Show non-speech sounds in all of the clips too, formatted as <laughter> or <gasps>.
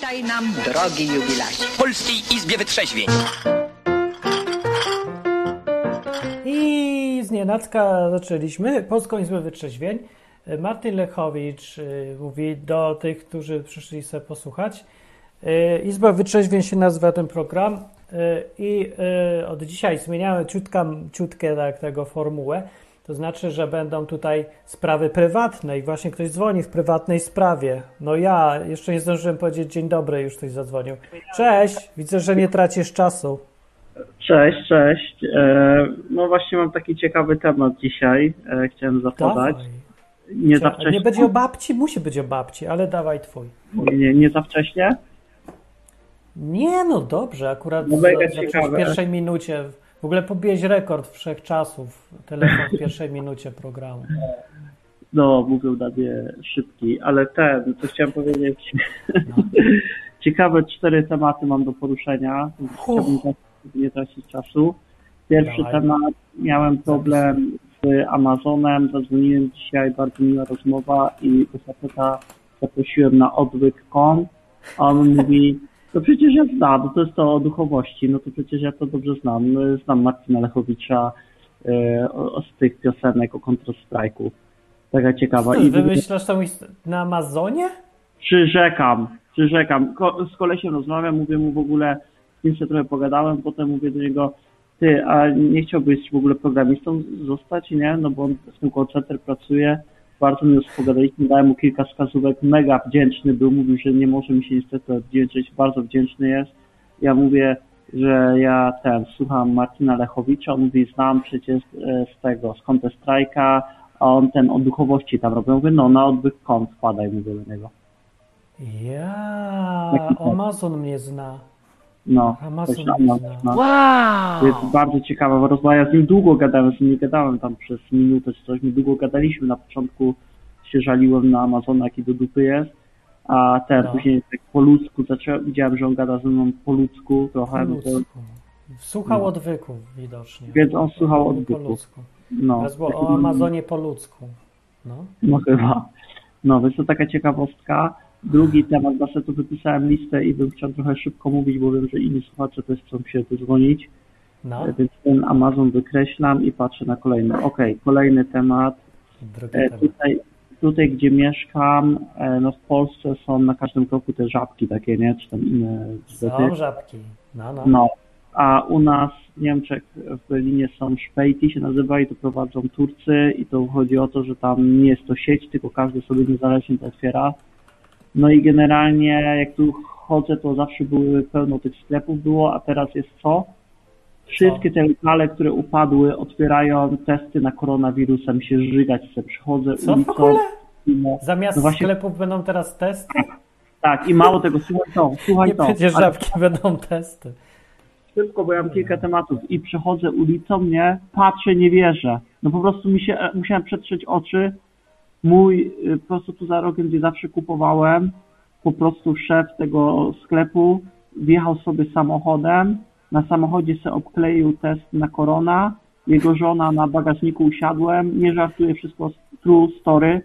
Witaj nam, drogi jubilacie. W Polskiej Izbie Wytrzeźwień. I z nienacka zaczęliśmy Polską Izbę Wytrzeźwień. Martin Lechowicz y, mówi do tych, którzy przyszli sobie posłuchać. Y, Izba Wytrzeźwień się nazywa ten program y, i od dzisiaj zmieniamy ciutka, ciutkę tak, tego formułę. To znaczy, że będą tutaj sprawy prywatne i właśnie ktoś dzwoni w prywatnej sprawie. No ja jeszcze nie zdążyłem powiedzieć dzień dobry, już ktoś zadzwonił. Cześć, widzę, że nie tracisz czasu. Cześć, cześć. E, No właśnie mam taki ciekawy temat dzisiaj. e, Chciałem zapodać. Nie za Nie wcześnie? będzie o babci? Musi być o babci, ale dawaj twój. Nie, nie za wcześnie? Nie, no dobrze, akurat No za- w pierwszej minucie. W ogóle pobiłeś rekord wszechczasów. Telefon w pierwszej minucie programu. No, na mnie szybki, ale ten, co chciałem powiedzieć. Ciekawe cztery tematy mam do poruszenia. Chciałbym nie tracić czasu. Pierwszy Dawaj. temat, miałem problem z Amazonem, zadzwoniłem dzisiaj, bardzo miła rozmowa i do faceta zaprosiłem na odwyk.com, a on mówi, to przecież ja znam, to jest to o duchowości, no to przecież ja to dobrze znam, No, znam Marcina Lechowicza e, o, z tych piosenek o Counter-Strike'u. Taka ciekawa. Co, I wymyślasz his- na Amazonie? przyrzekam, przyrzekam. Ko- z kolesiem rozmawiam, mówię mu w ogóle, z nim sobie trochę pogadałem, potem mówię do niego, ty, a nie chciałbyś w ogóle programistą zostać, nie? No bo on w tym call pracuje, bardzo miło pogadaliśmy, dałem mu kilka wskazówek, mega wdzięczny był, mówił, że nie może mi się niestety odwdzięczyć, bardzo wdzięczny jest. Ja mówię, że ja ten, słucham Martina Lechowicza, on mówi, znam przecież e, z tego, z Counter Strike'a, a on ten o duchowości tam robił. Mówię, no na odwyk.com wpadaj, mówię do niego. Ja, Amazon mnie zna. No, Amazon też Amazon, zna. no. To jest bardzo ciekawa bo rozmowa. Ja z nim długo gadałem, z nim nie gadałem tam przez minutę czy coś. My długo gadaliśmy. Na początku się żaliłem na Amazona, jaki do dupy jest. A ten No. później tak po ludzku zacząłem, widziałem, że on gada ze mną po ludzku Po trochę. No to, ludzku. Słuchał No. odwyków widocznie. Więc on słuchał Po odwyków. ludzku. no, Teraz było o Amazonie po ludzku. No. No chyba. No, więc to taka ciekawostka. Drugi temat, właśnie tu wypisałem listę i bym chciał trochę szybko mówić, bo wiem, że inni słuchacze też chcą się dodzwonić. No, E, Więc ten Amazon wykreślam i patrzę na kolejny. Okej, kolejny temat. E. Tutaj, tutaj, gdzie mieszkam, e, no w Polsce są na każdym kroku te żabki takie, nie? Czy tam inne bzdety. Są żabki. No, no. No. A u nas w Niemczech, w Berlinie są szpejti się nazywa i to prowadzą Turcy i to chodzi o to, że tam nie jest to sieć, tylko każdy sobie niezależnie to otwiera. No i generalnie jak tu chodzę, to zawsze były pełno tych sklepów było, a teraz jest co? Wszystkie te lokale, które upadły, otwierają testy na koronawirusa, mi się żygać chce. Przychodzę Co ulicą. no, Zamiast no właśnie- sklepów będą teraz testy? Tak, i mało tego, słuchaj to, słuchaj Nie to. będzie Ale- <laughs> będą testy. Szybko, bo ja mam kilka tematów i przechodzę ulicą, nie, patrzę, nie wierzę. No po prostu mi się, e, musiałem przetrzeć oczy. Mój, y, po prostu tu za rogiem, gdzie zawsze kupowałem, po prostu szef tego sklepu wjechał sobie samochodem, na samochodzie sobie obkleił test na korona, jego żona na bagażniku usiadłem, nie żartuję, wszystko true story,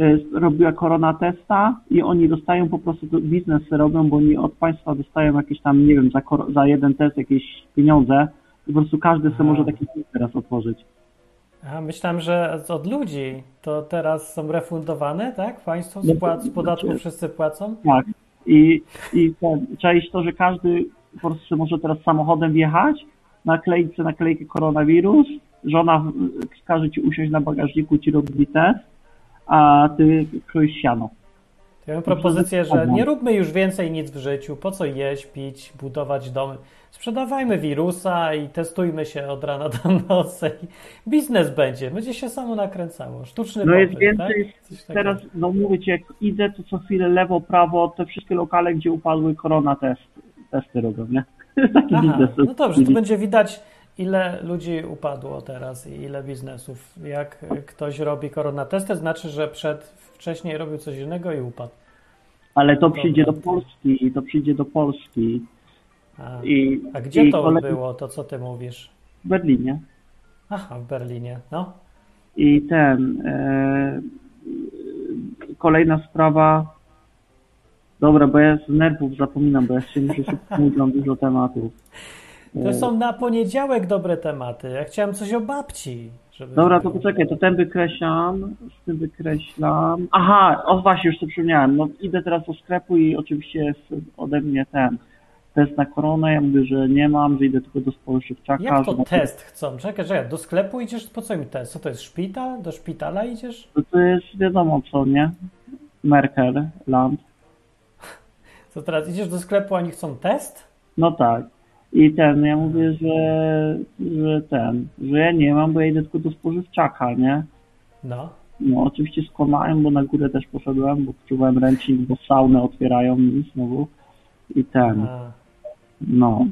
y, robiła korona testa i oni dostają po prostu biznes robią, bo oni od państwa dostają jakieś tam, nie wiem, za, za jeden test jakieś pieniądze. I po prostu każdy sobie może taki test teraz otworzyć. A myślałem, że od ludzi to teraz są refundowane, tak? Państwo No z, płac, z podatku wszyscy płacą? Tak. I, i to, że każdy po prostu może teraz samochodem wjechać, nakleić sobie naklejkę koronawirus, żona każe ci usiąść na bagażniku, ci robi test, a ty kroisz siano. Ja mam propozycję, że nie róbmy już więcej nic w życiu. Po co jeść, pić, budować domy? Sprzedawajmy wirusa i testujmy się od rana do nocy. Biznes będzie, będzie się samo nakręcało. Sztuczny No jest popyt, więcej, tak? Coś takiego. teraz, no mówię ci, jak idę, to co chwilę lewo, prawo, te wszystkie lokale, gdzie upadły korona test, testy robią, nie? <laughs> Taki Aha, biznes. no dobrze, to będzie widać, ile ludzi upadło teraz i ile biznesów. Jak ktoś robi koronatesty, znaczy, że przed, wcześniej robił coś innego i upadł. Ale to przyjdzie do. Polski, to przyjdzie do Polski. A, I, a gdzie i to było, to co ty mówisz? W Berlinie. Aha, w Berlinie, no. I ten, e, kolejna sprawa, Dobra, bo ja z nerwów zapominam, bo ja się muszę szybko <laughs> mówić, mam dużo tematów. To są na poniedziałek dobre tematy. Ja chciałem coś o babci. Żeby Dobra, to poczekaj, to ten wykreślam, z tym wykreślam. Aha, o właśnie, już sobie przypomniałem. No idę teraz do sklepu i oczywiście jest ode mnie ten test na koronę. Ja mówię, że nie mam, że idę tylko do spożywczaka. Jak to test chcą? Czekaj, czekaj, do sklepu idziesz? Po co mi test? Co to jest szpital? Do szpitala idziesz? To, to jest wiadomo co, nie? Merkel, Land. <laughs> Co teraz idziesz do sklepu, a oni chcą test? No tak. I ten, ja mówię, że, że ten, że ja nie mam, bo ja idę tylko do spożywczaka, nie? No. No oczywiście skłamałem, bo na górę też poszedłem, bo czułem ręcznik, bo saunę otwierają mi znowu. I ten, A. no.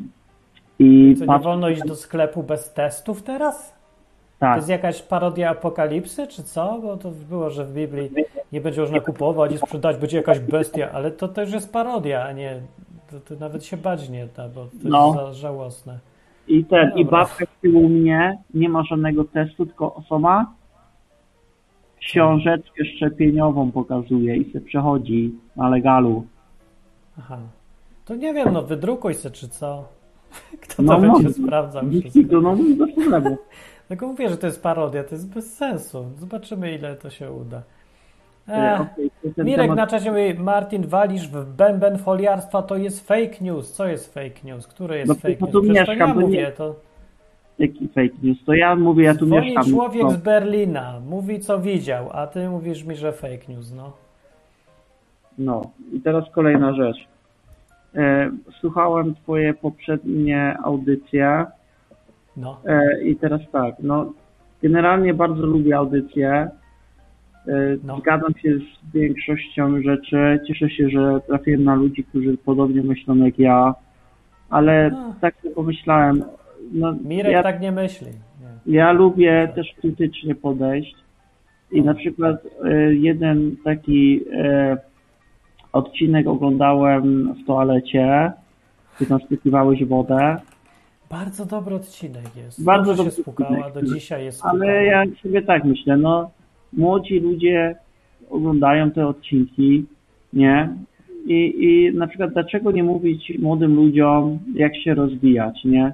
I Co, nie patrz, wolno iść do sklepu bez testów teraz? To tak, jest jakaś parodia apokalipsy, czy co? Bo to było, że w Biblii nie będzie można kupować i sprzedać, będzie jakaś bestia, ale to też jest parodia, a nie. To, to nawet się bać nie da, bo to No. jest za żałosne. i ten, i Dobra. babka tyłu mnie nie ma żadnego testu, tylko osoba książeczkę szczepieniową pokazuje i se przechodzi na legalu. Aha. To nie wiem, no wydrukuj se, czy co? <laughs> Kto to No, będzie no. sprawdzał I wszystko? to no bez problemu. Tylko mówię, że to jest parodia, to jest bez sensu. Zobaczymy, ile to się uda. E, to ten Mirek temat- na czacie mówi, Martin, walisz w bęben foliarstwa, to jest fake news. Co jest fake news? Który jest No, fake no news? tu Przecież to mieszkam, ja bo nie- mówię, to Jaki fake news? To ja mówię, ja tu dzwoni mieszkam. człowiek no. z Berlina, mówi co widział, a ty mówisz mi, że fake news, no. No i teraz kolejna rzecz. E, słuchałem twoje poprzednie audycje No, e, i teraz tak, no generalnie bardzo lubię audycje. No. Zgadzam się z większością rzeczy. Cieszę się, że trafiłem na ludzi, którzy podobnie myślą jak ja, ale No. tak sobie pomyślałem, no, Mirek ja, tak nie myśli. Nie. ja lubię też krytycznie podejść i na przykład e, jeden taki e, odcinek oglądałem w toalecie, gdy tam spykiwałeś wodę, Bardzo dobry odcinek jest. Bardzo Dobrze się dobry spukała, do odcinek. dzisiaj jest spukała. ale ja sobie tak myślę, no młodzi ludzie oglądają te odcinki, nie? I, I na przykład dlaczego nie mówić młodym ludziom, jak się rozwijać, nie?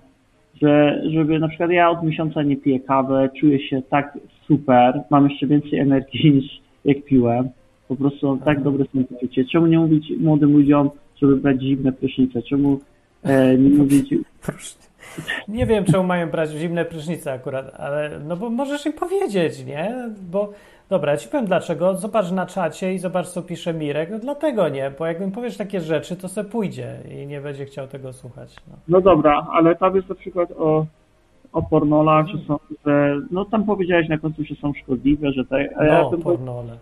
Że, żeby na przykład ja od miesiąca nie piję kawę, czuję się tak super, mam jeszcze więcej energii <laughs> niż jak piłem. Po prostu mam tak dobre samopoczucie. Czemu nie mówić młodym ludziom, żeby brać zimne prysznice? Czemu e, nie mówić Proszę. Nie wiem, czemu mają brać zimne prysznice akurat, ale no bo możesz im powiedzieć, nie? Bo dobra, ja ci powiem dlaczego. Zobacz na czacie i zobacz, co pisze Mirek. No dlatego nie, bo jak mi powiesz takie rzeczy, to se pójdzie i nie będzie chciał tego słuchać. No. No dobra, ale tam jest na przykład o, o pornolach, że są, że, no tam powiedziałeś na końcu, że są szkodliwe, że tak, a ja No, pornole.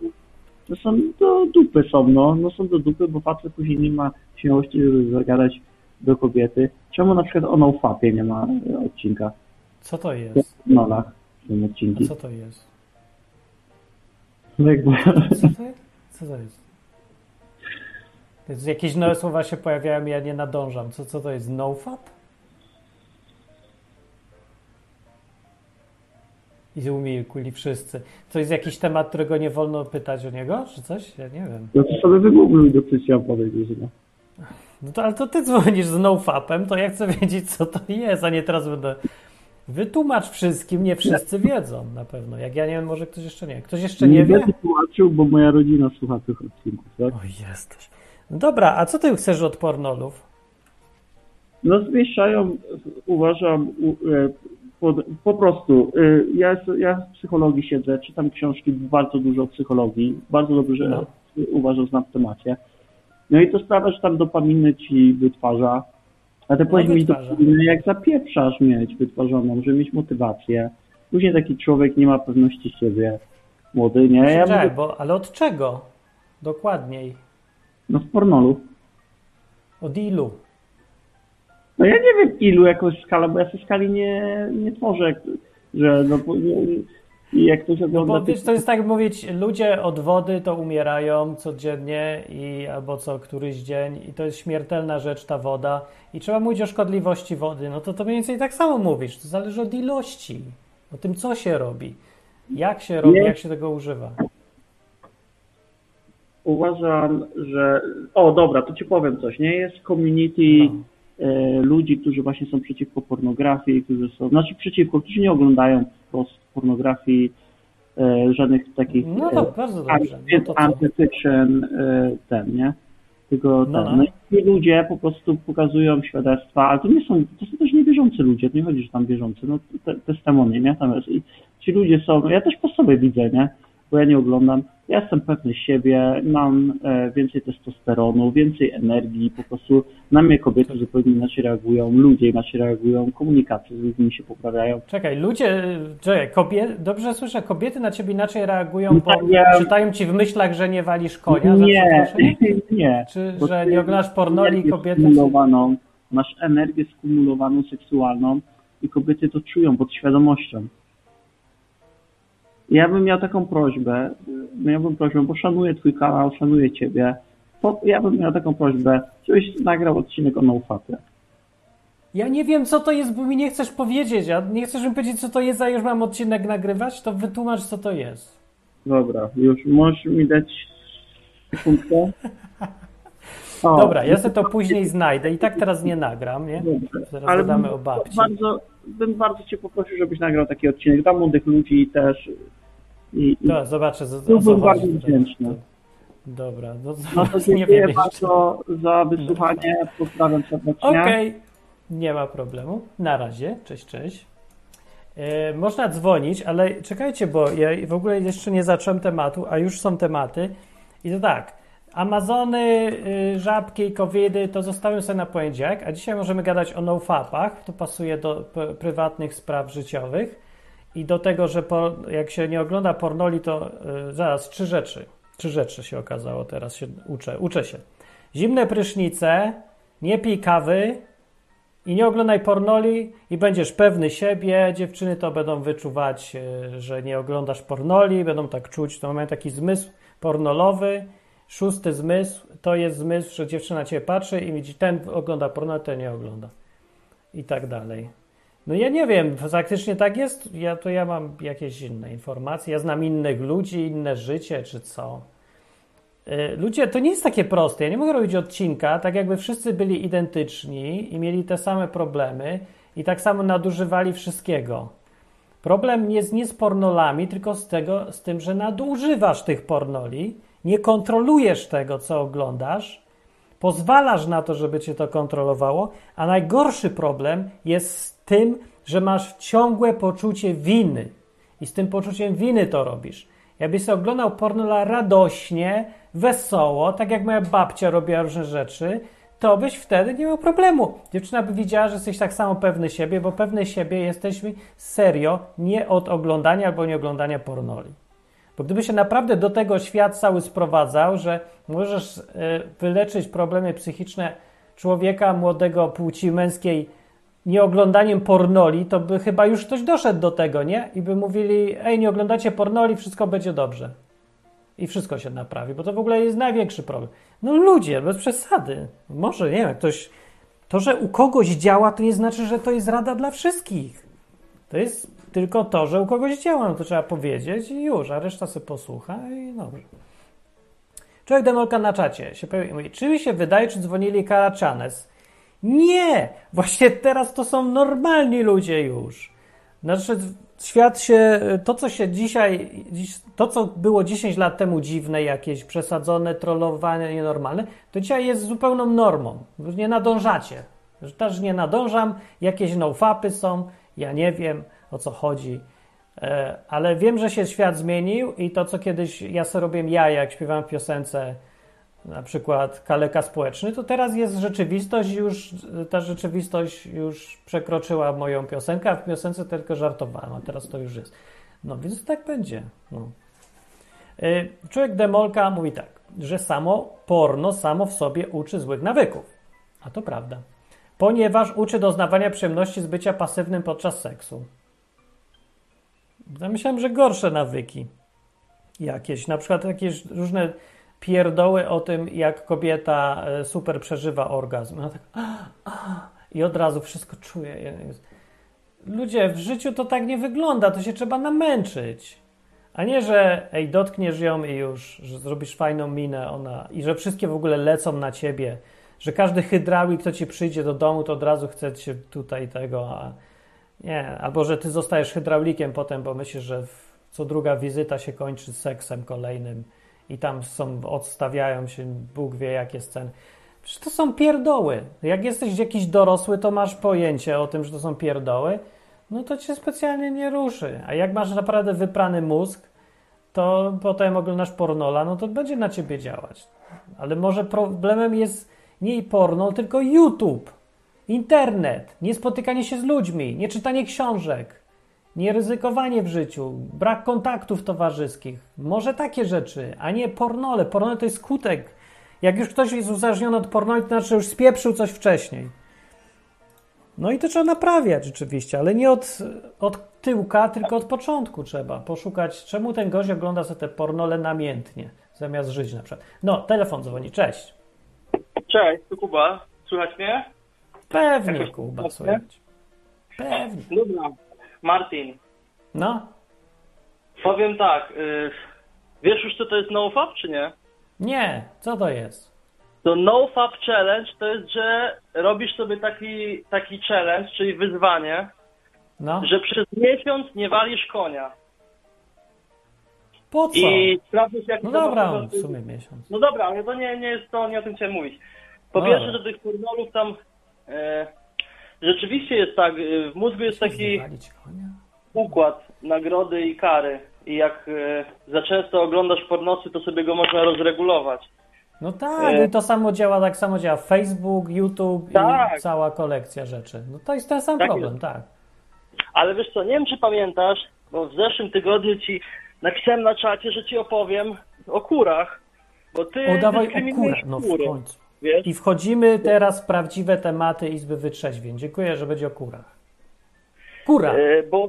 że są do dupy są, no, no są do dupy, bo facet później nie ma śmiałości, żeby zagadać do kobiety. Czemu na przykład o nofapie nie ma e, odcinka? Co to jest? pornolach są A odcinki. co to jest? No jakby, Co to jest? Co to jest? To jest jakieś nowe słowa się pojawiają i ja nie nadążam. Co, co to jest? NoFap? I umilkli wszyscy. To jest jakiś temat, którego nie wolno pytać o niego, czy coś? Ja nie wiem. no to sobie wygoogluj, do coś chciałem powiedzieć, no. No to, ale to ty dzwonisz z NoFapem, to ja chcę wiedzieć, co to jest, a nie teraz będę... Wytłumacz wszystkim, nie wszyscy wiedzą na pewno. Jak ja nie wiem, może ktoś jeszcze nie. Ktoś jeszcze nie wie? będę tłumaczył, bo moja rodzina słucha tych odcinków, tak? Oj, jesteś. No dobra, a co ty chcesz od pornolów? No zwieszczają, uważam, e, po, po prostu, e, ja, ja w psychologii siedzę, czytam książki bardzo dużo o psychologii, bardzo dobrze No. uważam, znam w temacie. No i to sprawia, że tam dopaminy ci wytwarza, a ty powiedz mi No, wytwarza. dopaminy, jak zapieprzasz mieć wytwarzoną, żeby mieć motywację. Później taki człowiek nie ma pewności siebie, młody, nie? Ja Czekaj, mówię, bo, ale od czego? Dokładniej. no w pornolu. Od ilu? No ja nie wiem ilu jakąś skala, bo ja tej skali nie, nie tworzę, że no i jak ktoś No ogląda... bo wiesz, to jest tak mówić, ludzie od wody to umierają codziennie i albo co któryś dzień i to jest śmiertelna rzecz ta woda i trzeba mówić o szkodliwości wody, no to to mniej więcej tak samo mówisz, to zależy od ilości, o tym co się robi, jak się robi, Nie. jak się tego używa. uważam, że. O, dobra, to ci powiem coś. Nie jest community No. E, ludzi, którzy właśnie są przeciwko pornografii, którzy są. Znaczy przeciwko, którzy nie oglądają pornografii, e, żadnych takich. No e, to bardzo dobrze. No ten, nie? Tylko No, ten. no. No. i ludzie po prostu pokazują świadectwa, ale to nie są, to są też niewierzący ludzie, to nie chodzi, że tam wierzący, no te, testymony, nie? Tam jest. I ci ludzie są, ja też po sobie widzę, nie? Bo ja nie oglądam, ja jestem pewny siebie, mam e, więcej testosteronu, więcej energii, po prostu na mnie kobiety zupełnie inaczej reagują, ludzie inaczej reagują, komunikacje z ludźmi się poprawiają. Czekaj, ludzie, czekaj, kobiety, dobrze słyszę, kobiety na ciebie inaczej reagują, bo ja- czytają ci w myślach, że nie walisz konia, Nie, <laughs> nie. Czy że nie oglądasz pornoli kobiety... skumulowaną, masz energię skumulowaną seksualną i kobiety to czują pod świadomością. Ja bym miał taką prośbę, miałbym prośbę, bo szanuję twój kanał, szanuję ciebie. Ja bym miał taką prośbę, żebyś nagrał odcinek o NoFapie. Ja nie wiem, co to jest, bo mi nie chcesz powiedzieć, a nie chcesz mi powiedzieć, co to jest, a już mam odcinek nagrywać, to wytłumacz, co to jest. Dobra, już możesz mi dać sekundkę? O, <laughs> Dobra, ja sobie to później znajdę i tak teraz nie nagram, nie? Teraz Ale gadamy o babci. Bardzo, bym bardzo cię poprosił, żebyś nagrał taki odcinek dla młodych ludzi też. I, i To zobaczę, co, o co Byłbym bardzo wdzięczny. Dobra, no, No to <laughs> nie dziękuję bardzo za wysłuchanie. Pozdrawiam serdecznie. Okej, nie ma problemu. Na razie, cześć, cześć. E, można dzwonić, ale czekajcie, bo ja w ogóle jeszcze nie zacząłem tematu, a już są tematy. I to tak, Amazony, y, żabki, covidy to zostawiam sobie na poniedziałek, a dzisiaj możemy gadać o nofapach. To pasuje do prywatnych spraw życiowych i do tego, że jak się nie ogląda pornoli, to y, zaraz trzy rzeczy. Trzy rzeczy się okazało, teraz się uczę. Uczę się. Zimne prysznice, nie pij kawy i nie oglądaj pornoli i będziesz pewny siebie. Dziewczyny to będą wyczuwać, e, że nie oglądasz pornoli, będą tak czuć, to mają taki zmysł pornolowy. Szósty zmysł to jest zmysł, że dziewczyna cię patrzy i widzi, ten ogląda porno, ten nie ogląda. I tak dalej. No ja nie wiem, faktycznie tak jest? Ja to ja mam jakieś inne informacje. Ja znam innych ludzi, inne życie, czy co? Y, Ludzie, to nie jest takie proste. Ja nie mogę robić odcinka, tak jakby wszyscy byli identyczni i mieli te same problemy i tak samo nadużywali wszystkiego. Problem jest nie z pornolami, tylko z, tego, z tym, że nadużywasz tych pornoli, nie kontrolujesz tego, co oglądasz, pozwalasz na to, żeby cię to kontrolowało, a najgorszy problem jest tym, że masz ciągłe poczucie winy i z tym poczuciem winy to robisz. Jakbyś oglądał pornola radośnie, wesoło, tak jak moja babcia robiła różne rzeczy, to byś wtedy nie miał problemu. Dziewczyna by widziała, że jesteś tak samo pewny siebie, bo pewny siebie jesteśmy serio nie od oglądania albo nie oglądania pornoli. Bo gdyby się naprawdę do tego świat cały sprowadzał, że możesz e, wyleczyć problemy psychiczne człowieka młodego płci męskiej nieoglądaniem pornoli, to by chyba już ktoś doszedł do tego, nie? I by mówili, ej, nie oglądacie pornoli, wszystko będzie dobrze. I wszystko się naprawi, bo to w ogóle jest największy problem. No ludzie, bez przesady. Może, nie wiem, ktoś... To, że u kogoś działa, to nie znaczy, że to jest rada dla wszystkich. To jest tylko to, że u kogoś działa, no to trzeba powiedzieć i już, a reszta sobie posłucha i dobrze. Człowiek Demolka na czacie się pojawił i mówi, czy mi się wydaje, czy dzwonili Karachanes? Nie! Właśnie teraz to są normalni ludzie już. Znaczy, świat się, to co się dzisiaj, to co było 10 lat temu dziwne, jakieś przesadzone, trollowane, nienormalne, to dzisiaj jest zupełną normą. Nie nadążacie. Też nie nadążam, jakieś nofapy są, ja nie wiem o co chodzi. E, Ale wiem, że się świat zmienił i to, co kiedyś ja sobie robiłem ja, jak śpiewałem w piosence, na przykład kaleka społeczny, to teraz jest rzeczywistość już, ta rzeczywistość już przekroczyła moją piosenkę, a w piosence tylko żartowałem, a teraz to już jest. No więc tak będzie. No. Y, Człowiek Demolka mówi tak, że samo porno samo w sobie uczy złych nawyków. A to prawda. Ponieważ uczy doznawania przyjemności z bycia pasywnym podczas seksu. Ja myślałem, że gorsze nawyki jakieś, na przykład jakieś różne pierdoły o tym, jak kobieta e, super przeżywa orgazm. Ona tak i od razu wszystko czuje. Ludzie, w życiu to tak nie wygląda, to się trzeba namęczyć. A nie, że ej, dotkniesz ją i już, że zrobisz fajną minę ona i że wszystkie w ogóle lecą na ciebie, że każdy hydraulik, kto ci przyjdzie do domu, to od razu chce cię tutaj tego, a nie, albo że ty zostajesz hydraulikiem potem, bo myślisz, że co druga wizyta się kończy seksem kolejnym i tam są, odstawiają się, Bóg wie jakie sceny. Przecież to są pierdoły. Jak jesteś jakiś dorosły, to masz pojęcie o tym, że to są pierdoły, no to cię specjalnie nie ruszy. A jak masz naprawdę wyprany mózg, to potem oglądasz pornola, no to będzie na ciebie działać. Ale może problemem jest nie porno, tylko YouTube, internet, nie spotykanie się z ludźmi, nie czytanie książek, nie ryzykowanie w życiu, brak kontaktów towarzyskich. Może takie rzeczy, a nie pornole. Pornole to jest skutek. Jak już ktoś jest uzależniony od pornoli, to znaczy że już spieprzył coś wcześniej. No i to trzeba naprawiać rzeczywiście, ale nie od, od tyłka, tylko od początku trzeba poszukać, czemu ten gość ogląda sobie te pornole namiętnie, zamiast żyć na przykład. No, telefon dzwoni, cześć. Cześć, tu Kuba. Słychać mnie? Pewnie, Kuba, słychać. Pewnie. Dobra. Martin, No, powiem tak. Y, wiesz już co to jest nofap, czy nie? nie, co to jest? To nofap challenge to jest, że robisz sobie taki, taki challenge, czyli wyzwanie, No, że przez miesiąc nie walisz konia. po co? I sprawdzisz jak No to dobra, ma- w sumie miesiąc. No dobra, ale to nie, nie jest to, nie o tym chciałem mówić. Po No pierwsze, że tych pornolów tam e, rzeczywiście jest tak, e, w mózgu jest taki układ nagrody i kary. I jak e, za często oglądasz pornosy, to sobie go można rozregulować. No tak, E. i to samo działa, tak samo działa Facebook, YouTube Tak. i cała kolekcja rzeczy. No to jest ten sam Tak problem, jest. tak. Ale wiesz co, nie wiem czy pamiętasz, bo w zeszłym tygodniu ci napisałem na czacie, że ci opowiem o kurach. Bo ty O, dawaj o no w końcu. Wiesz? I wchodzimy teraz w prawdziwe tematy Izby Wytrzeźwień. Dziękuję, że będzie o kurach. Kura. E, bo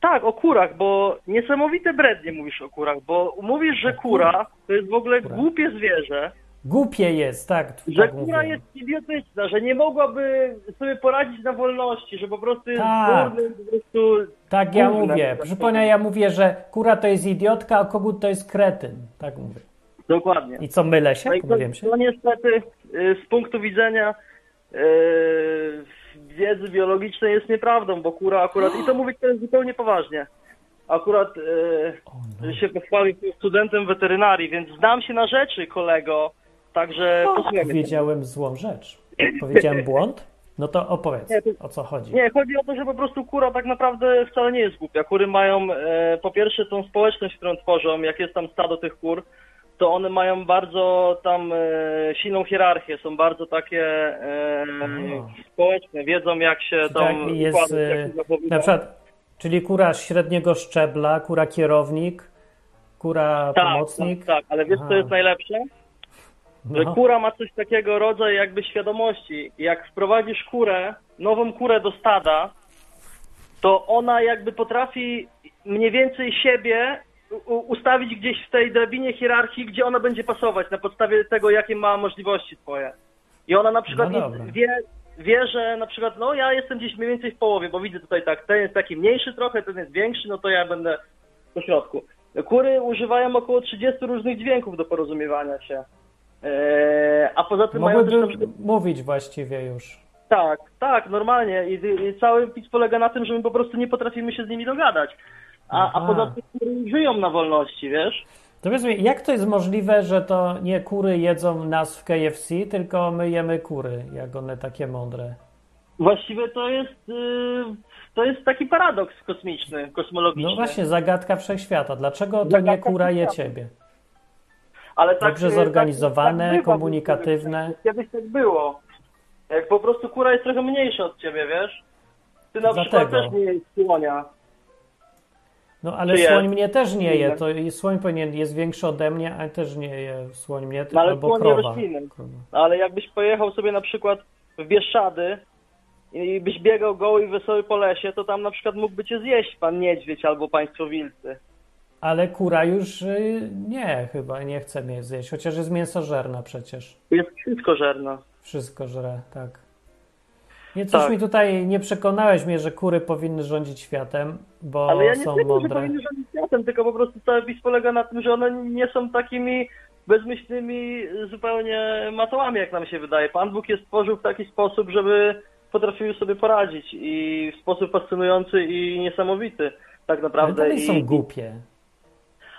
tak, o kurach, bo niesamowite brednie mówisz o kurach, bo mówisz, że kura to jest w ogóle Kura. głupie zwierzę, Głupie jest, tak. że tak kura mówiłem. jest idiotyczna, że nie mogłaby sobie poradzić na wolności, że po prostu jest Tak. durnym, po prostu... Tak ja mówię. tak Przypomnę, ja mówię, że kura to jest idiotka, a kogut to jest kretyn. Tak mówię. Dokładnie. I co, mylę się? No i to, się? to niestety y, z punktu widzenia y, wiedzy biologicznej jest nieprawdą, bo kura akurat, i to mówię teraz zupełnie poważnie, akurat y, O, no. się pochwalił studentem weterynarii, więc znam się na rzeczy, kolego, także posłuchajmy. Powiedziałem złą rzecz. Powiedziałem błąd? No to opowiedz, Nie, to- o co chodzi. Nie, chodzi o to, że po prostu kura tak naprawdę wcale nie jest głupia. Kury mają e, po pierwsze tą społeczność, którą tworzą, jak jest tam stado tych kur, to one mają bardzo tam e, silną hierarchię, są bardzo takie e, społeczne, wiedzą jak się Czyli tam tak jest układać, jak e, się na przykład, czyli kura średniego szczebla, kura kierownik, kura tak, pomocnik. tak, tak, ale wiesz Aha. co jest najlepsze? Że No. kura ma coś takiego rodzaju jakby świadomości. Jak wprowadzisz kurę, nową kurę do stada, to ona jakby potrafi mniej więcej siebie ustawić gdzieś w tej drabinie hierarchii, gdzie ona będzie pasować na podstawie tego, jakie ma możliwości swoje. I ona na przykład No wie, wie, że na przykład, no ja jestem gdzieś mniej więcej w połowie, bo widzę tutaj tak, ten jest taki mniejszy trochę, ten jest większy, no to ja będę po środku. Kury używają około 30 różnych dźwięków do porozumiewania się. Eee, a poza tym mają też Mogłyby mówić właściwie już. tak, tak, normalnie I, i cały pis polega na tym, że my po prostu nie potrafimy się z nimi dogadać. A, a poza tym żyją na wolności, wiesz? To powiedz mi, jak to jest możliwe, że to nie kury jedzą nas w KFC, tylko my jemy kury, jak one takie mądre? Właściwie to jest, yy, to jest taki paradoks kosmiczny, kosmologiczny. No właśnie, zagadka wszechświata. Dlaczego to nie Zagadka kura je ciebie? Ale tak, Dobrze yy, zorganizowane, tak, tak bywa, komunikatywne. Kiedyś tak było. Jak po prostu kura jest trochę mniejsza od ciebie, wiesz? Ty na przykład Dlatego. też nie jest słonia. No ale Czy je? słoń mnie też nie je. To i słoń powinien jest większy ode mnie, a też nie je słoń mnie, No, ale albo słoń krowa. rośliny. Ale jakbyś pojechał sobie na przykład w Bieszczady i byś biegał goły i wesoły po lesie, to tam na przykład mógłby cię zjeść pan niedźwiedź albo państwo wilcy. Ale kura już y, nie, chyba nie chce mnie zjeść, chociaż jest mięsożerna przecież. Jest wszystko żerna. Wszystko żre, tak. Nie, coś Tak. mi tutaj nie przekonałeś mnie, że kury powinny rządzić światem, bo Ale ja nie są że powinny rządzić światem. tylko po prostu cały PiS polega na tym, że one nie są takimi bezmyślnymi zupełnie matołami, jak nam się wydaje. Pan Bóg je stworzył w taki sposób, żeby potrafiły sobie poradzić i w sposób fascynujący i niesamowity tak Ale naprawdę. dalej I, są głupie.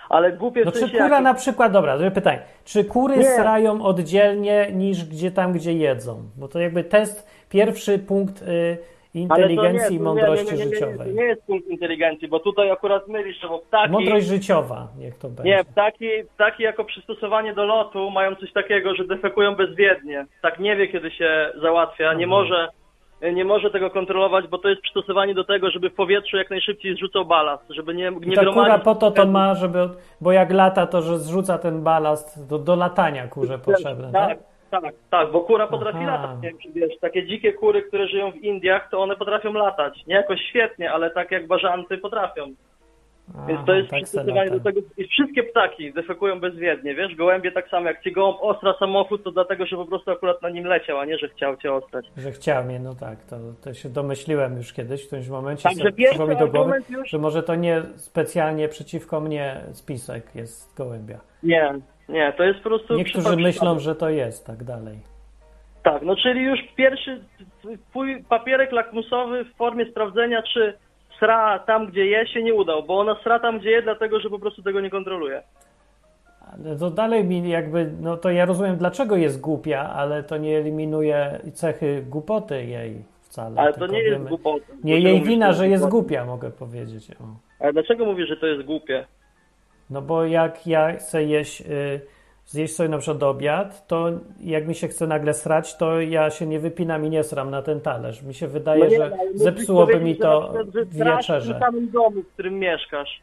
Ale głupie No czy kura jakim? na przykład, dobra, zrobię pytanie, czy kury Nie. srają oddzielnie niż gdzie tam, gdzie jedzą? Bo to jakby test, pierwszy punkt y, inteligencji nie, i nie, mądrości nie, nie, nie, nie, życiowej. To nie jest punkt inteligencji, bo tutaj akurat mylisz, bo ptaki... Mądrość życiowa, niech to będzie. Nie, ptaki, ptaki jako przystosowanie do lotu mają coś takiego, że defekują bezwiednie. Tak nie wie, kiedy się załatwia, nie Mhm. może, nie może tego kontrolować, bo to jest przystosowanie do tego, żeby w powietrzu jak najszybciej zrzucał balast, żeby nie, nie ta kura gromadzić... po to to ma, żeby, bo jak lata, to że zrzuca ten balast do, do latania kurze potrzebne, tak? Tak, tak, tak, bo kura potrafi Aha. latać. Nie wiem, czy wiesz, takie dzikie kury, które żyją w Indiach, to one potrafią latać. Nie jakoś świetnie, ale tak jak bażanty potrafią. Więc to jest tak przystosowanie do tego. I wszystkie ptaki defekują bezwiednie, wiesz? Gołębie tak samo, jak ci gołąb ostra samochód, to dlatego, że po prostu akurat na nim leciał, a nie, że chciał cię ostrać. Że chciał mnie, no tak, to, to się domyśliłem już kiedyś w którymś momencie. Także przyszło mi do głowy, już- że może to nie specjalnie przeciwko mnie spisek jest gołębia. Nie, nie, to jest po prostu... Niektórzy myślą, że to jest tak dalej. Tak, no czyli już pierwszy twój papierek lakmusowy w formie sprawdzenia, czy sra tam, gdzie je, się nie udał, bo ona sra tam, gdzie je, dlatego, że po prostu tego nie kontroluje. To dalej mi jakby, no to ja rozumiem dlaczego jest głupia, ale to nie eliminuje cechy głupoty jej wcale. Ale to nie jest wiemy- głupota. Nie jej wina, że jest głupia, mogę powiedzieć. O. Ale dlaczego mówisz, że to jest głupie? No bo jak ja chcę jeść, y, zjeść sobie na przykład obiad, to jak mi się chce nagle srać, to ja się nie wypinam i nie sram na ten talerz. Mi się wydaje, No nie, że zepsułoby mi to w wieczerze. tym samym domu, w którym mieszkasz.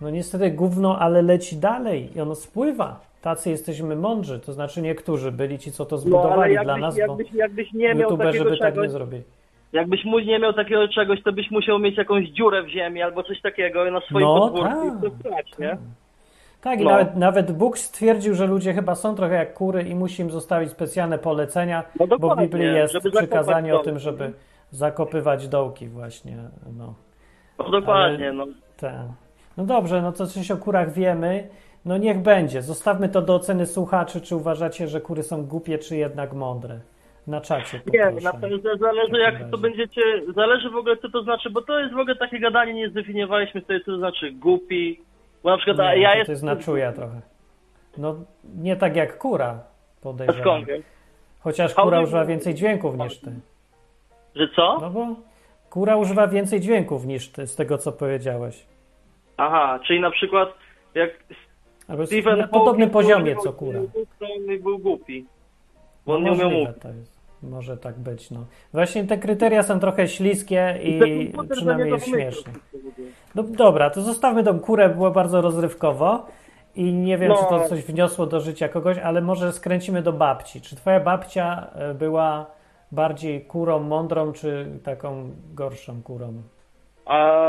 No niestety gówno, ale leci dalej i ono spływa. Tacy jesteśmy mądrzy, to znaczy niektórzy byli ci, co to No zbudowali dla jakbyś, nas, bo jakbyś, jakbyś nie miał youtuberzy by tak czegoś, nie zrobili. Jakbyś mu nie miał takiego czegoś, to byś musiał mieć jakąś dziurę w ziemi albo coś takiego na swoim No, podwórku tak, i to nie? Tak, i No. nawet, nawet Bóg stwierdził, że ludzie chyba są trochę jak kury i musi im zostawić specjalne polecenia, No bo w Biblii jest przykazanie o tym, żeby zakopywać dołki właśnie. No, No dokładnie, Ale- no. tak. no dobrze, no to coś o kurach wiemy. No niech będzie. Zostawmy to do oceny słuchaczy, czy uważacie, że kury są głupie, czy jednak mądre. Na czacie Nie, na pewno zależy jak to będziecie, zależy w ogóle co to znaczy, bo to jest w ogóle takie gadanie, nie zdefiniowaliśmy sobie co to znaczy głupi, bo na przykład a Nie, ja to, jestem... to jest na czuja trochę. No nie tak jak kura, podejrzewam. skąd? Chociaż kura używa więcej dźwięków niż ty. Że co? No bo kura używa więcej dźwięków niż ty, z tego co powiedziałeś. Aha, czyli na przykład jak Albo jest Stephen na podobnym Hawking poziomie co kura. był głupi, bo No on nie umiał mówić. to jest. Może tak być, no. Właśnie te kryteria są trochę śliskie I i przynajmniej niego śmieszne. No dobra, to zostawmy tą kurę, było bardzo rozrywkowo i nie wiem, No. czy to coś wniosło do życia kogoś, ale może skręcimy do babci. Czy twoja babcia e, była bardziej kurą mądrą, czy taką gorszą kurą? A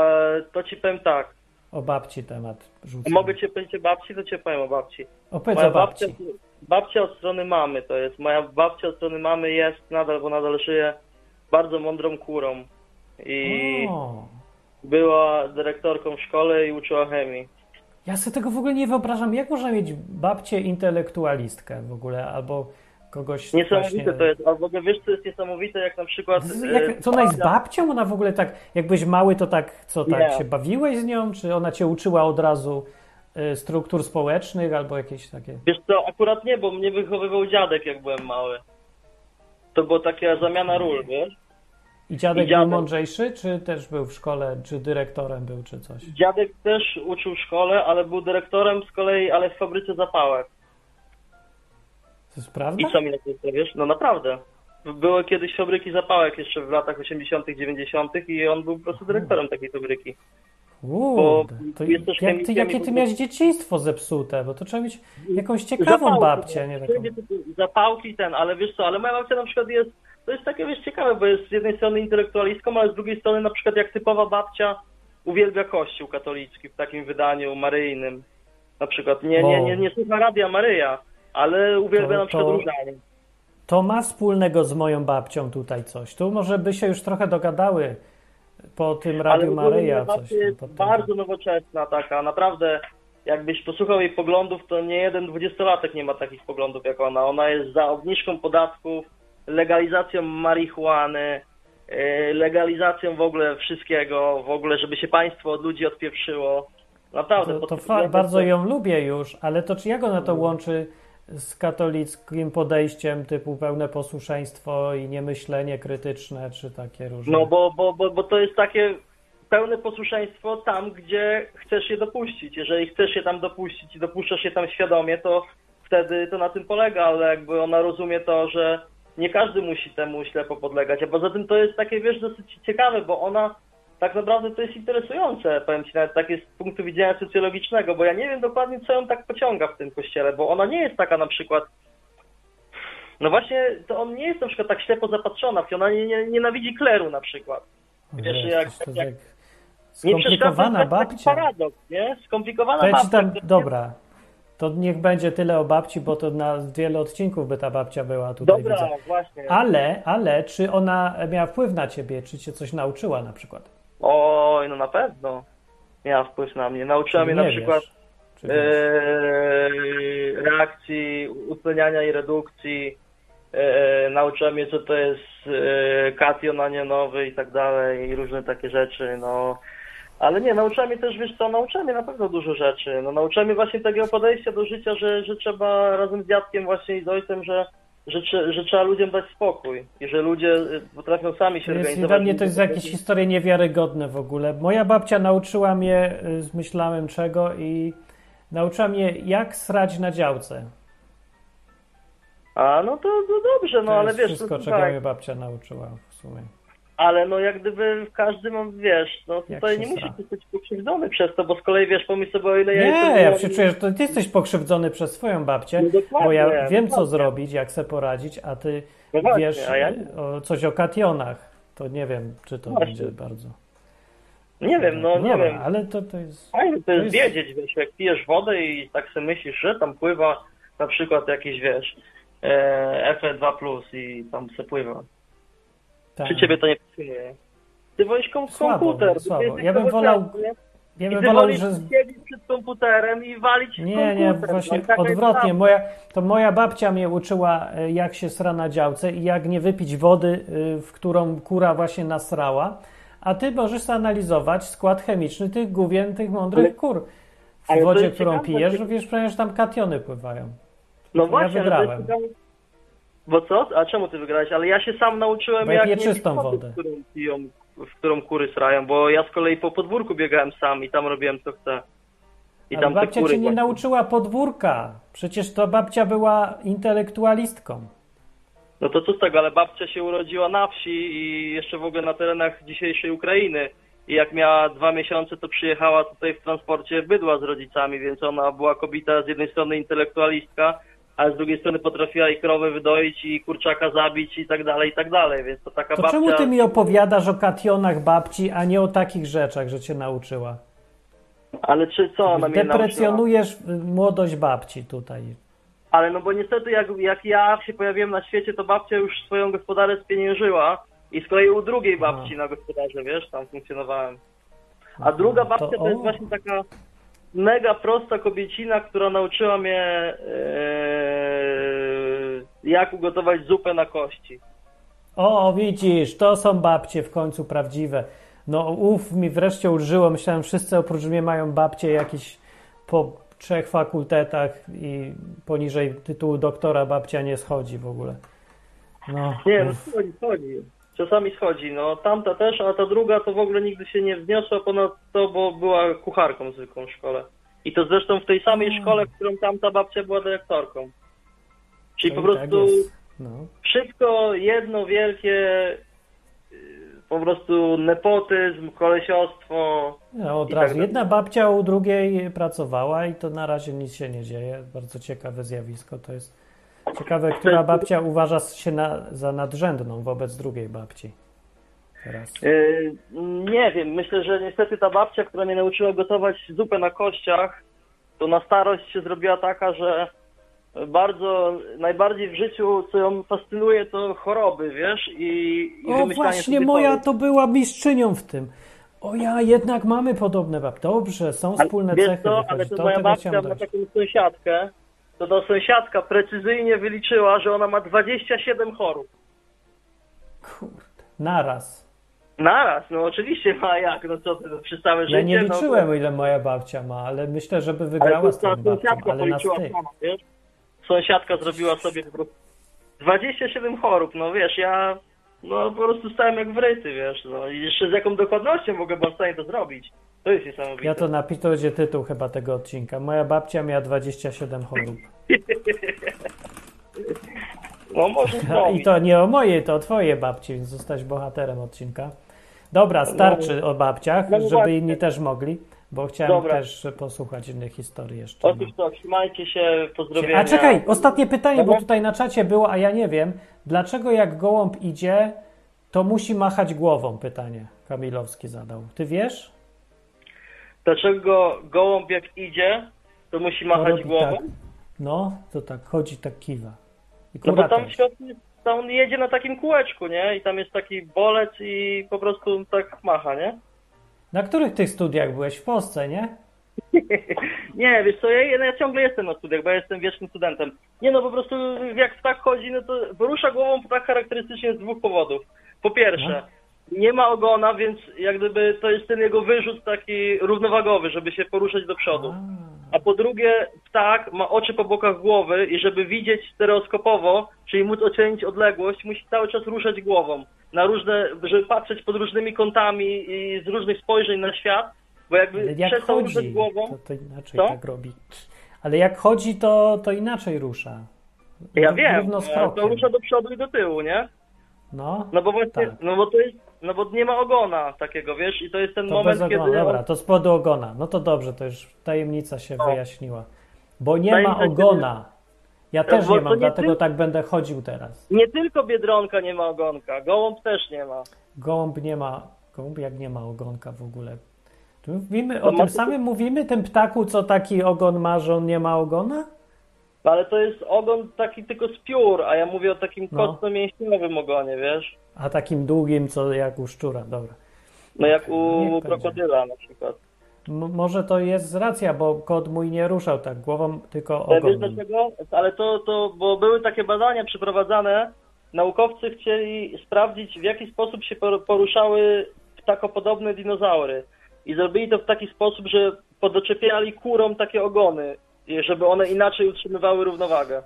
to ci powiem tak, O babci temat rzucę. mogę cię powiedzieć o babci, to cię powiem o babci. Opowiedz o babci. babcia, babcia od strony mamy to jest. Moja babcia od strony mamy jest nadal, bo nadal żyje bardzo mądrą kurą. I O, była dyrektorką w szkole i uczyła chemii. ja sobie tego w ogóle nie wyobrażam. Jak można mieć babcię intelektualistkę w ogóle, albo kogoś Niesamowite właśnie... to jest. A w ogóle wiesz, co jest niesamowite, jak na przykład... Z- Jak, to ona jest babcią? Ona w ogóle tak, jak byłeś mały, to tak, co, tak Nie. się bawiłeś z nią? Czy ona cię uczyła od razu y, struktur społecznych albo jakieś takie... Wiesz co, akurat nie, bo mnie wychowywał dziadek, jak byłem mały. To była taka zamiana ról, wiesz? I dziadek, I dziadek. był mądrzejszy, czy też był w szkole, czy dyrektorem był, czy coś? Dziadek też uczył w szkole, ale był dyrektorem z kolei, ale w fabryce zapałek. To jest prawda? I co mi na to wiesz? No naprawdę. Były kiedyś fabryki zapałek jeszcze w latach 80., 90. i on był po prostu dyrektorem takiej fabryki. To też jak ty, jakie ty miałeś dzieciństwo zepsute, bo to trzeba mieć jakąś ciekawą Zapałki, babcię, nie taką... Zapałki ten, ale wiesz co, ale moja babcia na przykład jest, to jest takie wiesz ciekawe, bo jest z jednej strony intelektualistką, ale z drugiej strony na przykład jak typowa babcia uwielbia kościół katolicki w takim wydaniu maryjnym. Na przykład nie, nie, nie, nie słucha Radia Maryja, ale uwielbia To- na przykład to- różanie. To ma wspólnego z moją babcią tutaj coś. Tu może by się już trochę dogadały po tym Radiu Maryja coś. tam bardzo nowoczesna taka, naprawdę jakbyś posłuchał jej poglądów, to nie jeden dwudziestolatek nie ma takich poglądów jak ona. Ona jest za obniżką podatków, legalizacją marihuany, yy, legalizacją w ogóle wszystkiego, w ogóle żeby się państwo od ludzi odpieprzyło. Naprawdę. To, to bardzo ją lubię już, ale to czy jak ona to łączy z katolickim podejściem typu pełne posłuszeństwo i niemyślenie krytyczne, czy takie różne? No bo, bo, bo, bo to jest takie pełne posłuszeństwo tam, gdzie chcesz je dopuścić. Jeżeli chcesz je tam dopuścić i dopuszczasz je tam świadomie, to wtedy to na tym polega, ale jakby ona rozumie to, że nie każdy musi temu ślepo podlegać. A poza tym to jest takie, wiesz, dosyć ciekawe, bo ona tak naprawdę to jest interesujące, powiem Ci nawet takie z punktu widzenia socjologicznego, bo ja nie wiem dokładnie, co ją tak pociąga w tym kościele, bo ona nie jest taka na przykład no właśnie, to on nie jest na przykład tak ślepo zapatrzona, ona nie, nie, nienawidzi kleru na przykład. Wiesz, Że jak- jak- tak Nie przeszkadza skomplikowana jest taki babcia. paradoks, nie? Skomplikowana ci babcia. tam, dobra, to niech będzie tyle o babci, bo to na wiele odcinków by ta babcia była tutaj. Dobra, widzę. właśnie. Ale, ale czy ona miała wpływ na ciebie, czy cię coś nauczyła na przykład? Oj, no na pewno. Miała wpływ na mnie. Nauczyła Czy mnie na przykład wiesz? e, reakcji, utleniania i redukcji. E, nauczyła mnie, co to jest e, kation anionowy i tak dalej, i różne takie rzeczy, no. Ale nie, nauczyła mnie też, wiesz co, nauczyła mnie na pewno dużo rzeczy. No, nauczyła mnie właśnie takiego podejścia do życia, że, że trzeba razem z dziadkiem właśnie i z ojcem, że, że, że trzeba ludziom dać spokój i że ludzie e, potrafią sami się organizować. dla mnie to jest jakieś historie niewiarygodne w ogóle. Moja babcia nauczyła mnie, y, zmyślałem czego i nauczyła mnie jak srać na działce. A, no to, to dobrze, no To ale wiesz, wszystko, to, czego tak, mnie babcia nauczyła w sumie. Ale no jak gdyby każdy ma, wiesz, no tutaj nie musisz być pokrzywdzony przez to, bo z kolei wiesz, pomyśl sobie o ile ja jestem... Nie, ja się czuję, że to ty jesteś pokrzywdzony przez swoją babcię, No bo ja wiem, co dokładnie. zrobić, jak sobie poradzić, a ty No właśnie, wiesz a ja o, coś o kationach. To nie wiem, czy to Właśnie. będzie bardzo. Nie wiem, no nie Dobra, wiem. ale to, to jest... Fajne to jest jest- wiedzieć, wiesz, jak pijesz wodę i tak sobie myślisz, że tam pływa na przykład jakiś, wiesz, e, FE2+, i tam se pływa. Tak. Czy ciebie to nie pasuje? Ty wolisz kom- Słabo, komputer. słabo. Ja bym wolał- nie? Ja I bym wolał, że... siedzieć przed komputerem i walić w Nie, nie, komputer. właśnie No, taka jest odwrotnie. Moja, to moja babcia mnie uczyła, e, jak się sra na działce i jak nie wypić wody, y, w którą kura właśnie nasrała. A ty możesz zanalizować skład chemiczny tych główien, tych mądrych Ale- kur. W wodzie, którą ciekawe, pijesz, wiesz przecież tam kationy pływają. No Ja właśnie, ale to wygrałem. jest ciekawe. Bo co? A czemu ty wygrałeś? Ale ja się sam nauczyłem, Bo jak nie czystą wodę. W którą, piją, w którą kury srają, bo ja z kolei po podwórku biegałem sam i tam robiłem co chcę. I Ale tam babcia cię nie właśnie- nauczyła podwórka. Przecież to babcia była intelektualistką. No to co z tego, ale babcia się urodziła na wsi i jeszcze w ogóle na terenach dzisiejszej Ukrainy. I jak miała dwa miesiące, to przyjechała tutaj w transporcie bydła z rodzicami, więc ona była kobieta z jednej strony intelektualistka, a z drugiej strony potrafiła i krowę wydoić, i kurczaka zabić i tak dalej, i tak dalej, więc to taka To babcia... czemu ty mi opowiadasz o kationach babci, a nie o takich rzeczach, że cię nauczyła? Ale czy co ona mnie? Deprecjonujesz y, młodość babci tutaj. Ale no bo niestety jak, jak ja się pojawiłem na świecie, to babcia już swoją gospodarę spieniężyła i z kolei u drugiej babci na gospodarze, wiesz, tam funkcjonowałem. A druga babcia to, o. jest właśnie taka mega prosta kobiecina, która nauczyła mnie ee, jak ugotować zupę na kości. O, widzisz, to są babcie w końcu prawdziwe. No, uf, mi wreszcie ulżyło. Myślałem, wszyscy oprócz mnie mają babcie jakieś po trzech fakultetach i poniżej tytułu doktora babcia nie schodzi w ogóle. No, Nie, no schodzi, schodzi. Czasami schodzi. No tamta też, a ta druga to w ogóle nigdy się nie wzniosła ponad to, bo była kucharką zwykłą w szkole. I to zresztą w tej samej Mm. szkole, w którą tamta babcia była dyrektorką. Czyli To po tak prostu jest. No. wszystko jedno wielkie, yy, po prostu nepotyzm, kolesiostwo. No, od I razu. tak. Jedna babcia u drugiej pracowała i to na razie nic się nie dzieje. Bardzo ciekawe zjawisko to jest. Ciekawe, która babcia uważa się na, za nadrzędną wobec drugiej babci. Yy, nie wiem, myślę, że niestety ta babcia, która mnie nauczyła gotować zupę na kościach, to na starość się zrobiła taka, że bardzo, najbardziej w życiu, co ją fascynuje, to choroby, wiesz, i, i O, właśnie moja to była mistrzynią w tym. O ja, jednak mamy podobne babcie. Dobrze, są Ale wspólne wiesz cechy. co, wychodzi. ale to moja babcia ma taką sąsiadkę, to ta sąsiadka precyzyjnie wyliczyła, że ona ma 27 chorób. Kurde, naraz. Naraz, no oczywiście ma jak, no co ty, no, przez całe życie. Ja nie no, liczyłem, ile moja babcia ma, ale myślę, żeby Ale wygrała to z tą babcią, ale na styk. sama, wiesz? Sąsiadka zrobiła sobie po prostu 27 chorób, no wiesz, ja no po prostu stałem jak wryty, wiesz, no i jeszcze z jaką dokładnością byłem w stanie to zrobić. To jest niesamowite. Ja to napiszę, to będzie tytuł chyba tego odcinka. Moja babcia miała 27 chorób. <laughs> No może <laughs> I zrobić. to nie o mojej, to o twojej babci, więc zostać bohaterem odcinka. Dobra, starczy o babciach, no żeby inni też mogli, bo chciałem Dobra. też posłuchać innych historii jeszcze. Otóż to, trzymajcie się, pozdrowienia. A czekaj, ostatnie pytanie, bo Dobra. tutaj na czacie było, a ja nie wiem. Dlaczego jak gołąb idzie, to musi machać głową? Pytanie Kamilowski zadał. Ty wiesz? Dlaczego gołąb jak idzie, to musi To machać robi głową? tak. No, to tak chodzi, tak kiwa. I No bo tam w środku, tam on jedzie na takim kółeczku, nie? I tam jest taki bolec i po prostu tak macha, nie? Na których tych studiach byłeś? W Polsce, nie? <laughs> Nie, wiesz co, ja, ja ciągle jestem na studiach, bo ja jestem wiecznym studentem. Nie no, po prostu jak ptak chodzi, no to porusza głową tak charakterystycznie z dwóch powodów. Po pierwsze, nie ma ogona, więc jak gdyby to jest ten jego wyrzut taki równowagowy, żeby się poruszać do przodu. A po drugie, ptak ma oczy po bokach głowy i żeby widzieć stereoskopowo, czyli móc ocenić odległość, musi cały czas ruszać głową. Na różne, żeby patrzeć pod różnymi kątami i z różnych spojrzeń na świat, bo jakby Ale jak przestał ruszać chodzi, głową. to, to inaczej Co? tak robi. Ale jak chodzi, to, to inaczej rusza. Ja wiem, to rusza do przodu i do tyłu, nie? No, No bo właśnie, Tak. no bo to jest, no bo nie ma ogona takiego, wiesz, i to jest ten to moment, bez kiedy... ogona. on- Dobra, to z powodu ogona. No to dobrze, to już tajemnica się No. wyjaśniła. Bo nie Tajemnica ma ogona. Ja też bo nie to mam, nie dlatego ty- tak będę chodził teraz. Nie tylko Biedronka nie ma ogonka, gołąb też nie ma. Gołąb nie ma. Gołąb jak nie ma ogonka w ogóle. Mówimy, To o ma tym tylko- samym mówimy, ten ptaku, co taki ogon ma, że on nie ma ogona? Ale to jest ogon taki tylko z piór, a ja mówię o takim No. kostno-mięśniowym ogonie, wiesz? A takim długim, co jak u szczura, dobra. No jak u krokodyla na przykład. M- może to jest racja, bo kot mój nie ruszał tak głową, tylko Ale wiesz ogonem. dlaczego? Ale to, to, bo były takie badania przeprowadzane, naukowcy chcieli sprawdzić, w jaki sposób się por- poruszały ptakopodobne dinozaury. I zrobili to w taki sposób, że podoczepiali kurom takie ogony, żeby one inaczej utrzymywały równowagę.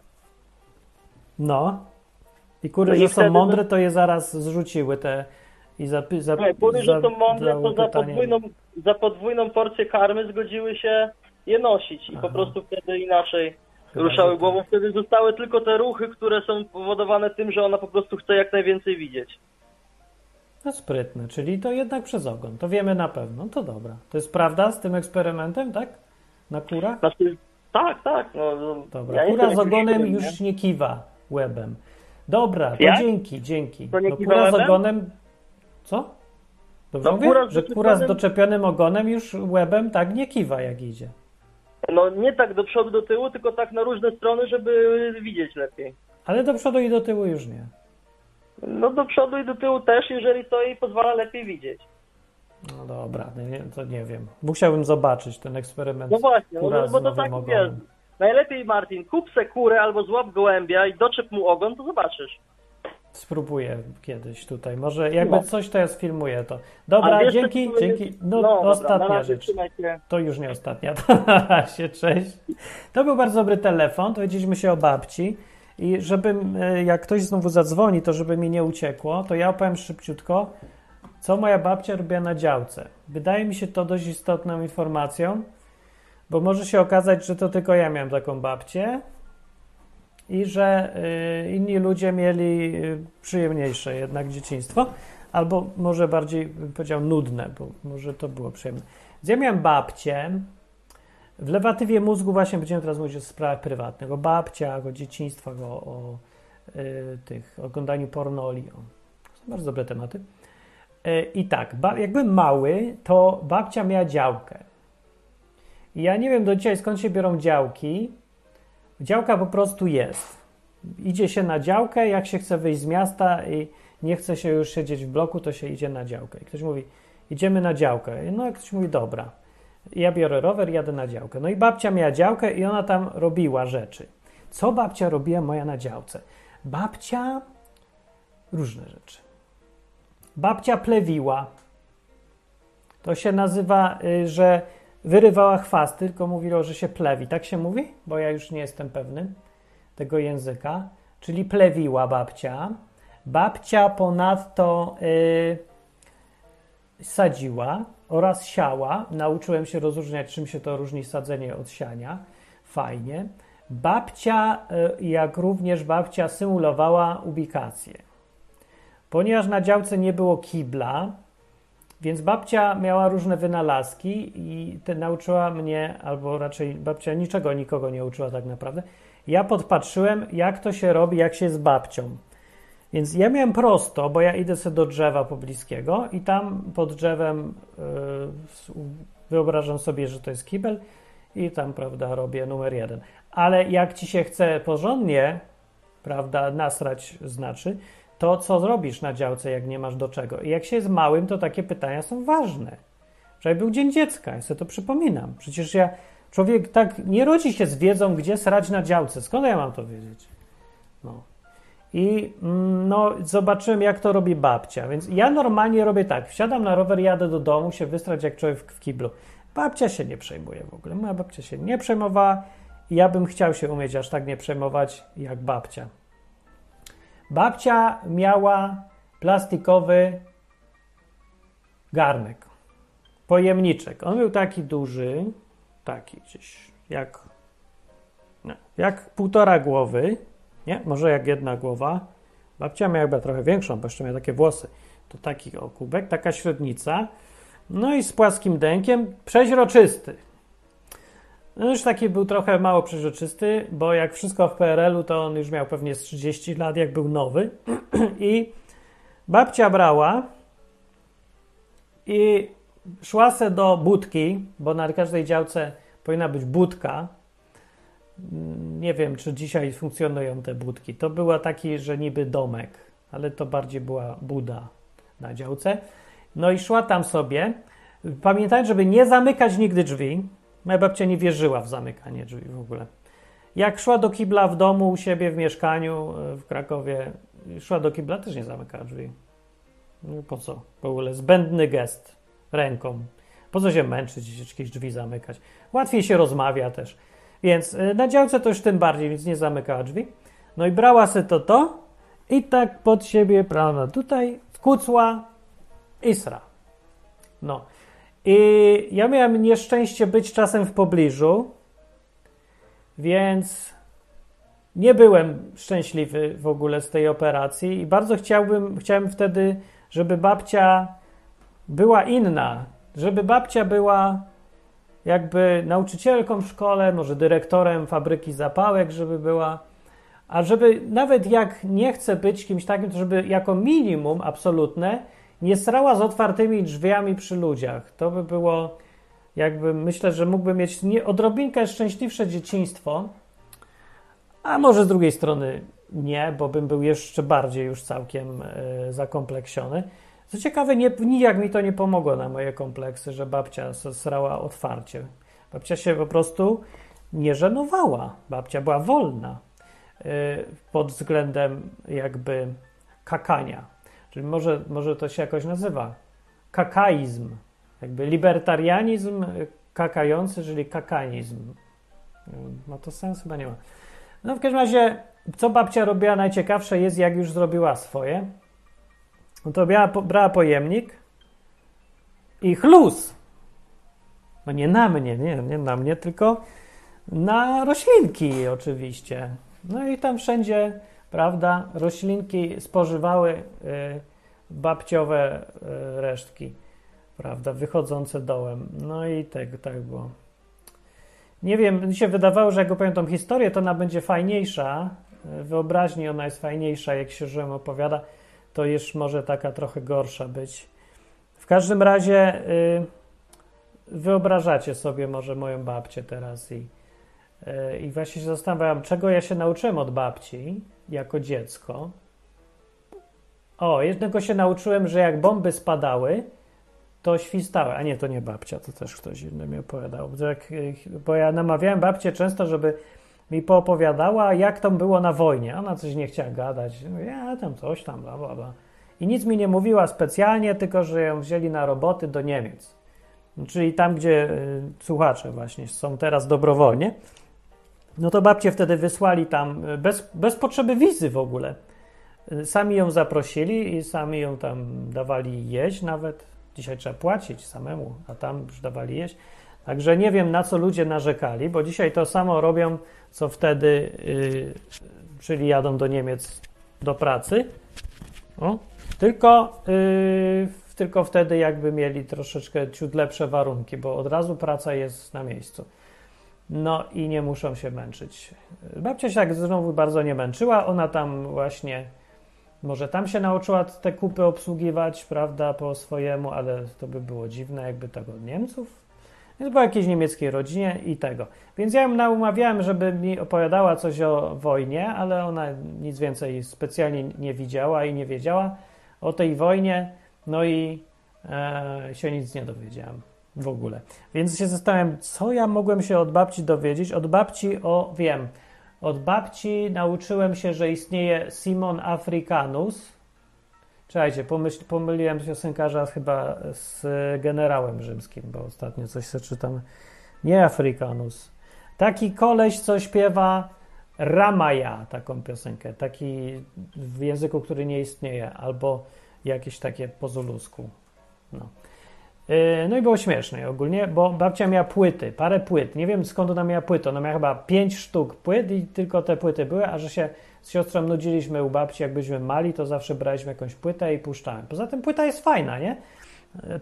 No. I kury, No że są mądre, to je zaraz zrzuciły te i za, za, Nie, kury, że są mądre, to za podwójną, za podwójną porcję karmy zgodziły się je nosić i Aha. po prostu wtedy inaczej Chyba, ruszały tak. głową. Wtedy zostały tylko te ruchy, które są powodowane tym, że ona po prostu chce jak najwięcej widzieć. No sprytne, czyli to jednak przez ogon. To wiemy na pewno. To dobra. To jest prawda z tym eksperymentem, tak? Na kurach? Znaczy, tak, tak. No, no, Dobra. ja nie Kura z ogonem świrem, już nie kiwa łebem. Dobra, to Jak? dzięki, dzięki. To nie no, kiwa kura z ogonem. Co? Dobrze No, mówię? kura Że kura z doczepionym- ogonem już łebem tak nie kiwa jak idzie. nie? No nie tak do przodu, do tyłu, tylko tak na różne strony, żeby widzieć lepiej. Ale do przodu i do tyłu już nie. No do przodu i do tyłu też, jeżeli to jej pozwala lepiej widzieć. No dobra, no nie, to nie wiem. Musiałbym zobaczyć ten eksperyment. No właśnie, no, bo to tak wiesz. Najlepiej Martin, kup se kurę albo złap gołębia i doczep mu ogon, to zobaczysz. Spróbuję kiedyś tutaj. Może jakby No. coś, to ja sfilmuję to. Dobra, dzięki, dzięki. No, dobra, na ostatnia razie, rzecz. się. To już nie ostatnia. <laughs> To razie, cześć. To był bardzo dobry telefon. Dowiedzieliśmy się o babci. I żebym, e, jak ktoś znowu zadzwoni, to żeby mi nie uciekło, to ja opowiem szybciutko, co moja babcia robiła na działce. Wydaje mi się to dość istotną informacją, bo może się okazać, że to tylko ja miałem taką babcię i że y, inni ludzie mieli y, przyjemniejsze jednak dzieciństwo, albo może bardziej bym powiedział nudne, bo może to było przyjemne. Więc ja miałem babcię. W lewatywie mózgu właśnie będziemy teraz mówić o sprawach prywatnych, o babciach, o dzieciństwach, o, o y, tych oglądaniu pornoli. To są bardzo dobre tematy. Y, I tak, jak byłem mały, to babcia miała działkę. Ja nie wiem do dzisiaj skąd się biorą działki, Działka po prostu jest. Idzie się na działkę, jak się chce wyjść z miasta i nie chce się już siedzieć w bloku, to się idzie na działkę. I ktoś mówi, idziemy na działkę. No, jak ktoś mówi, dobra. Ja biorę rower, jadę na działkę. No i babcia miała działkę i ona tam robiła rzeczy. Co babcia robiła moja na działce? Babcia różne rzeczy. Babcia plewiła. To się nazywa, y, że wyrywała chwasty, tylko mówiło, że się plewi. Tak się mówi? Bo ja już nie jestem pewny tego języka. Czyli plewiła babcia. Babcia ponadto y, sadziła oraz siała. Nauczyłem się rozróżniać, czym się to różni sadzenie od siania. Fajnie. Babcia, y, jak również babcia, symulowała ubikację. Ponieważ na działce nie było kibla, więc babcia miała różne wynalazki i te nauczyła mnie, albo raczej babcia niczego nikogo nie uczyła tak naprawdę. Ja podpatrzyłem, jak to się robi, jak się jest babcią. Więc ja miałem prosto, bo ja idę sobie do drzewa pobliskiego i tam pod drzewem yy, wyobrażam sobie, że to jest kibel i tam, prawda, robię numer jeden. Ale jak ci się chce porządnie, prawda, nasrać znaczy, to co zrobisz na działce, jak nie masz do czego. I jak się jest małym, to takie pytania są ważne. Wczoraj był Dzień Dziecka, ja sobie to przypominam. Przecież ja, człowiek tak nie rodzi się z wiedzą, gdzie srać na działce. Skąd ja mam to wiedzieć? No. I mm, no, zobaczyłem, jak to robi babcia. Więc ja normalnie robię tak. Wsiadam na rower, jadę do domu, się wystrać jak człowiek w kiblu. Babcia się nie przejmuje w ogóle. Moja babcia się nie przejmowała. Ja bym chciał się umieć aż tak nie przejmować jak babcia. Babcia miała plastikowy garnek, pojemniczek. On był taki duży, taki gdzieś jak, nie, jak półtora głowy, nie, może jak jedna głowa. Babcia miała chyba trochę większą, bo jeszcze miała takie włosy. To taki o kubek, taka średnica. No i z płaskim dękiem, przeźroczysty. No już taki był trochę mało przeźroczysty, bo jak wszystko w PRL-u, to on już miał pewnie z 30 lat, jak był nowy. <clears throat> I babcia brała i szła se do budki, bo na każdej działce powinna być budka. Nie wiem, czy dzisiaj funkcjonują te budki. To była taki, że niby domek, ale to bardziej była buda na działce. No i szła tam sobie. Pamiętaj, żeby nie zamykać nigdy drzwi, Moja babcia nie wierzyła w zamykanie drzwi w ogóle. Jak szła do kibla w domu u siebie w mieszkaniu e, w Krakowie, szła do kibla, też nie zamykała drzwi. No po co? W ogóle zbędny gest ręką. Po co się męczyć, jakieś drzwi zamykać? Łatwiej się rozmawia też. Więc e, na działce to już tym bardziej, więc nie zamykała drzwi. No i brała se to to i tak pod siebie, prawda, tutaj kucła i sra. No. I ja miałem nieszczęście być czasem w pobliżu, więc nie byłem szczęśliwy w ogóle z tej operacji i bardzo chciałbym, chciałem wtedy, żeby babcia była inna, żeby babcia była jakby nauczycielką w szkole, może dyrektorem fabryki zapałek, żeby była, a żeby nawet jak nie chce być kimś takim, to żeby jako minimum absolutne nie srała z otwartymi drzwiami przy ludziach. To by było, jakby myślę, że mógłby mieć nie, odrobinkę szczęśliwsze dzieciństwo, a może z drugiej strony nie, bo bym był jeszcze bardziej już całkiem y, zakompleksiony. Co ciekawe, nie, nijak mi to nie pomogło na moje kompleksy, że babcia srała otwarcie. Babcia się po prostu nie żenowała. Babcia była wolna y, pod względem jakby kakania Czyli może, może to się jakoś nazywa kakaizm, jakby libertarianizm kakający, czyli kakanizm. Ma to sens? Chyba nie ma. No w każdym razie, co babcia robiła najciekawsze jest, jak już zrobiła swoje, no to brała, brała pojemnik i chlus. No nie na mnie, nie, nie na mnie, tylko na roślinki oczywiście. No i tam wszędzie prawda? Roślinki spożywały y, babciowe y, resztki, prawda? Wychodzące dołem. No i tak, tak było. Nie wiem, mi się wydawało, że jak opowiem historię, to ona będzie fajniejsza. Wyobraźni ona jest fajniejsza, jak się Rzym opowiada, to już może taka trochę gorsza być. W każdym razie y, wyobrażacie sobie może moją babcię teraz i I właśnie się zastanawiam, czego ja się nauczyłem od babci jako dziecko. O, jednego się nauczyłem, że jak bomby spadały, to świstały. A nie, to nie babcia, to też ktoś inny mi opowiadał. Bo Jak, bo ja namawiałem babcię często, żeby mi poopowiadała, jak tam było na wojnie. Ona coś nie chciała gadać. Ja tam coś tam, bla, bla, bla. I nic mi nie mówiła specjalnie, tylko że ją wzięli na roboty do Niemiec. Czyli tam, gdzie y, słuchacze właśnie są teraz dobrowolnie. No to babcie wtedy wysłali tam y, bez, bez potrzeby wizy w ogóle. Y, Sami ją zaprosili i sami ją tam dawali jeść nawet. Dzisiaj trzeba płacić samemu, a tam już dawali jeść. Także nie wiem, na co ludzie narzekali, bo dzisiaj to samo robią, co wtedy, yy, czyli jadą do Niemiec do pracy. Tylko, yy, tylko wtedy jakby mieli troszeczkę ciut lepsze warunki, bo od razu praca jest na miejscu. No i nie muszą się męczyć. Babcia się tak znowu bardzo nie męczyła. Ona tam właśnie, może tam się nauczyła te kupy obsługiwać, prawda, po swojemu, ale to by było dziwne, jakby tak od Niemców. Więc była jakiejś niemieckiej rodzinie i tego. Więc ja ją naumawiałem, żeby mi opowiadała coś o wojnie, ale ona nic więcej specjalnie nie widziała i nie wiedziała o tej wojnie. No i e, się nic nie dowiedziałem w ogóle. Więc się zastanawiam, co ja mogłem się od babci dowiedzieć. Od babci o, wiem, od babci nauczyłem się, że istnieje Simon Africanus. Czekajcie, pomyśl, pomyliłem piosenkarza chyba z generałem rzymskim, bo ostatnio coś czytam. Nie Africanus. Taki koleś, co śpiewa Ramaya, taką piosenkę, taki w języku, który nie istnieje, albo jakieś takie po zulusku. No. Yy, No i było śmieszne ogólnie, bo babcia miała płyty, parę płyt. Nie wiem skąd ona miała płyty. Ona miała chyba pięć sztuk płyt i tylko te płyty były, a że się z siostrą nudziliśmy u babci, jak byliśmy mali, to zawsze braliśmy jakąś płytę i puszczałem. Poza tym płyta jest fajna, nie?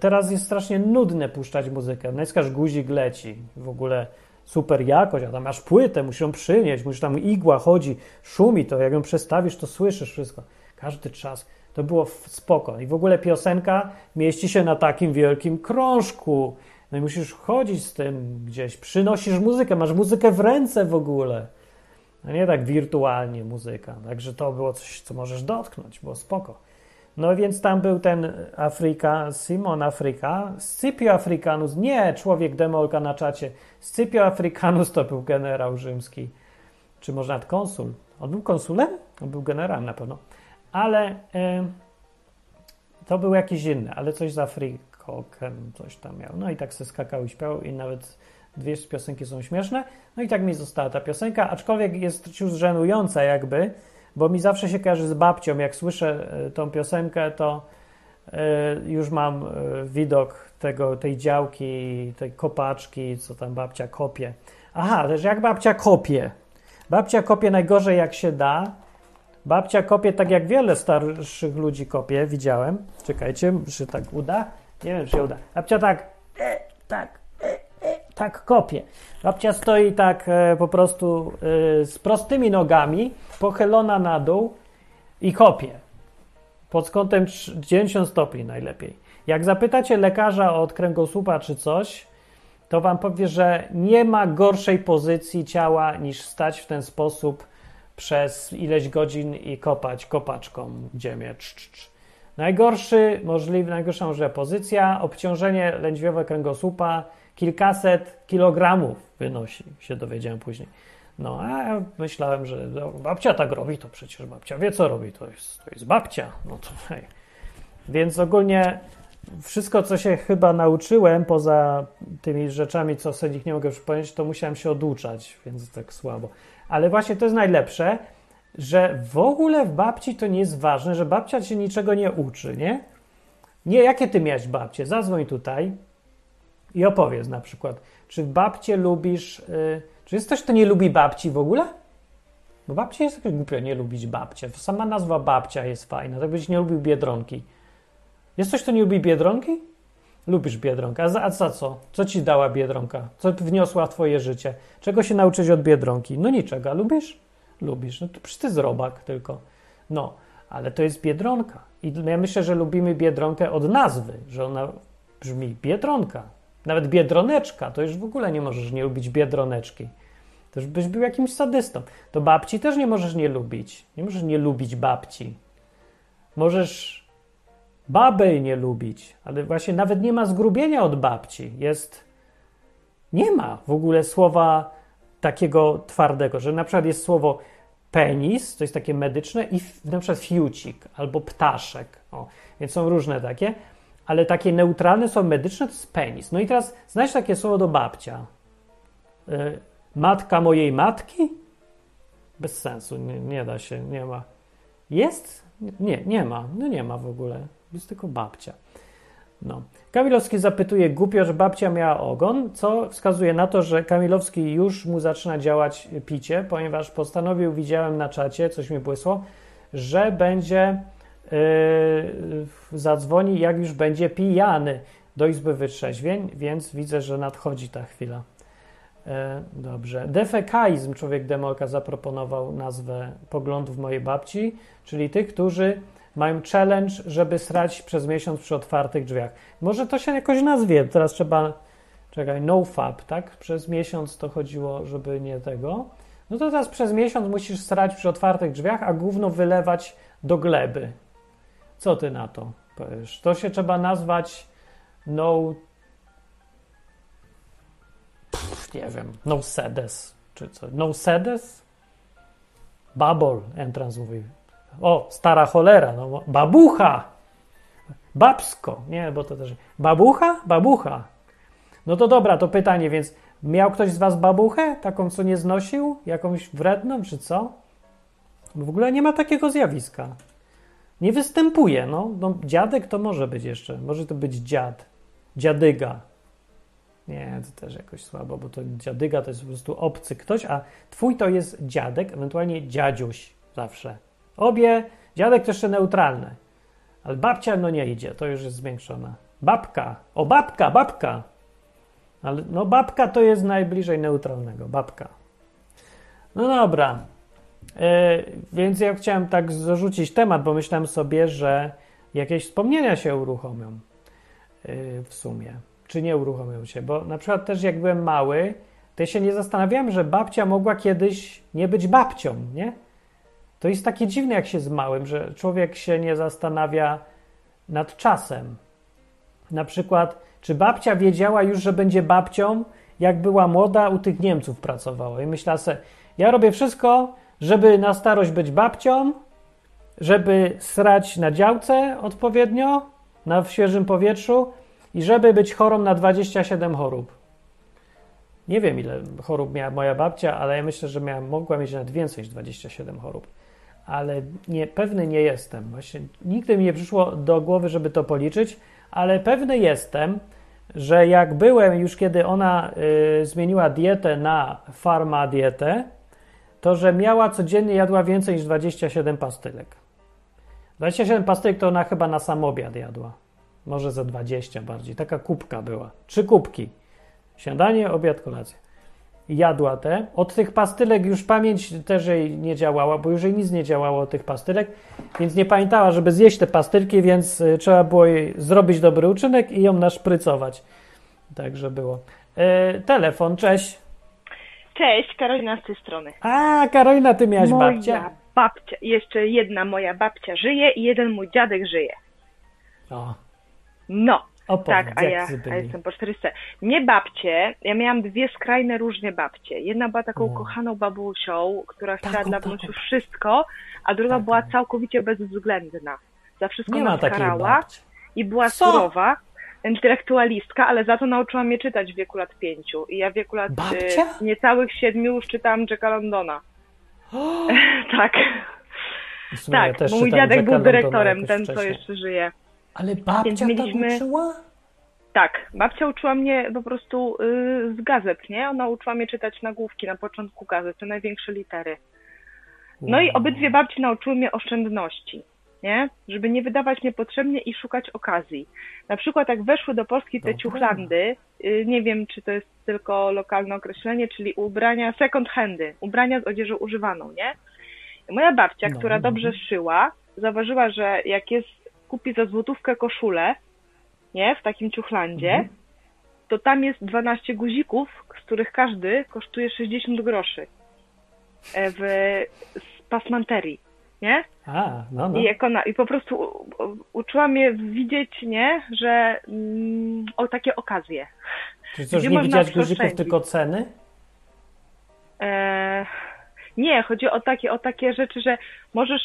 Teraz jest strasznie nudne puszczać muzykę. Naciskasz guzik, leci. W ogóle super jakość, a tam masz płytę, musisz ją przynieść, musisz tam igła chodzi, szumi to, jak ją przestawisz, to słyszysz wszystko. Każdy czas. To było spoko. I w ogóle piosenka mieści się na takim wielkim krążku. No i musisz chodzić z tym gdzieś, przynosisz muzykę, masz muzykę w ręce w ogóle. A nie tak wirtualnie muzyka. Także to było coś, co możesz dotknąć, było spoko. No więc tam był ten Afryka, Simon Afryka, Scipio Africanus, nie człowiek demolka na czacie. Scipio Africanus to był generał rzymski, czy może nawet konsul. On był konsulem? On był generałem na pewno. Ale e, to był jakiś inny, ale coś z Afrykokiem, coś tam miał. No i tak se skakał i śpiewał i nawet dwie piosenki są śmieszne. No i tak mi została ta piosenka, aczkolwiek jest ciut żenująca jakby, bo mi zawsze się kojarzy z babcią. Jak słyszę e, tą piosenkę, to e, już mam widok tego, tej działki, tej kopaczki, co tam babcia kopie. Aha, też jak babcia kopie. Babcia kopie najgorzej jak się da. Babcia kopie tak jak wiele starszych ludzi kopie, widziałem. Czekajcie, czy tak uda? Nie wiem, czy się uda. Babcia tak, e, tak, e, e, tak kopie. Babcia stoi tak e, po prostu e, z prostymi nogami, pochylona na dół i kopie. Pod kątem 90 stopni najlepiej. Jak zapytacie lekarza od kręgosłupa czy coś, to wam powie, że nie ma gorszej pozycji ciała niż stać w ten sposób przez ileś godzin i kopać kopaczką ziemię. Cz, cz, cz. Najgorszy, możliwy, najgorsza możliwa pozycja, obciążenie lędźwiowe kręgosłupa kilkaset kilogramów wynosi, się dowiedziałem później. No, a ja myślałem, że no, babcia tak robi, to przecież babcia wie, co robi, to jest, to jest babcia. No to hej. Więc ogólnie wszystko, co się chyba nauczyłem, poza tymi rzeczami, co sobie nie mogę przypomnieć, to musiałem się oduczać, więc tak słabo. Ale właśnie to jest najlepsze, że w ogóle w babci to nie jest ważne, że babcia się niczego nie uczy, nie? Nie, jakie ty miałeś babcie? Zadzwoń tutaj i opowiedz na przykład, czy babcie lubisz, y, czy jest ktoś, kto nie lubi babci w ogóle? Bo babcia jest jakaś głupio nie lubić babcia. Sama nazwa babcia jest fajna, tak byś nie lubił Biedronki. Jest ktoś, kto nie lubi Biedronki? Lubisz Biedronkę. A za, a za co? Co ci dała Biedronka? Co wniosła w twoje życie? Czego się nauczyć od Biedronki? No niczego. Lubisz? Lubisz. No to przecież ty z robak tylko. No, ale to jest Biedronka. I ja myślę, że lubimy Biedronkę od nazwy, że ona brzmi Biedronka. Nawet Biedroneczka, to już w ogóle nie możesz nie lubić Biedroneczki. To już byś był jakimś sadystą. To babci też nie możesz nie lubić. Nie możesz nie lubić babci. Możesz babę nie lubić, ale właśnie nawet nie ma zgrubienia od babci. Jest. Nie ma w ogóle słowa takiego twardego, że na przykład jest słowo penis, to jest takie medyczne, i na przykład fiucik albo ptaszek. O, więc są różne takie, ale takie neutralne są medyczne, to jest penis. No i teraz znasz takie słowo do babcia. Y, matka mojej matki? Bez sensu, nie, nie da się, nie ma. Jest? Nie, nie ma. No nie ma w ogóle. Jest tylko babcia. No. Kamilowski zapytuje głupio, że babcia miała ogon, co wskazuje na to, że Kamilowski już mu zaczyna działać picie, ponieważ postanowił, widziałem na czacie, coś mi błysło, że będzie yy, zadzwoni, jak już będzie pijany do Izby Wytrzeźwień, więc widzę, że nadchodzi ta chwila. Yy, dobrze. Defekaizm, człowiek demolka zaproponował nazwę poglądów mojej babci, czyli tych, którzy mają challenge, żeby srać przez miesiąc przy otwartych drzwiach. Może to się jakoś nazwie. Teraz trzeba, czekaj, no fab, tak? Przez miesiąc to chodziło, żeby nie tego. No to teraz przez miesiąc musisz srać przy otwartych drzwiach, a gówno wylewać do gleby. Co ty na to powiesz? To się trzeba nazwać no... Pff, nie wiem, no sedes, czy co? No sedes? Bubble, entrance mówi. O, stara cholera, no, babucha, babsko, nie, bo to też, babucha, babucha. No to dobra, to pytanie, więc miał ktoś z was babuchę, taką, co nie znosił, jakąś wredną, czy co? W ogóle nie ma takiego zjawiska. Nie występuje, no. no dziadek to może być jeszcze, może to być dziad, dziadyga. Nie, to też jakoś słabo, bo to dziadyga to jest po prostu obcy ktoś, a twój to jest dziadek, ewentualnie dziadziuś zawsze. Obie, dziadek to jeszcze neutralne. Ale babcia no nie idzie, to już jest zwiększona. Babka, o babka, babka. Ale no babka to jest najbliżej neutralnego, babka. No dobra. Yy, więc ja chciałem tak zarzucić temat, bo myślałem sobie, że jakieś wspomnienia się uruchomią yy, w sumie. Czy nie uruchomią się? Bo na przykład też jak byłem mały, to ja się nie zastanawiałem, że babcia mogła kiedyś nie być babcią, nie? To jest takie dziwne, jak się z małym, że człowiek się nie zastanawia nad czasem. Na przykład, czy babcia wiedziała już, że będzie babcią, jak była młoda, u tych Niemców pracowała. I myślała sobie, ja robię wszystko, żeby na starość być babcią, żeby srać na działce odpowiednio, na świeżym powietrzu i żeby być chorą na 27 chorób. Nie wiem, ile chorób miała moja babcia, ale ja myślę, że miała, mogła mieć nawet więcej niż 27 chorób ale nie, pewny nie jestem. Właśnie nigdy mi nie przyszło do głowy, żeby to policzyć, ale pewny jestem, że jak byłem już kiedy ona y, zmieniła dietę na farma dietę, to że miała codziennie jadła więcej niż 27 pastylek. 27 pastylek to ona chyba na sam obiad jadła. Może za 20 bardziej. Taka kubka była. Trzy kubki. Śniadanie, obiad, kolacja jadła te. Od tych pastylek już pamięć też jej nie działała, bo już jej nic nie działało od tych pastylek, więc nie pamiętała, żeby zjeść te pastylki, więc y, trzeba było jej zrobić dobry uczynek i ją naszprycować. Także było. E, telefon, cześć. Cześć, Karolina z tej strony. A, Karolina, ty miałaś moja babcię? babcia, jeszcze jedna moja babcia żyje i jeden mój dziadek żyje. O, No, opowiedz, tak, a ja, a byli? jestem po 400. Nie babcie, ja miałam dwie skrajne różnie babcie. Jedna była taką kochaną babusią, która chciała Taką, dla wszystko, a druga Taką. była całkowicie bezwzględna. Za wszystko Nie nas karała i była Co? surowa, intelektualistka, ale za to nauczyła mnie czytać w wieku lat pięciu. I ja w wieku lat Babcia? y, niecałych siedmiu już czytałam Jacka Londona. <laughs> tak. Sumie ja Tak, mój dziadek Jacka był dyrektorem, ten co wcześniej. jeszcze żyje. Ale babcia tak mieliśmy- uczyła? Tak, babcia uczyła mnie po prostu y, z gazet, nie? Ona uczyła mnie czytać nagłówki na początku gazet, te największe litery. No i Wow. obydwie babci nauczyły mnie oszczędności, nie? Żeby nie wydawać niepotrzebnie i szukać okazji. Na przykład jak weszły do Polski te Dobra. ciuchlandy, y, nie wiem czy to jest tylko lokalne określenie, czyli ubrania second handy, ubrania z odzieżą używaną, nie? I moja babcia, No, która dobrze szyła, zauważyła, że jak jest, kupi za złotówkę koszulę, nie, w takim ciuchlandzie, Mhm. to tam jest 12 guzików, z których każdy kosztuje 60 groszy e, w z pasmanterii, nie? A, no, no. I, I po prostu u, u, uczyła mnie widzieć, nie, że mm, o takie okazje. Czy coś gdzie nie widziać guzików, tylko ceny? E, nie, chodzi o takie, o takie rzeczy, że możesz,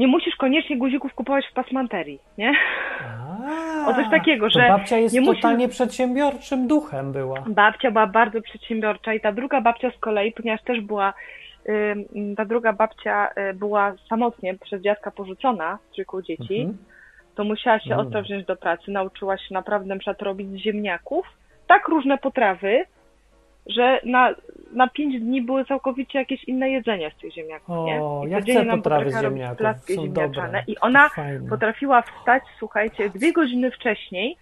nie musisz koniecznie guzików kupować w pasmanterii, nie? A, O coś takiego, że babcia jest nie musisz- totalnie przedsiębiorczym duchem była. Babcia była bardzo przedsiębiorcza i ta druga babcia z kolei, ponieważ też była, ta druga babcia y, była samotnie przez dziadka porzucona, trójką dzieci, Mhm. to musiała się ostro wziąć do pracy, nauczyła się naprawdę na przykład robić z ziemniaków tak różne potrawy, że na, na pięć dni były całkowicie jakieś inne jedzenia z tych ziemniaków, O, nie? ja chcę nam potrawy z ziemniaków, są dobre. I ona Fajne. potrafiła wstać, słuchajcie, dwie godziny wcześniej,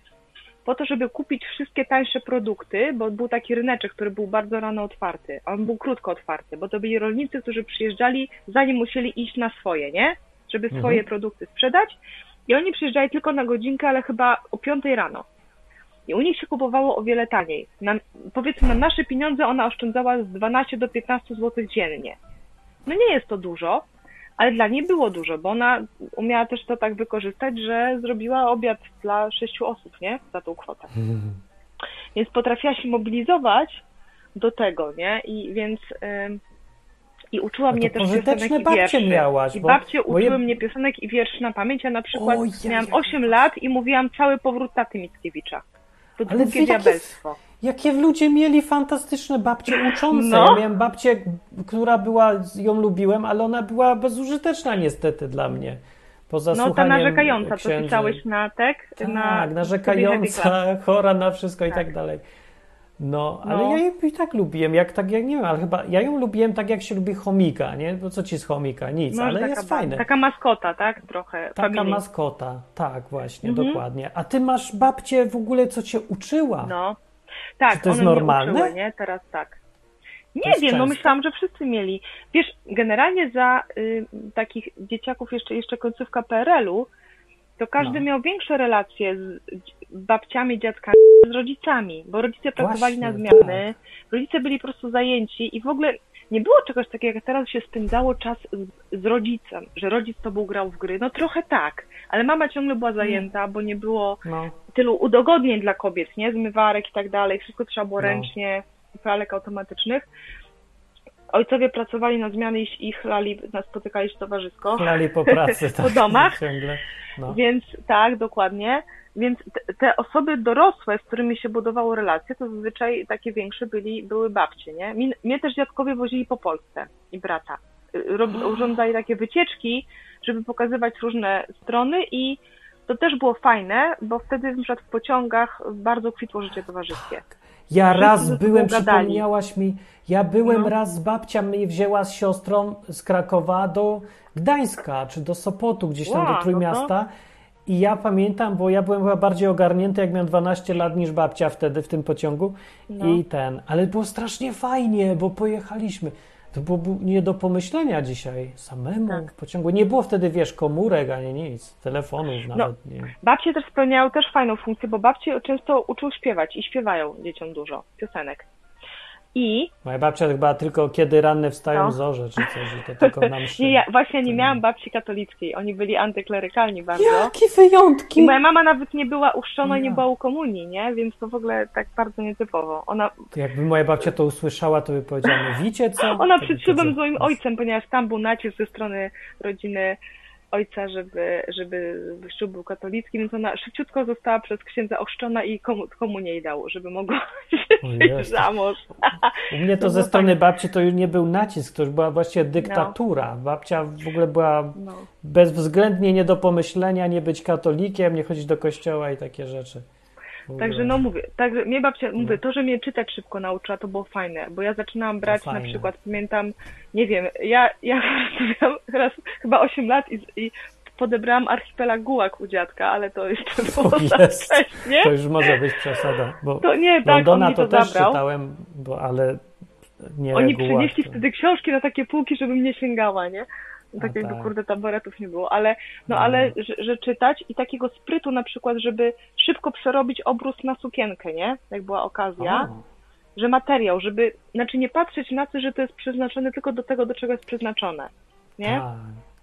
po to, żeby kupić wszystkie tańsze produkty, bo był taki ryneczek, który był bardzo rano otwarty, on był krótko otwarty, bo to byli rolnicy, którzy przyjeżdżali, zanim musieli iść na swoje, nie? Żeby Mhm. swoje produkty sprzedać. I oni przyjeżdżali tylko na godzinkę, ale chyba o 5 rano. I u nich się kupowało o wiele taniej. Na, powiedzmy, na nasze pieniądze ona oszczędzała z 12 do 15 zł dziennie. No nie jest to dużo, ale dla niej było dużo, bo ona umiała też to tak wykorzystać, że zrobiła obiad dla sześciu osób, nie? Za tą kwotę. <laughs> Więc potrafiła się mobilizować do tego, nie? I więc i uczyła mnie też piosenek i babcie wierszy. miałaś, I bo- babcie bo uczyły je- mnie piosenek i wierszy na pamięć. Ja na przykład O, miałam ja- 8 lat i mówiłam cały powrót taty Mickiewicza. To Ale drugie diabelstwo. Jakie ludzie mieli fantastyczne babcie uczące. No. Ja miałem babcię, która była, ją lubiłem, ale ona była bezużyteczna niestety dla mnie. Poza No ta narzekająca, księży. pisałeś na tek? Tak, na narzekająca, chora na wszystko i Tak. tak dalej. No, ale No. ja ją i tak lubiłem, jak tak, jak nie wiem, ale chyba ja ją lubiłem tak, jak się lubi chomika, nie? Bo co ci z chomika? Nic, No, ale taka, jest fajne. taka maskota, tak? Trochę. Taka familii. maskota, tak, właśnie, Mhm. dokładnie. A ty masz babcię w ogóle, co cię uczyła? No. Tak, Czy to jest normalne? uczyły, nie? Teraz tak. Nie wiem, no myślałam, że wszyscy mieli. Wiesz, generalnie za y, takich dzieciaków jeszcze, jeszcze końcówka PRL-u, to każdy No. miał większe relacje z babciami, dziadkami, z rodzicami, bo rodzice pracowali na Właśnie, zmiany, rodzice byli po prostu zajęci i w ogóle nie było czegoś takiego, jak teraz się spędzało czas z, z rodzicem, że rodzic z tobą grał w gry. No trochę tak, ale mama ciągle była zajęta, bo nie było No, tylu udogodnień dla kobiet, nie? Zmywarek i tak dalej, wszystko trzeba było No. ręcznie, pralek automatycznych. Ojcowie pracowali na zmiany i, i chlali, nas spotykali się towarzysko. chlali po pracy, <laughs> tak, Po domach. ciągle. No. Więc tak, dokładnie. Więc te, osoby dorosłe, z którymi się budowało relacje, to zazwyczaj takie większe byli, były babcie, nie? Mnie, mnie też dziadkowie wozili po Polsce i brata. Rob, urządzali takie wycieczki, żeby pokazywać różne strony i to też było fajne, bo wtedy na przykład w pociągach bardzo kwitło życie towarzyskie. Ja Wszyscy raz byłem, przypomniałaś mi, ja byłem No. raz, babcia mnie wzięła z siostrą z Krakowa do Gdańska, czy do Sopotu, gdzieś tam Ła, do no Trójmiasta. I ja pamiętam, bo ja byłem chyba bardziej ogarnięty, jak miałem 12 lat niż babcia wtedy w tym pociągu. No. I ten, ale było strasznie fajnie, bo pojechaliśmy. To było nie do pomyślenia dzisiaj samemu Tak. w pociągu. Nie było wtedy, wiesz, komórek ani nic, telefonów No. nawet nie. Babcie też spełniały też fajną funkcję, bo babcie często uczą śpiewać i śpiewają dzieciom dużo piosenek. I Moja babcia chyba tylko kiedy ranne wstają No. zorze, czy coś, to tylko na mszy. <laughs> nie, ja, właśnie nie miałam babci katolickiej. Oni byli antyklerykalni bardzo. Jakie wyjątki! I moja mama nawet nie była uszczona i nie Ja. była u komunii, nie? Więc to w ogóle tak bardzo nietypowo. Ona, To jakby moja babcia to usłyszała, to by powiedziała, no widzicie co? ona przed ślubem z moim ojcem, ponieważ tam był nacisk ze strony rodziny ojca, żeby, żeby ślub był katolicki, więc ona szybciutko została przez księdza ochrzczona i komu, komunię jej dał, żeby mogła <laughs> się za mąż. U mnie to To ze strony fajne. babci to już nie był nacisk, to już była właściwie dyktatura. Babcia w ogóle była No. bezwzględnie nie do pomyślenia, nie być katolikiem, nie chodzić do kościoła i takie rzeczy. Także no mówię, także mnie babcia, mówię, to, że mnie czytać szybko nauczyła, to było fajne, bo ja zaczynałam brać na przykład, pamiętam, nie wiem, ja, ja <laughs> miałam raz chyba 8 lat i, i podebrałam archipelag Gułak u dziadka, ale to jeszcze <laughs> było O za jest. wcześnie. To już może być przesada, bo To nie, tak, on Londona to, to też zabrał. czytałem, bo, ale nie Oni przynieśli to- wtedy książki na takie półki, żebym nie sięgała, nie? Tak A jakby tak. kurde taboretów nie było, ale no No. ale że, że czytać i takiego sprytu na przykład, żeby szybko przerobić obrus na sukienkę, nie? Jak była okazja, O, że materiał, żeby, znaczy nie patrzeć na to, że to jest przeznaczone tylko do tego, do czego jest przeznaczone, nie? tak.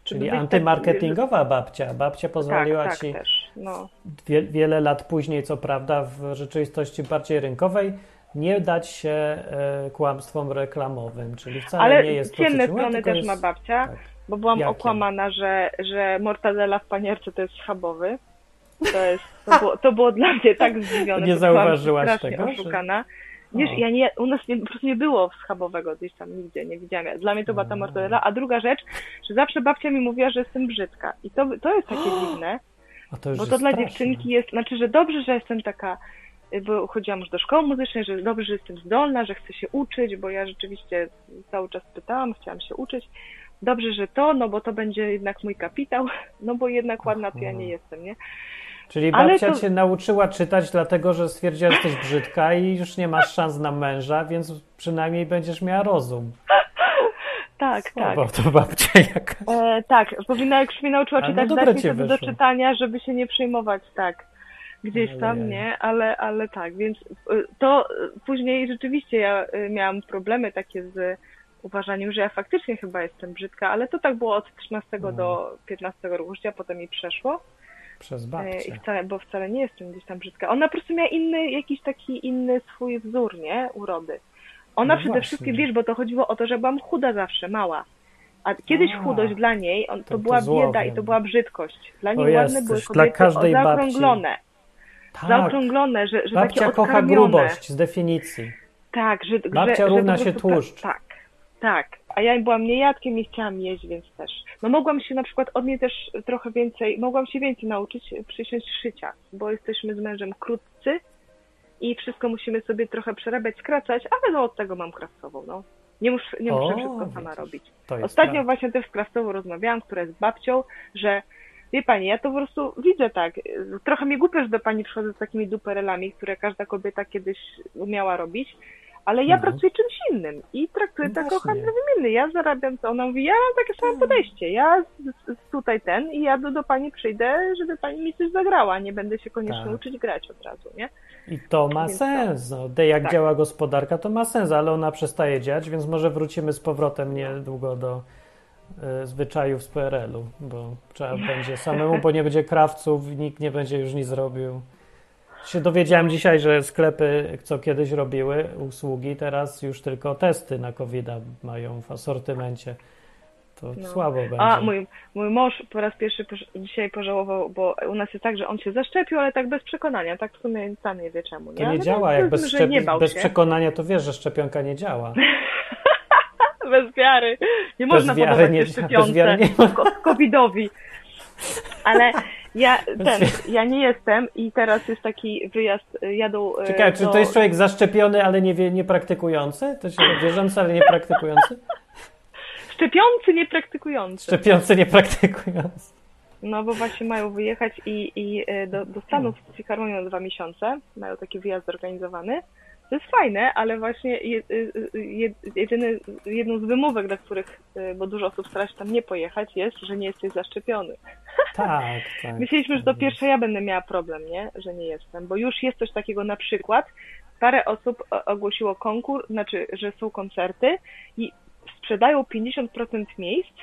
Czyli tak- antymarketingowa babcia. Babcia pozwoliła tak, tak ci no. wie, wiele lat później, co prawda, w rzeczywistości bardziej rynkowej, nie dać się e, kłamstwom reklamowym, czyli wcale Ale nie jest to, ciemne co ci mówią, strony też jest, ma babcia, tak. Bo byłam Jakie? okłamana, że, że mortadela w panierce to jest schabowy. To, jest, to, było, to było dla mnie tak <laughs> zdziwione. Nie zauważyłaś tego, oszukana. Wiesz, ja nie, u nas nie, po prostu nie było schabowego gdzieś tam nigdzie, nie widziałam. Dla mnie to była ta A. mortadela. A druga rzecz, że zawsze babcia mi mówiła, że jestem brzydka. I to, to jest takie <gasps> dziwne, to bo to dla straszne. dziewczynki jest, znaczy, że dobrze, że jestem taka, bo chodziłam już do szkoły muzycznej, że dobrze, że jestem zdolna, że chcę się uczyć, bo ja rzeczywiście cały czas pytałam, chciałam się uczyć. Dobrze, że to, no bo to będzie jednak mój kapitał, no bo jednak ładna to ja nie jestem, nie? Czyli Ale babcia to- cię nauczyła czytać, dlatego że stwierdziła, że jesteś brzydka i już nie masz szans na męża, więc przynajmniej będziesz miała rozum. Tak, tak. Bo to babcia jaka. E, tak, powinna, jak już mnie nauczyła Ale no czytać, dobre dać mi do czytania, żeby się nie przejmować, tak. Gdzieś tam, nie? Ale, ale tak, więc y, to y, później rzeczywiście ja y, miałam problemy takie z uważaniem, że ja faktycznie chyba jestem brzydka, ale to tak było od 13 No. do 15 roku życia, potem mi przeszło. Przez E, I babcię. wcale, bo wcale nie jestem gdzieś tam brzydka. Ona po prostu miała inny, jakiś taki inny swój wzór, nie? Urody. Ona No przede właśnie. wszystkim, wiesz, bo to chodziło o to, że byłam chuda zawsze, mała. A kiedyś A, chudość dla niej, on, to, to- była bieda i to była brzydkość. Dla niej ładne jesteś, były dla kobiety każdej o, babci. zaokrąglone. Tak, Zaokrąglone, że, że babcia takie kocha grubość z definicji. Tak, że, Babcia że, że równa po się tłuszcz. Tak, tak. A ja byłam niejadkiem i chciałam jeść, więc też. No mogłam się na przykład od niej też trochę więcej, mogłam się więcej nauczyć przysiąść szycia, bo jesteśmy z mężem krótcy i wszystko musimy sobie trochę przerabiać, skracać, ale no od tego mam krawcową, no. Nie, mus, nie muszę O, wszystko sama widzisz. robić. Ostatnio prawda. właśnie też z krawcową rozmawiałam, która jest babcią, że wie pani, ja to po prostu widzę tak, trochę mi głupio, że do pani przychodzę z takimi duperelami, które każda kobieta kiedyś umiała robić, ale ja Mhm. pracuję czymś innym i traktuję No to jako handel wymienny. Ja zarabiam to. Ona mówi, ja mam takie samo podejście. Ja z, z tutaj ten i ja do, do pani przyjdę, żeby pani mi coś zagrała. Nie będę się koniecznie Tak. uczyć grać od razu, nie? I to ma Więc sens. No, de- jak Tak. działa gospodarka, to ma sens, ale ona przestaje działać, więc może wrócimy z powrotem niedługo do e, zwyczajów z PRL-u, bo trzeba będzie samemu, bo nie będzie krawców, nikt nie będzie już nic robił. Się dowiedziałem dzisiaj, że sklepy, co kiedyś robiły usługi, teraz już tylko testy na covid mają w asortymencie. To No. słabo będzie. A mój, mój mąż po raz pierwszy dzisiaj pożałował, bo u nas jest tak, że on się zaszczepił, ale tak bez przekonania. Tak w sumie sam nie wie czemu. Nie? to nie Ale działa, jak bez, nie szczep- bał bez przekonania to wiesz, że szczepionka nie działa. Bez wiary. Nie Bez można wiary podawać nie szczepionce nie covidowi. Ale ja, ten, ja nie jestem i teraz jest taki wyjazd, y, jadą y, czy do... to jest człowiek zaszczepiony, ale nie, wie, nie praktykujący? To się wierzący, ale nie praktykujący? Szczepiący, niepraktykujący. Szczepiący, nie praktykujący. No bo właśnie mają wyjechać i, i y, do, do Stanów z Filharmonią na dwa miesiące. Mają taki wyjazd zorganizowany. To jest fajne, ale właśnie y, y, jed, jedyny, jedną z wymówek, dla których, y, bo dużo osób stara się tam nie pojechać, jest, że nie jesteś zaszczepiony. Tak, tak. <laughs> Myśleliśmy, że to pierwsze ja będę miała problem, nie? Że nie jestem, bo już jest coś takiego na przykład. Parę osób ogłosiło konkurs, znaczy, że są koncerty i sprzedają 50% miejsc,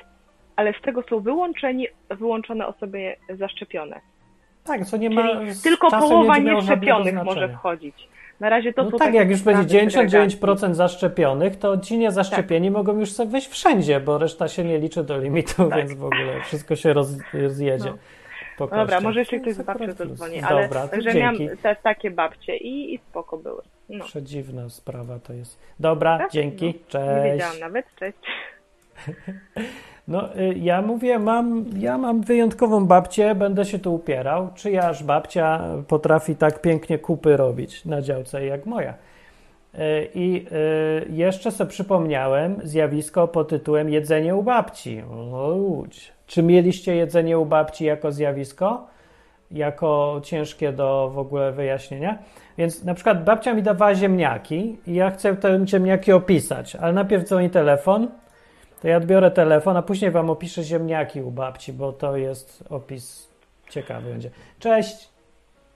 ale z tego są wyłączeni, wyłączone osoby zaszczepione. Tak, co nie ma. Czyli tylko połowa nieszczepionych może wchodzić. Na razie to No tak, jak już będzie zasady, segregacji. 99% zaszczepionych, to ci niezaszczepieni Tak. mogą już sobie wejść wszędzie, bo reszta się nie liczy do limitu, Tak. więc w ogóle wszystko się roz, rozjedzie. No. Po Dobra, może jeszcze To ktoś z babcią zadzwoni, ale Dobra, także dzięki. miałam te, takie babcie i, i spoko były. No. Przedziwna sprawa to jest. Dobra, Tak? dzięki, Nie cześć. wiedziałam nawet, cześć. <laughs> No, y, ja mówię, mam, ja mam wyjątkową babcię, będę się tu upierał. Czyjaż babcia potrafi tak pięknie kupy robić na działce jak moja. Y, I y, jeszcze sobie przypomniałem zjawisko pod tytułem jedzenie u babci. Łódź. Czy mieliście jedzenie u babci jako zjawisko? Jako ciężkie do w ogóle wyjaśnienia? Więc na przykład babcia mi dawała ziemniaki i ja chcę te ziemniaki opisać, ale najpierw dzwoni telefon, To ja odbiorę telefon, a później wam opiszę ziemniaki u babci, bo to jest opis ciekawy będzie. Cześć!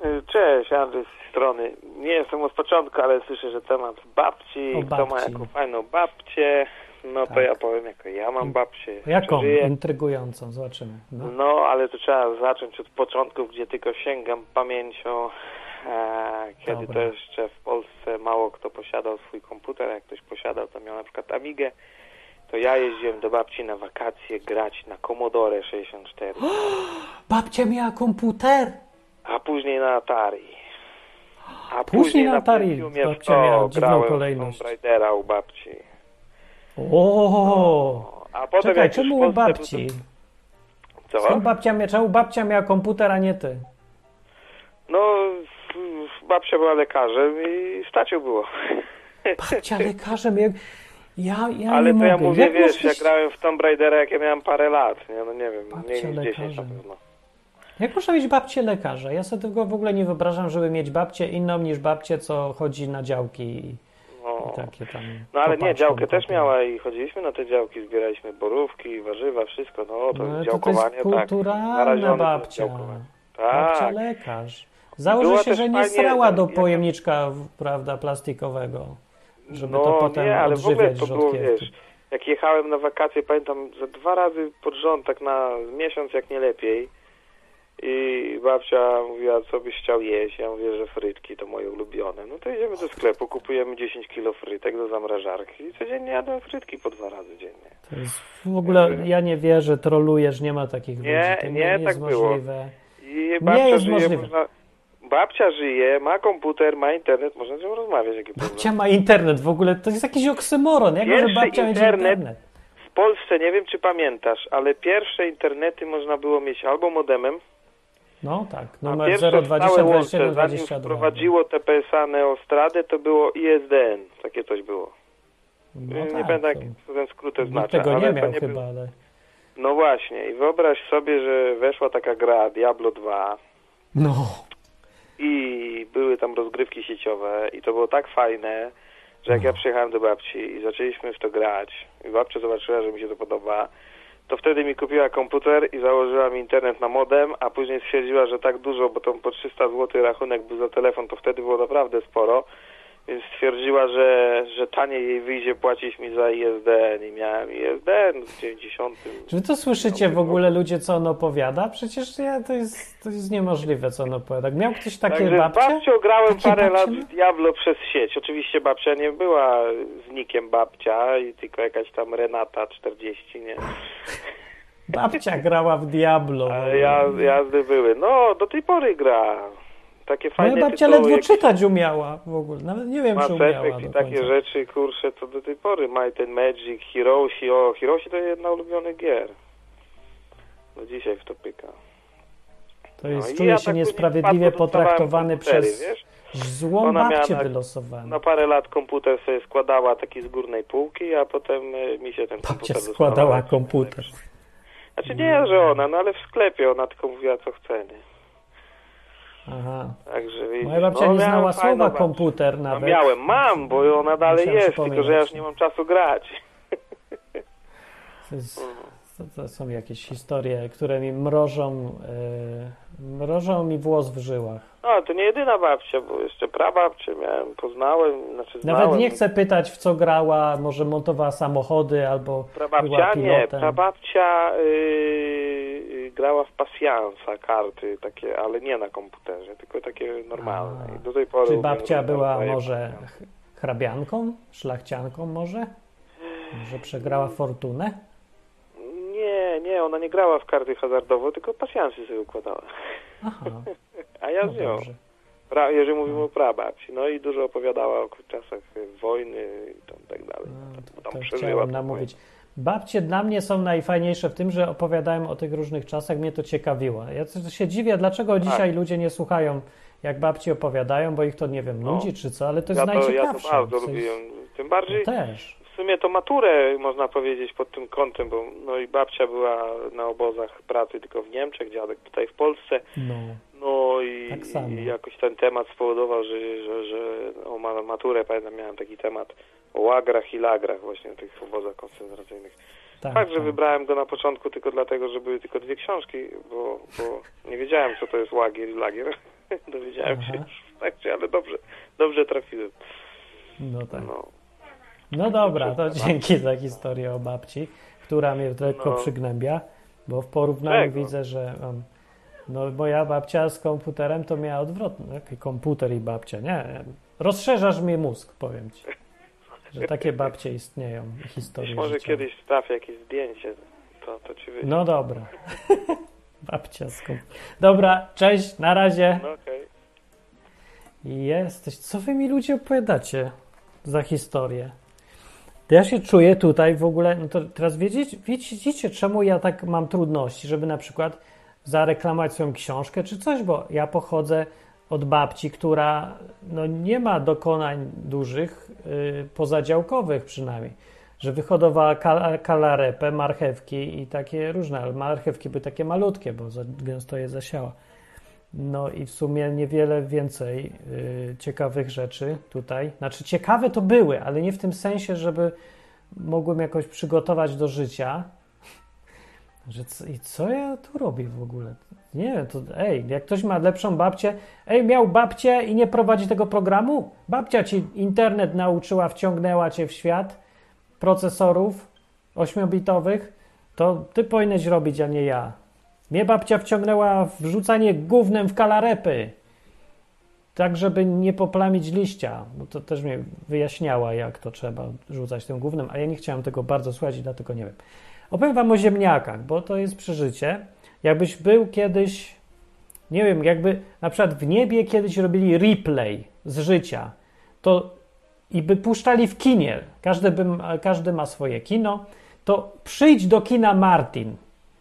Y, Cześć, Andrzej z tej strony. Nie jestem od początku, ale słyszę, że temat babci, O kto ma babci. jaką fajną babcię, no to Tak. ja powiem, jako ja mam babcię. Jaką? Intrygującą, zobaczymy. No. No, ale to trzeba zacząć od początków, gdzie tylko sięgam pamięcią, e, kiedy Dobra. to jeszcze w Polsce mało kto posiadał swój komputer, jak ktoś posiadał, to miał na przykład Amigę, to ja jeździłem do babci na wakacje grać na Commodore 64, <gasps> Babcia miała komputer? a później na Atari. A Później na Atari w babcia miała dziwną kolejność. Raidera u babci. O, A potem Czekaj, czemu u Polsce babci? Co? Skąd babcia miała, czemu babcia miała komputer, a nie ty? No, babcia była lekarzem i stać ją było. Babcia <laughs> lekarzem, jak... ja, ja Ale to ja mogę. mówię, jak wiesz, możesz ja grałem w Tomb Raidera, jak ja miałem parę lat, nie? No nie wiem, Babcia mniej niż 10 na pewno. Jak można mieć babcię lekarza? Ja sobie tego w ogóle nie wyobrażam, żeby mieć babcię inną niż babcię, co chodzi na działki i, No. i takie tam... No ale nie, działkę po też miała i chodziliśmy na te działki, zbieraliśmy borówki, warzywa, wszystko, no to No, ale to, działkowanie, jest tak. kulturalna Narażony babcia. działkowanie. Babcia Tak, lekarz. Założę Była się, że nie fajnie, strała do pojemniczka, prawda, plastikowego, żeby no to potem nie, ale w ogóle to było, wiesz, jak jechałem na wakacje, pamiętam, za dwa razy pod rząd, tak na miesiąc, jak nie lepiej. I babcia mówiła, co byś chciał jeść. Ja mówię, że frytki to moje ulubione. No to idziemy do sklepu, kupujemy 10 kilo frytek do zamrażarki i codziennie jadłem frytki po dwa razy dziennie. To jest w ogóle, ja nie wierzę, trolujesz, nie ma takich Nie, ludzi. To nie, nie, tak jest było. możliwe. I babcia jest żyje, możliwe. można... Babcia żyje, ma komputer, ma internet, można z nią rozmawiać. Jaki problem. Babcia ma internet w ogóle, to jest jakiś oksymoron. Jak może babcia mieć internet- internet? W Polsce, nie wiem czy pamiętasz, ale pierwsze internety można było mieć albo modemem, No tak, numer pierwsze 020 stałe 27 łącze, zanim 22. wprowadziło TPSA Neostradę, to było ISDN. Takie coś było. No nie tak, pamiętam, to- ten skrót to znaczy. tego nie miał nie chyba, ale... No właśnie. I wyobraź sobie, że weszła taka gra Diablo 2 No. I były tam rozgrywki sieciowe i to było tak fajne, że jak ja przyjechałem do babci i zaczęliśmy w to grać i babcia zobaczyła, że mi się to podoba, to wtedy mi kupiła komputer i założyła mi internet na modem, a później stwierdziła, że tak dużo, bo to po 300 zł rachunek był za telefon, to wtedy było naprawdę sporo, więc stwierdziła, że, że taniej jej wyjdzie płacić mi za ISDN i miałem ISDN w 90. Czy wy to słyszycie w ogóle ludzie, co on opowiada? Przecież ja, to, jest, to jest niemożliwe, co on opowiada. Miał ktoś takie Także babcie? babcią grałem Takie parę babcie lat w Diablo przez sieć. Oczywiście babcia nie była z nikiem babcia, i tylko jakaś tam Renata 40, nie? Babcia grała w Diablo. Ale ja, jazdy były. No, do tej pory gra. Takie fajne Moja babcia ledwo jak czytać umiała w ogóle. Nawet nie wiem, Mass czy umiała i takie rzeczy, kurczę, to do tej pory. Might and Magic, Hiroshi. O, Hiroshi to jedna ulubionych gier. Do dzisiaj w to pyka. To jest, No i czuje ja się tak niesprawiedliwie potraktowany przez wiesz? złą Ona babcię na- wylosowany. Na parę lat komputer sobie składała taki z górnej półki, a potem e, mi się ten Babcia komputer składała komputer. Znaczy nie, że ona, no ale w sklepie ona tylko mówiła co chce, nie? Aha. Także widzisz, Moja babcia no, nie znała słowa babcię. komputer No, nawet. miałem, mam, bo ona dalej Musiałem jest, tylko że ja już nie mam czasu grać. To, jest, to, to są jakieś historie, które mi mrożą, yy, mrożą mi włos w żyłach. No, to nie jedyna babcia, bo jeszcze prababcię miałem, poznałem, znaczy znałem. Nawet nie chcę pytać, w co grała, może montowała samochody albo była Prababcia nie, pilotem. prababcia yy, grała w pasjansa karty takie, ale nie na komputerze, tylko takie normalne. A. I do tej pory Czy babcia była może hrabianką, szlachcianką może? Może przegrała fortunę? Nie, nie, ona nie grała w karty hazardowo, tylko pasjansy sobie układała. Aha, <laughs> A ja no z nią. Pra, jeżeli mówimy o prababci, no i dużo opowiadała o czasach wojny i tam tak dalej. No, Tam- to, tam przeżyła namówić. Babcie dla mnie są najfajniejsze w tym, że opowiadają o tych różnych czasach. Mnie to ciekawiło. Ja się dziwię, dlaczego Tak. dzisiaj ludzie nie słuchają, jak babci opowiadają, bo ich to, nie wiem, No. nudzi czy co, ale to jest Ja to, ja to najciekawsze. bardzo W sensie- lubiłem. Tym bardziej No też. W sumie to maturę można powiedzieć pod tym kątem, bo no i babcia była na obozach pracy tylko w Niemczech, dziadek tutaj w Polsce. No. No i, Tak i jakoś ten temat spowodował, że, że, że o ma- maturę, pamiętam, miałem taki temat o łagrach i lagrach właśnie w tych obozach koncentracyjnych. Tak, Fakt, że tak. wybrałem go na początku tylko dlatego, że były tylko dwie książki, bo, bo nie wiedziałem, co to jest łagier i lagier. <laughs> Dowiedziałem się Aha. już w trakcie, ale dobrze, dobrze trafiłem. No tak. No. No dobra, to <laughs> dzięki za historię o babci, która mnie lekko No. przygnębia, bo w porównaniu Czego? widzę, że um, no, moja babcia z komputerem to miała odwrotnie. Jaki komputer i babcia, nie? Rozszerzasz mi mózg, powiem ci. Że takie babcie istnieją i historie Być może kiedyś trafię jakieś zdjęcie, to, to ci wyjdzie. No dobra. <laughs> babcia z komputerem. Dobra, cześć, na razie. No okej. Jesteś. Co wy mi ludzie opowiadacie za historię? To ja się czuję tutaj w ogóle. No to teraz wiedzieć, widzicie, czemu ja tak mam trudności, żeby na przykład zareklamować swoją książkę czy coś, bo ja pochodzę od babci, która no, nie ma dokonań dużych, yy, pozadziałkowych przynajmniej, że wyhodowała kal- kalarepę, marchewki i takie różne, ale marchewki były takie malutkie, bo za gęsto je zasiała. No i w sumie niewiele więcej y, ciekawych rzeczy tutaj. Znaczy, ciekawe to były, ale nie w tym sensie, żeby mogłem jakoś przygotować do życia. <laughs> Że co, I co ja tu robię w ogóle? Nie wiem, to ej, jak ktoś ma lepszą babcię, ej, miał babcię i nie prowadzi tego programu? Babcia ci internet nauczyła, wciągnęła cię w świat procesorów ośmiobitowych, to ty powinieneś robić, a nie ja. Mnie babcia wciągnęła w rzucanie gównem w kalarepy. Tak, żeby nie poplamić liścia. Bo to też mnie wyjaśniała, jak to trzeba rzucać tym gównem, a ja nie chciałem tego bardzo słuchać dlatego nie wiem. Opowiem wam o ziemniakach, bo to jest przeżycie. Jakbyś był kiedyś, nie wiem, jakby na przykład w niebie kiedyś robili replay z życia, to i by puszczali w kinie, każdy, by, każdy ma swoje kino, to przyjdź do kina Martin.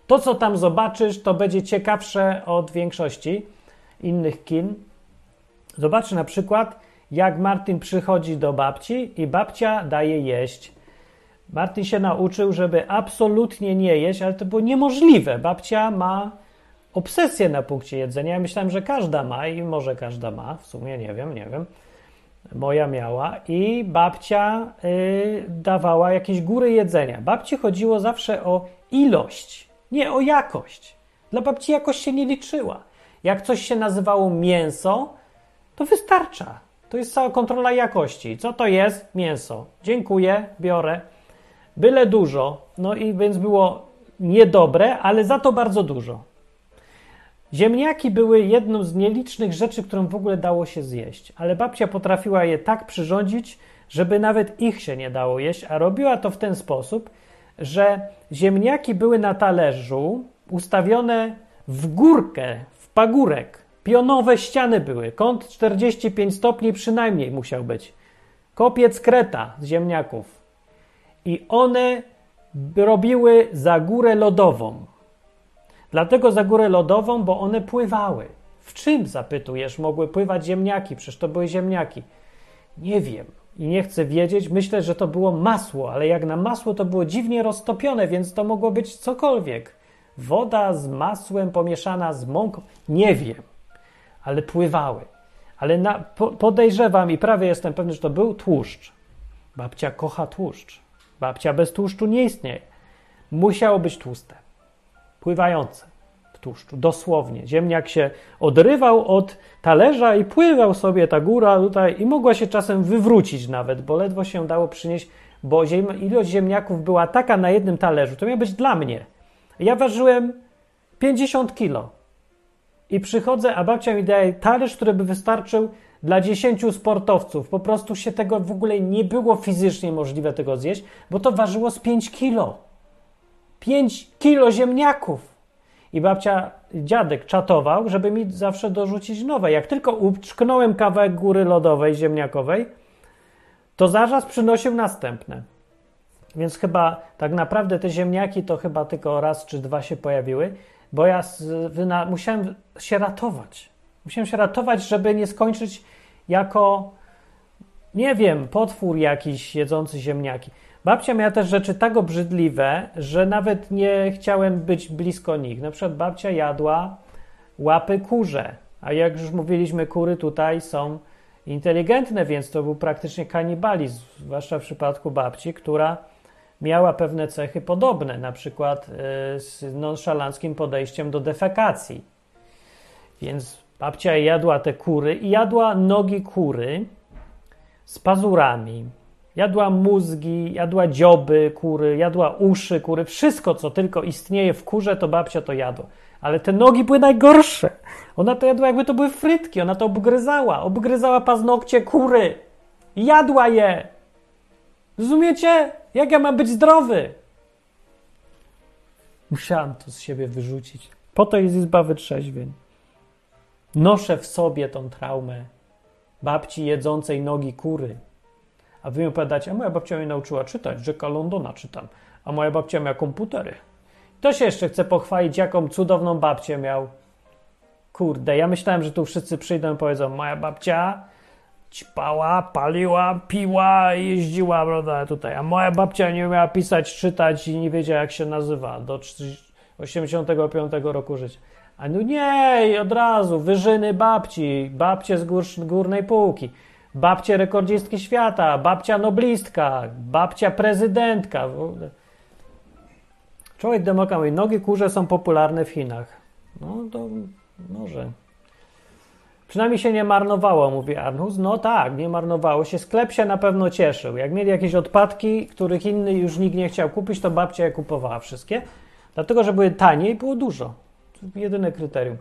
To, co tam zobaczysz, to będzie ciekawsze od większości innych kin. Zobacz na przykład, jak Martin przychodzi do babci i babcia daje jeść. Martin się nauczył, żeby absolutnie nie jeść, ale to było niemożliwe. Babcia ma obsesję na punkcie jedzenia. Ja myślałem, że każda ma i może każda ma, w sumie nie wiem, nie wiem. Moja miała i babcia y, dawała jakieś góry jedzenia. Babci chodziło zawsze o ilość, nie o jakość. Dla babci jakość się nie liczyła. Jak coś się nazywało mięso, to wystarcza. To jest cała kontrola jakości. Co to jest? Mięso. Dziękuję, biorę. Byle dużo. No i więc było niedobre, ale za to bardzo dużo. Ziemniaki były jedną z nielicznych rzeczy, którą w ogóle dało się zjeść, ale babcia potrafiła je tak przyrządzić, żeby nawet ich się nie dało jeść, a robiła to w ten sposób, że ziemniaki były na talerzu ustawione w górkę, w pagórek. Pionowe ściany były, kąt 45 stopni przynajmniej musiał być. Kopiec kreta z ziemniaków. I one robiły za górę lodową. Dlatego za górę lodową, bo one pływały. W czym, zapytujesz, mogły pływać ziemniaki? Przecież to były ziemniaki. Nie wiem i nie chcę wiedzieć. Myślę, że to było masło, ale jak na masło to było dziwnie roztopione, więc to mogło być cokolwiek. Woda z masłem pomieszana z mąką. Nie wiem, ale pływały. Ale na, po, podejrzewam i prawie jestem pewny, że to był tłuszcz. Babcia kocha tłuszcz. Babcia bez tłuszczu nie istnieje. Musiało być tłuste pływające tłuszczu, dosłownie. Ziemniak się odrywał od talerza i pływał sobie ta góra tutaj i mogła się czasem wywrócić nawet, bo ledwo się dało przynieść, bo ziem, ilość ziemniaków była taka na jednym talerzu, to miał być dla mnie. Ja ważyłem 50 kilo i przychodzę, a babcia mi daje talerz, który by wystarczył dla 10 sportowców. Po prostu się tego w ogóle nie było fizycznie możliwe tego zjeść, bo to ważyło z 5 kilo. 5 kilo ziemniaków. I babcia, dziadek czatował, żeby mi zawsze dorzucić nowe. Jak tylko uczknąłem kawałek góry lodowej, ziemniakowej, to zaraz przynosił następne. Więc chyba tak naprawdę te ziemniaki to chyba tylko raz czy dwa się pojawiły, bo ja z, musiałem się ratować. Musiałem się ratować, żeby nie skończyć jako, nie wiem, potwór jakiś jedzący ziemniaki. Babcia miała też rzeczy tak obrzydliwe, że nawet nie chciałem być blisko nich. Na przykład babcia jadła łapy kurze, a jak już mówiliśmy, kury tutaj są inteligentne, więc to był praktycznie kanibalizm, zwłaszcza w przypadku babci, która miała pewne cechy podobne, na przykład y, z nonszalanckim podejściem do defekacji. Więc babcia jadła te kury i jadła nogi kury z pazurami. Jadła mózgi, jadła dzioby kury, jadła uszy kury, wszystko co tylko istnieje w kurze, to babcia to jadła. Ale te nogi były najgorsze. Ona to jadła jakby to były frytki, ona to obgryzała, obgryzała paznokcie kury. Jadła je. Rozumiecie? Jak ja mam być zdrowy? Musiałam to z siebie wyrzucić. Po to jest izba wytrzeźwień. Noszę w sobie tą traumę babci jedzącej nogi kury. A wy mi opowiadacie, a moja babcia mnie nauczyła czytać, Jacka Londona czytam, a moja babcia miała komputery. To się jeszcze chce pochwalić, jaką cudowną babcię miał. Kurde, ja myślałem, że tu wszyscy przyjdą i powiedzą, moja babcia ćpała, paliła, piła i jeździła, prawda, tutaj. A moja babcia nie umiała pisać, czytać i nie wiedziała, jak się nazywa do 85 roku życia. A no nie, od razu, wyżyny babci, babcie z gór, górnej półki, babcie rekordzistki świata, babcia noblistka, babcia prezydentka. Człowiek demokrat mówi, nogi kurze są popularne w Chinach. No to może. Przynajmniej się nie marnowało, mówi Arnhus. No tak, nie marnowało się. Sklep się na pewno cieszył. Jak mieli jakieś odpadki, których inny już nikt nie chciał kupić, to babcia je kupowała wszystkie. Dlatego, że były tanie i było dużo. Jedyne kryterium.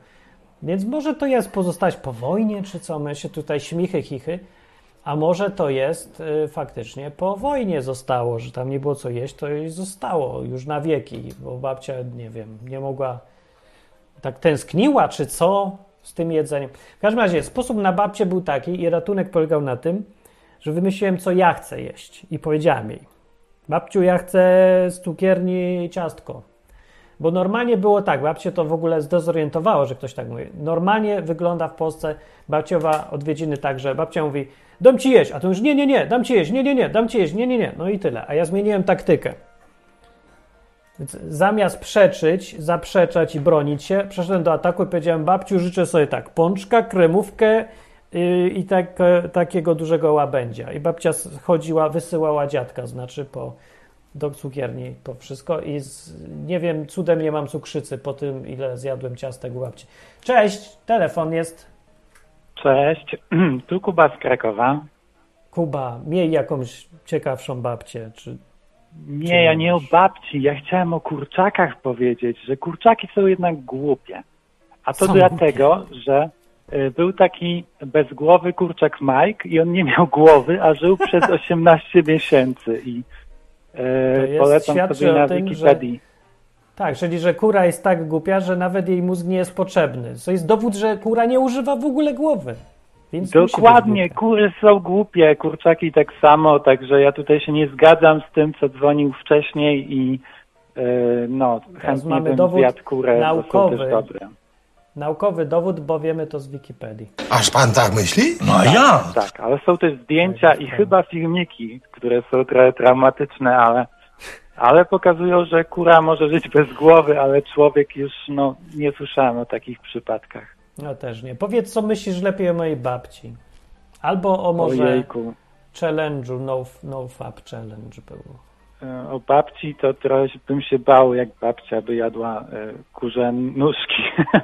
Więc może to jest pozostać po wojnie, czy co? My się tutaj śmichy, chichy. A może to jest y, faktycznie po wojnie zostało, że tam nie było co jeść, to jej zostało już na wieki, bo babcia, nie wiem, nie mogła, tak tęskniła, czy co z tym jedzeniem. W każdym razie sposób na babcię był taki i ratunek polegał na tym, że wymyśliłem, co ja chcę jeść i powiedziałem jej, babciu, ja chcę z cukierni ciastko. Bo normalnie było tak, babcie to w ogóle zdezorientowało, że ktoś tak mówi. Normalnie wygląda w Polsce babciowa odwiedziny tak, że babcia mówi, dam ci jeść, a to już nie, nie, nie, dam ci jeść, nie, nie, nie, dam ci jeść, nie, nie, nie, no i tyle. A ja zmieniłem taktykę. Więc zamiast przeczyć, zaprzeczać i bronić się, przeszedłem do ataku i powiedziałem, babciu, życzę sobie tak, pączka, kremówkę yy, i tak, e, takiego dużego łabędzia. I babcia chodziła, wysyłała dziadka, znaczy po, do cukierni po wszystko i z, nie wiem, cudem nie mam cukrzycy po tym, ile zjadłem ciastek u babci. Cześć, telefon jest. Cześć, <clears throat> tu Kuba z Krakowa. Kuba, miej jakąś ciekawszą babcię, czy Nie, ja nie o babci, ja chciałem o kurczakach powiedzieć, że kurczaki są jednak głupie. A to Są dlatego, że y, był taki bezgłowy kurczak Mike i on nie miał głowy, a żył <laughs> przez 18 miesięcy i jest- polecam sobie na tym, że- Wikipedii. Tak, czyli że kura jest tak głupia, że nawet jej mózg nie jest potrzebny. To jest dowód, że kura nie używa w ogóle głowy. Więc Dokładnie, kury są głupie, kurczaki tak samo, także ja tutaj się nie zgadzam z tym, co dzwonił wcześniej i y, no, chętnie mamy bym dowód zjadł kurę, naukowy. też dobre. Naukowy dowód, bo wiemy to z Wikipedii. Aż pan tak myśli? No a ja. Tak, ale są też zdjęcia i chyba filmiki, które są trochę traumatyczne, ale, ale pokazują, że kura może żyć bez głowy, ale człowiek już, no, nie słyszałem o takich przypadkach. No też nie. Powiedz, co myślisz lepiej o mojej babci. Albo o może Ojejku. challenge'u, no, no fab challenge było. E, O babci to trochę bym się bał, jak babcia by jadła e, kurze nóżki. <laughs>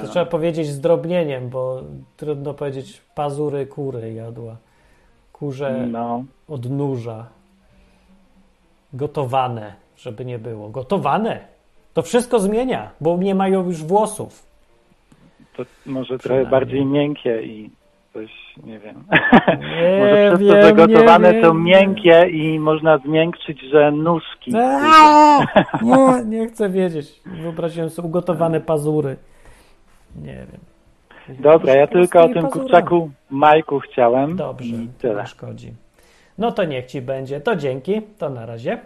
To trzeba powiedzieć zdrobnieniem, bo trudno powiedzieć pazury kury jadła. Kurze No, od nóża. Gotowane, żeby nie było. Gotowane! To wszystko zmienia, bo nie mają już włosów. to może trochę bardziej miękkie i coś, nie wiem. Nie <laughs> może przez to, wiem, że nie gotowane są miękkie i można zmiękczyć, że nóżki. <laughs> Nie, nie chcę wiedzieć. Wyobraziłem sobie ugotowane pazury. Nie wiem. Dobra, ja tylko o tym pazury. kurczaku Majku chciałem. Dobrze, to tyle. nie szkodzi. No to niech ci będzie. To dzięki, to na razie.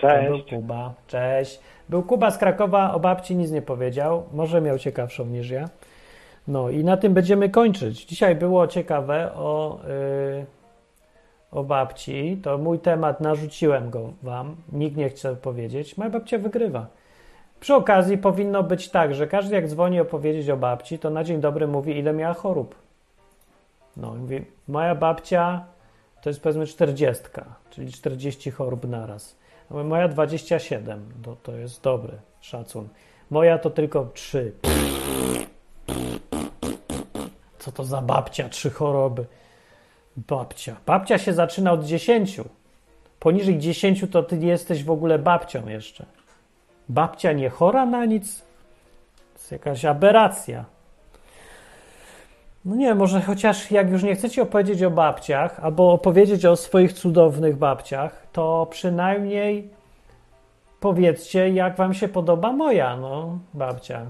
To był Cześć. Kuba. Cześć. Był Kuba z Krakowa, o babci nic nie powiedział. Może miał ciekawszą niż ja. No i na tym będziemy kończyć. Dzisiaj było ciekawe o, yy, o babci. To mój temat, narzuciłem go wam. Nikt nie chce powiedzieć. Moja babcia wygrywa. Przy okazji powinno być tak, że każdy jak dzwoni opowiedzieć o babci, to na dzień dobry mówi, ile miała chorób. No, i mówi, moja babcia to jest powiedzmy 40, czyli 40 chorób naraz. Moja 27, to, to jest dobry szacun. Moja to tylko 3. Co to za babcia? Trzy choroby. Babcia. Babcia się zaczyna od 10. Poniżej 10 to ty nie jesteś w ogóle babcią jeszcze. Babcia nie chora na nic? To jest jakaś aberracja. No nie, może chociaż jak już nie chcecie opowiedzieć o babciach, albo opowiedzieć o swoich cudownych babciach, to przynajmniej powiedzcie, jak wam się podoba moja, no, babcia.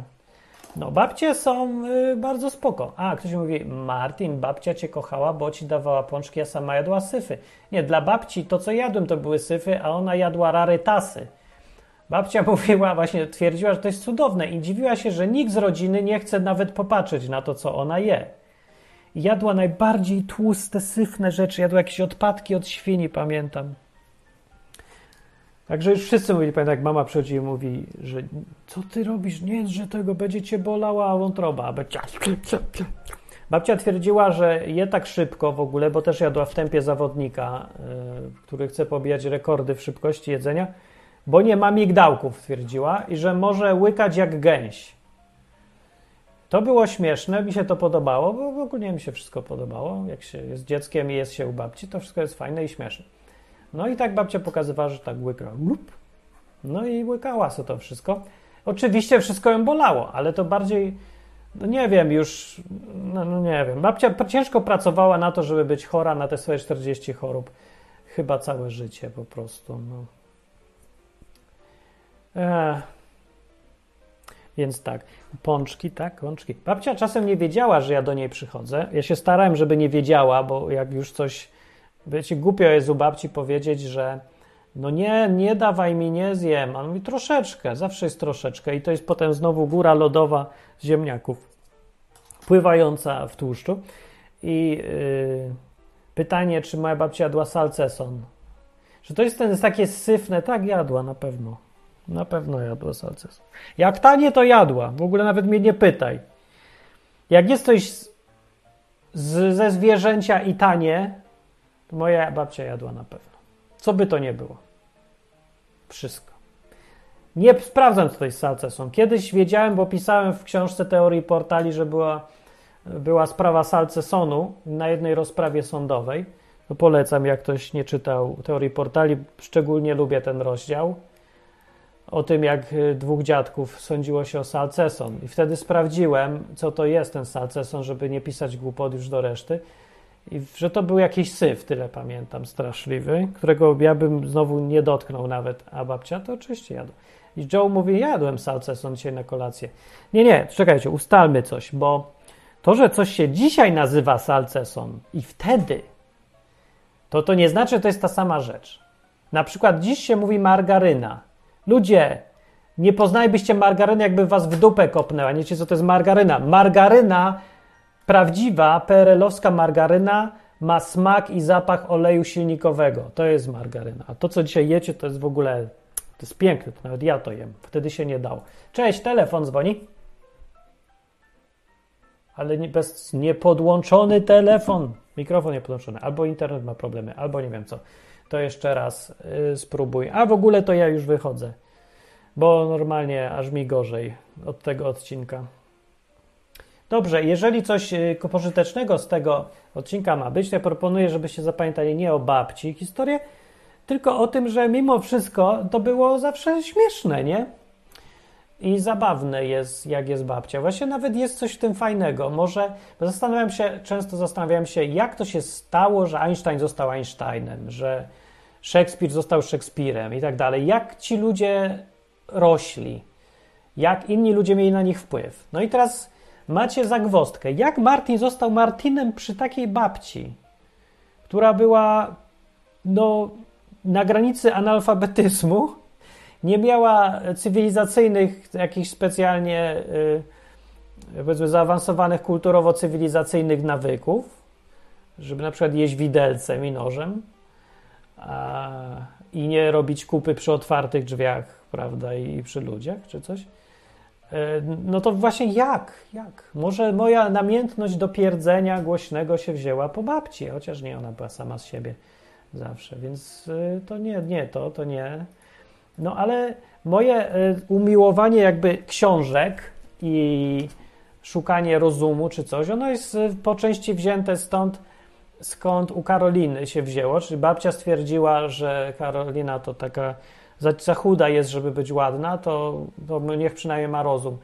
No, babcie są y, bardzo spoko. A, ktoś mówi, Martin, babcia cię kochała, bo ci dawała pączki, a sama jadła syfy. Nie, dla babci to, co jadłem, to były syfy, a ona jadła rarytasy. Babcia <laughs> mówiła, właśnie twierdziła, że to jest cudowne i dziwiła się, że nikt z rodziny nie chce nawet popatrzeć na to, co ona je. Jadła najbardziej tłuste, syfne rzeczy, jadła jakieś odpadki od świni, pamiętam. Także już wszyscy mówili, pamiętam jak mama przychodzi i mówi, że co ty robisz, nie że tego będzie cię bolała wątroba. A babcia, twierdziła, że je tak szybko w ogóle, bo też jadła w tempie zawodnika, yy, który chce pobijać rekordy w szybkości jedzenia, bo nie ma migdałków, twierdziła, i że może łykać jak gęś. To było śmieszne, mi się to podobało, bo w ogóle mi się wszystko podobało. Jak się jest dzieckiem i jest się u babci, to wszystko jest fajne i śmieszne. No i tak babcia pokazywała, że tak łyka. No i łykała sobie to wszystko. Oczywiście wszystko ją bolało, ale to bardziej, no nie wiem, już, no, no nie wiem. Babcia ciężko pracowała na to, żeby być chora na te swoje 40 chorób. Chyba całe życie po prostu. No. Ech. Więc tak, pączki, tak, pączki. Babcia czasem nie wiedziała, że ja do niej przychodzę. Ja się starałem, żeby nie wiedziała, bo jak już coś, wiecie, głupio jest u babci powiedzieć, że no nie, nie dawaj mi, nie zjem. A on mówi troszeczkę, zawsze jest troszeczkę i to jest potem znowu góra lodowa z ziemniaków, pływająca w tłuszczu. I yy, pytanie, czy moja babcia jadła salceson. Że to jest ten takie syfne, tak jadła na pewno. Na pewno jadła salces. Jak tanie, to jadła. W ogóle nawet mnie nie pytaj. Jak jest coś z, z, ze zwierzęcia i tanie, to moja babcia jadła na pewno. Co by to nie było. Wszystko. Nie sprawdzam, co to jest salceson. Kiedyś wiedziałem, bo pisałem w książce teorii portali, że była, była sprawa salcesonu na jednej rozprawie sądowej. To polecam, jak ktoś nie czytał teorii portali. Szczególnie lubię ten rozdział o tym, jak y, dwóch dziadków sądziło się o salceson. I wtedy sprawdziłem, co to jest ten salceson, żeby nie pisać głupot już do reszty. I że to był jakiś syf, tyle pamiętam, straszliwy, którego ja bym znowu nie dotknął nawet, a babcia to oczywiście jadła. I Joe mówi, jadłem salceson dzisiaj na kolację. Nie, nie, czekajcie, ustalmy coś, bo to, że coś się dzisiaj nazywa salceson i wtedy, to to nie znaczy, że to jest ta sama rzecz. Na przykład dziś się mówi margaryna, Ludzie, nie poznajbyście margaryny, jakby was w dupę kopnęła. Nie wiecie, co to jest margaryna. Margaryna, prawdziwa, PRL-owska margaryna ma smak i zapach oleju silnikowego. To jest margaryna. A to, co dzisiaj jecie, to jest w ogóle, to jest piękne, to nawet ja to jem. Wtedy się nie dało. Cześć, telefon dzwoni. Ale nie, bez niepodłączony telefon. Mikrofon niepodłączony. Albo internet ma problemy, albo nie wiem co to jeszcze raz y, spróbuj. A w ogóle to ja już wychodzę, bo normalnie aż mi gorzej od tego odcinka. Dobrze, jeżeli coś y, pożytecznego z tego odcinka ma być, to ja proponuję, żebyście zapamiętali nie o babci historię, tylko o tym, że mimo wszystko to było zawsze śmieszne, nie? I zabawne jest, jak jest babcia. Właśnie nawet jest coś w tym fajnego. Może zastanawiam się, często zastanawiam się, jak to się stało, że Einstein został Einsteinem, że Szekspir został Szekspirem i tak dalej. Jak ci ludzie rośli? Jak inni ludzie mieli na nich wpływ? No i teraz macie zagwostkę. Jak Martin został Martinem przy takiej babci, która była no, na granicy analfabetyzmu, nie miała cywilizacyjnych, jakichś specjalnie yy, powiedzmy zaawansowanych kulturowo-cywilizacyjnych nawyków, żeby na przykład jeść widelcem i nożem a, i nie robić kupy przy otwartych drzwiach, prawda, i przy ludziach czy coś. E, No to właśnie jak? Jak? Może moja namiętność do pierdzenia głośnego się wzięła po babci, chociaż nie, ona była sama z siebie zawsze, więc y, to nie, nie, to, to nie. No ale moje y, umiłowanie jakby książek i szukanie rozumu czy coś, ono jest y, po części wzięte stąd, skąd u Karoliny się wzięło, czyli babcia stwierdziła, że Karolina to taka za, za chuda jest, żeby być ładna, to, to niech przynajmniej ma rozum.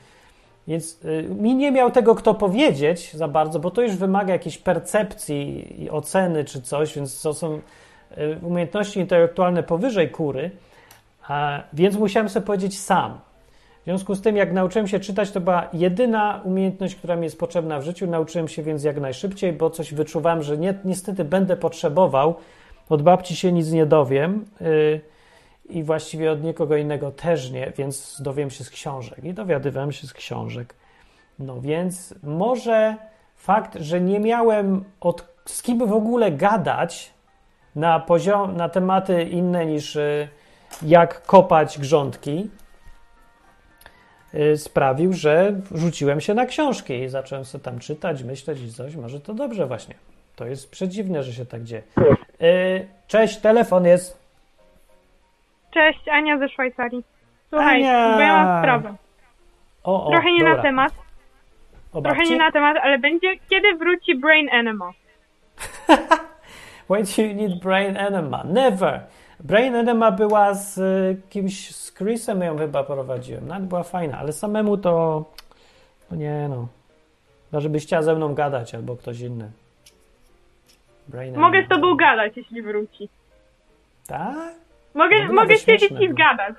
Więc y, mi nie miał tego kto powiedzieć za bardzo, bo to już wymaga jakiejś percepcji i oceny czy coś, więc to są y, umiejętności intelektualne powyżej kury, więc musiałem sobie powiedzieć sam. W związku z tym, jak nauczyłem się czytać, to była jedyna umiejętność, która mi jest potrzebna w życiu. Nauczyłem się więc jak najszybciej, bo coś wyczuwałem, że nie, niestety będę potrzebował. Od babci się nic nie dowiem y, i właściwie od nikogo innego też nie, więc dowiem się z książek. I dowiadywałem się z książek. No więc może fakt, że nie miałem od, z kim w ogóle gadać na, poziom, na tematy inne niż y, jak kopać grządki, y, sprawił, że rzuciłem się na książki i zacząłem sobie tam czytać, myśleć i coś. Może to dobrze właśnie. To jest przedziwne, że się tak dzieje. Y, Cześć, telefon jest. Cześć, Ania ze Szwajcarii. Słuchaj, Ania! bo ja mam sprawę. O, o, Trochę nie dobra. na temat, O trochę babci? nie na temat, ale będzie kiedy wróci Brain Enema. <laughs> When you need brain enema. Never. Brain enema była z y, kimś, z Chrisem ją chyba prowadziłem. Nawet była fajna, ale samemu to, to nie no. Chyba, żebyś chciała ze mną gadać albo ktoś inny. Brain Mogę z tobą gadać, jeśli wróci. Tak? Mogę, No mogę siedzieć i było. zgadać.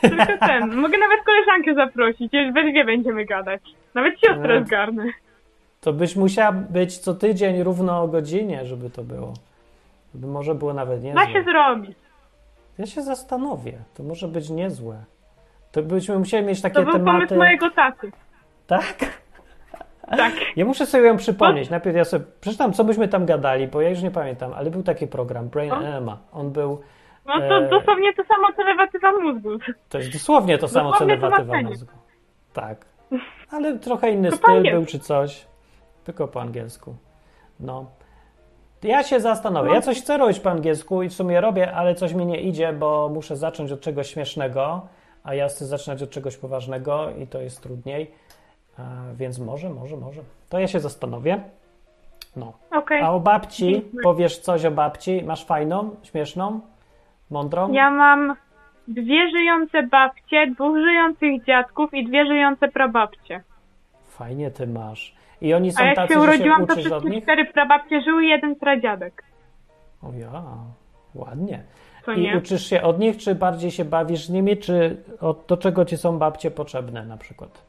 Tylko ten. <laughs> Mogę nawet koleżankę zaprosić, we dwie będziemy gadać. Nawet siostrę No. zgarnę. To byś musiała być co tydzień równo o godzinie, żeby to było. By może było nawet niezłe. Da się zrobić. Ja się zastanowię. To może być niezłe. To byśmy musieli mieć takie To był tematy. pomysł mojego taty. Tak? Tak. Ja muszę sobie ją przypomnieć. Najpierw ja sobie przeczytam, co byśmy tam gadali, bo ja już nie pamiętam, ale był taki program, Brain O. Enema. On był, No to Eee. dosłownie to samo, co lewatywa mózgu. to jest dosłownie to samo, co Dosłownie lewatywa tłumaczenie. mózgu. Tak. Ale trochę inny To styl był czy coś. Tylko po angielsku. No. Ja się zastanowię. No. Ja coś chcę robić po angielsku i w sumie robię, ale coś mi nie idzie, bo muszę zacząć od czegoś śmiesznego, a ja chcę zaczynać od czegoś poważnego i to jest trudniej. Więc może, może, może. To ja się zastanowię. No. Okej. A o babci, powiesz coś o babci? Masz fajną, śmieszną, mądrą? Ja mam dwie żyjące babcie, dwóch żyjących dziadków i dwie żyjące prababcie. Fajnie ty masz. I oni są A jak tacy, się że się urodziłam, to uczysz od wszystkie cztery prababcie żyły i jeden pradziadek. O ja, ładnie. Co I nie? uczysz się od nich, czy bardziej się bawisz z nimi, czy od, do czego ci są babcie potrzebne na przykład?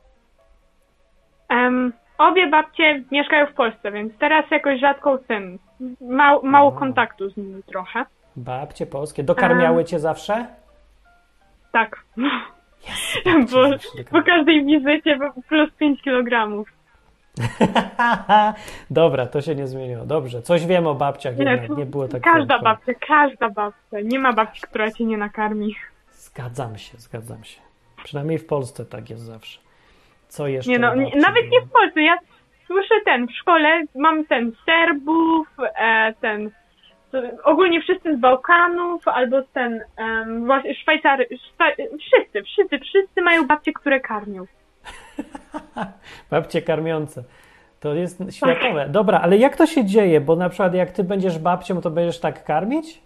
Em, obie babcie mieszkają w Polsce, więc teraz jakoś rzadko tym. Mał, mało A. kontaktu z nimi trochę. Babcie polskie. Dokarmiały cię zawsze? Tak. babcie <laughs> Bo po każdej wizycie plus 5 kg. <laughs> Dobra, to się nie zmieniło. Dobrze, coś wiem o babciach Nie, jednak. Nie było tak Każda wyjątkowo. babcia, każda babcia. Nie ma babci, która cię nie nakarmi. Zgadzam się, zgadzam się. Przynajmniej w Polsce tak jest zawsze. Co jeszcze? Nie no, nie, nawet nie w Polsce. Ja słyszę ten w szkole, mam ten Serbów, e, ten ogólnie wszyscy z Bałkanów, albo ten em, właśnie Szwajcary, Szwa, wszyscy, wszyscy, wszyscy mają babcie, które karmią. <laughs> Babcie karmiące. To jest światowe. Dobra, ale jak to się dzieje? Bo na przykład jak ty będziesz babcią, to będziesz tak karmić?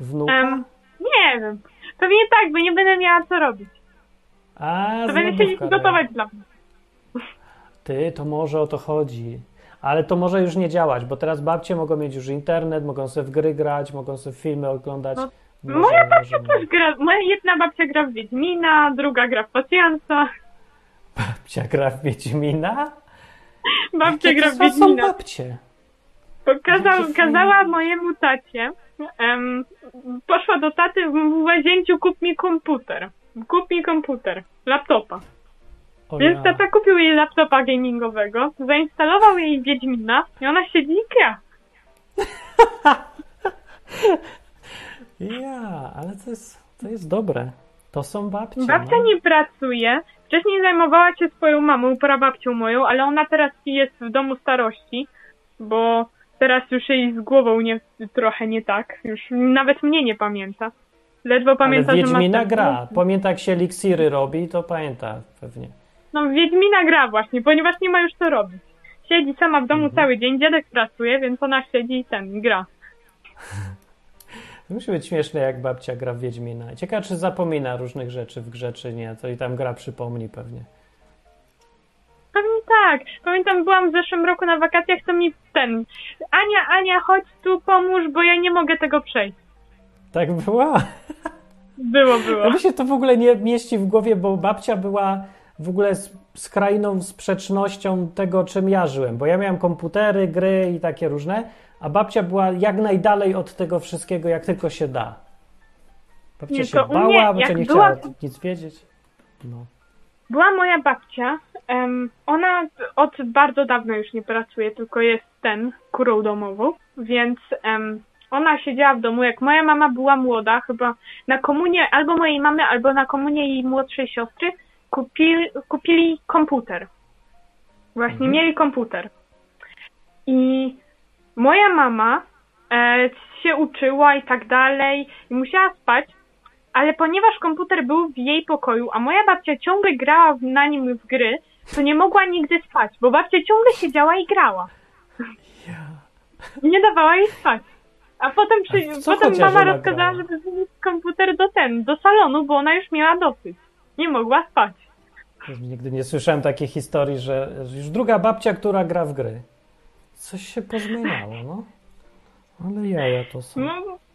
Wnuka? Em, nie wiem. Pewnie tak, bo nie będę miała co robić. A, To będę zlodówka, gotować dla mnie. Ty, to może o to chodzi. Ale to może już nie działać, bo teraz babcie mogą mieć już internet, mogą sobie w gry grać, mogą sobie filmy oglądać. No, Może- Moja babcia też gra, moja jedna babcia gra w Wiedźmina, druga gra w Pacjansa, Babcia gra w Wiedźmina? babcia gra w Wiedźmina. babcie? Pokazał, kazała mojemu tacie, em, poszła do taty w łazięciu kup mi komputer. Kup mi komputer, laptopa. O Więc ja. tata kupił jej laptopa gamingowego, zainstalował jej Wiedźmina i ona siedzi i gra. <laughs> Ja, ale to jest, to jest dobre. To są babcie. Babcia no. nie pracuje, Wcześniej zajmowała się swoją mamą, prababcią moją, ale ona teraz jest w domu starości, bo teraz już jej z głową nie, trochę nie tak. Już nawet mnie nie pamięta. Ledwo pamięta, Ale że Wiedźmina ten- gra. Pamięta jak się eliksiry robi, to pamięta pewnie. No Wiedźmina gra właśnie, ponieważ nie ma już co robić. Siedzi sama w domu Mhm. cały dzień, dziadek pracuje, więc ona siedzi i ten, gra. <laughs> Musi być śmieszne, jak babcia gra w Wiedźmina. Ciekawe, czy zapomina różnych rzeczy w grze, czy nie. To i tam gra przypomni pewnie. Pewnie tak. Pamiętam, byłam w zeszłym roku na wakacjach, to mi ten... Ania, Ania, chodź tu, pomóż, bo ja nie mogę tego przejść. Tak była? Było, było. Ja mi się to w ogóle nie mieści w głowie, bo babcia była w ogóle skrajną sprzecznością tego, czym ja żyłem. Bo ja miałem komputery, gry i takie różne, a babcia była jak najdalej od tego wszystkiego, jak tylko się da. Babcia Nie, się bała, mnie, babcia nie była- chciała nic wiedzieć. No. Była moja babcia. em, ona od bardzo dawna już nie pracuje, tylko jest ten, kurą domową, więc em, ona siedziała w domu, jak moja mama była młoda, chyba na komunie albo mojej mamy, albo na komunie jej młodszej siostry, kupili, kupili komputer. Właśnie Mhm. mieli komputer. I moja mama e, się uczyła i tak dalej, i musiała spać, ale ponieważ komputer był w jej pokoju, a moja babcia ciągle grała na nim w gry, to nie mogła nigdy spać, bo babcia ciągle siedziała i grała. Nie dawała jej spać. A potem, przy, A potem mama rozkazała, grała? żeby wynieść komputer do ten, do salonu, bo ona już miała dosyć. Nie mogła spać. Nigdy nie słyszałem takiej historii, że już druga babcia, która gra w gry. Coś się pozmieniało, no. Ale jaja to są. No,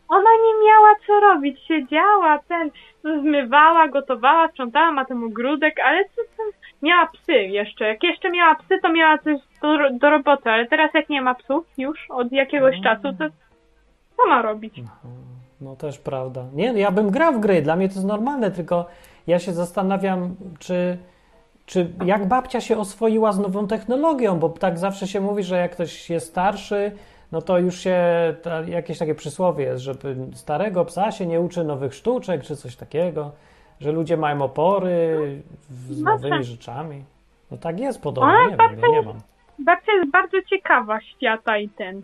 ona nie miała co robić, siedziała, ten, zmywała, gotowała, sprzątała, ma ten ogródek, ale co tam, miała psy jeszcze. Jak jeszcze miała psy, to miała coś do, do roboty, ale teraz jak nie ma psów już od jakiegoś czasu, to co ma robić? No też prawda. Nie, ja bym grał w gry, dla mnie to jest normalne, tylko ja się zastanawiam, czy, czy jak babcia się oswoiła z nową technologią, bo tak zawsze się mówi, że jak ktoś jest starszy, no to już się, ta, jakieś takie przysłowie jest, żeby starego psa się nie uczy nowych sztuczek, czy coś takiego, że ludzie mają opory z No nowymi rzeczami. No tak jest podobno, Ona nie wiem, ja nie mam. Babcia jest bardzo ciekawa świata i ten.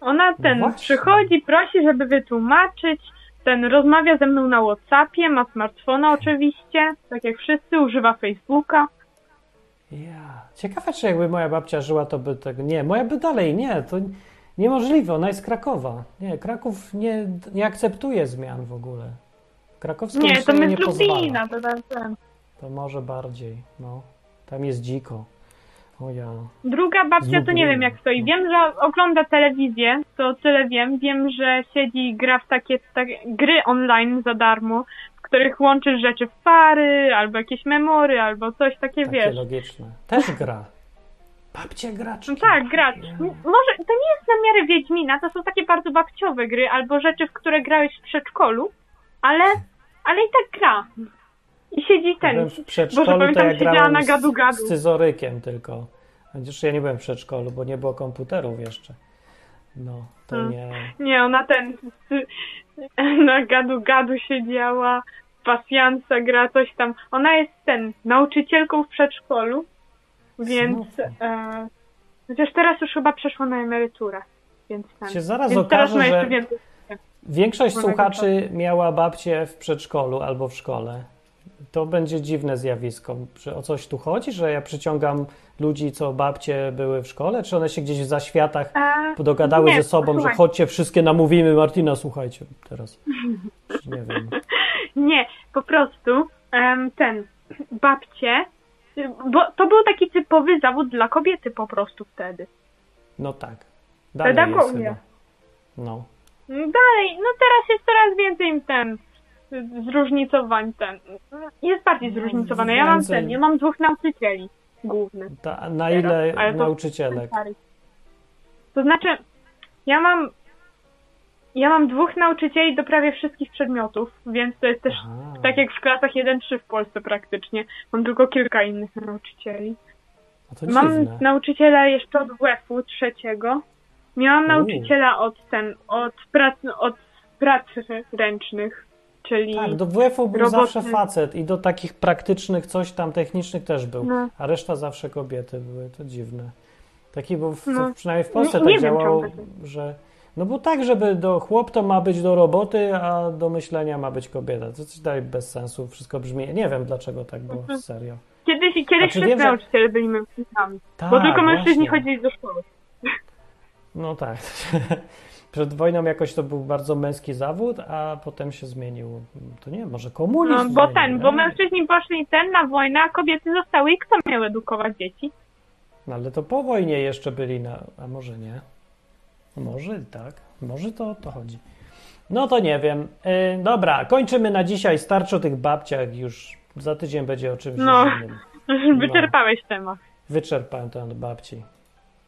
Ona ten właśnie. przychodzi, prosi, żeby wytłumaczyć, ten rozmawia ze mną na Whatsappie, ma smartfona oczywiście, tak jak wszyscy, używa Facebooka. Ja. Ciekawe, czy jakby moja babcia żyła, to by tego. Nie, moja by dalej, nie, to niemożliwe, ona jest Krakowa. Nie, Kraków nie, nie akceptuje zmian w ogóle. Krakowskie Nie, to my nie z Lublina, to ten, ten. To może bardziej, no. Tam jest dziko. O ja. Druga babcia to nie wiem jak stoi. Wiem, że ogląda telewizję, to tyle wiem. Wiem, że siedzi i gra w takie, takie gry online za darmo, w których łączysz rzeczy w pary, albo jakieś memory, albo coś takie, Takie wiesz. logiczne. Też gra. Babcia graczki. No tak, grać. M- Może to nie jest na miarę Wiedźmina, to są takie bardzo babciowe gry, albo rzeczy, w które grałeś w przedszkolu, ale, ale i tak gra. I siedzi ten. W Boże, przedszkolu, to pamiętam, ja grałem na z, gadu-gadu. z scyzorykiem tylko. Chociaż ja nie byłem w przedszkolu, bo nie było komputerów jeszcze. No, to Hmm. nie... Nie, ona ten <laughs> na gadu gadu siedziała, pasjansa gra, coś tam. Ona jest ten, nauczycielką w przedszkolu, więc e, chociaż teraz już chyba przeszła na emeryturę, więc ten. Się zaraz więc okaże, że- więcej. Większość słuchaczy miała babcię w przedszkolu albo w szkole. To będzie dziwne zjawisko. Czy o coś tu chodzi, że ja przyciągam ludzi, co babcie były w szkole? Czy one się gdzieś w zaświatach E, dogadały nie, ze sobą, słuchaj. że chodźcie, wszystkie namówimy Martina, słuchajcie teraz. Nie wiem. <laughs> Nie, po prostu ten, babcie, bo to był taki typowy zawód dla kobiety po prostu wtedy. No tak. Dalej jest Pedagogia. No. Dalej, no teraz jest coraz więcej ten zróżnicowań ten. Jest bardziej zróżnicowane. Ja mam ten, ja mam dwóch nauczycieli głównych. Ta, na Teraz, ile to- nauczycielek? To znaczy, ja mam ja mam dwóch nauczycieli do prawie wszystkich przedmiotów, więc to jest też tak jak w klasach 1-3 w Polsce praktycznie. Mam tylko kilka innych nauczycieli. No Mam dziwne. nauczyciela jeszcze od WF-u trzeciego. Miałam U. nauczyciela od ten, od prac, od prac ręcznych. Czyli Tak, do WF-u był zawsze facet i do takich praktycznych, coś tam technicznych też był, No. a reszta zawsze kobiety były, to dziwne. Taki był, w, No. przynajmniej w Polsce Nie- tak nie czemu tak że... No bo tak, żeby do chłop to ma być do roboty, a do myślenia ma być kobieta. To coś dalej bez sensu, wszystko brzmi. Nie wiem dlaczego tak było, Mhm. serio. kiedyś, kiedyś wszyscy wiem, że- nauczyciele byli mężczyznami, Tak, bo tylko mężczyźni właśnie. chodzili do szkoły. No tak. <laughs> Przed wojną jakoś to był bardzo męski zawód, a potem się zmienił. To nie, może komunizm No, bo zmienił, ten, bo nie? mężczyźni poszli ten na wojnę, a kobiety zostały i kto miał edukować dzieci? No ale to po wojnie jeszcze byli na. A może nie? Może tak. Może to o to chodzi. No to nie wiem. Yy, dobra, kończymy na dzisiaj. Starczy o tych babciach. Już za tydzień będzie o czymś No. innym. <laughs> Wyczerpałeś temat. Wyczerpałem temat babci.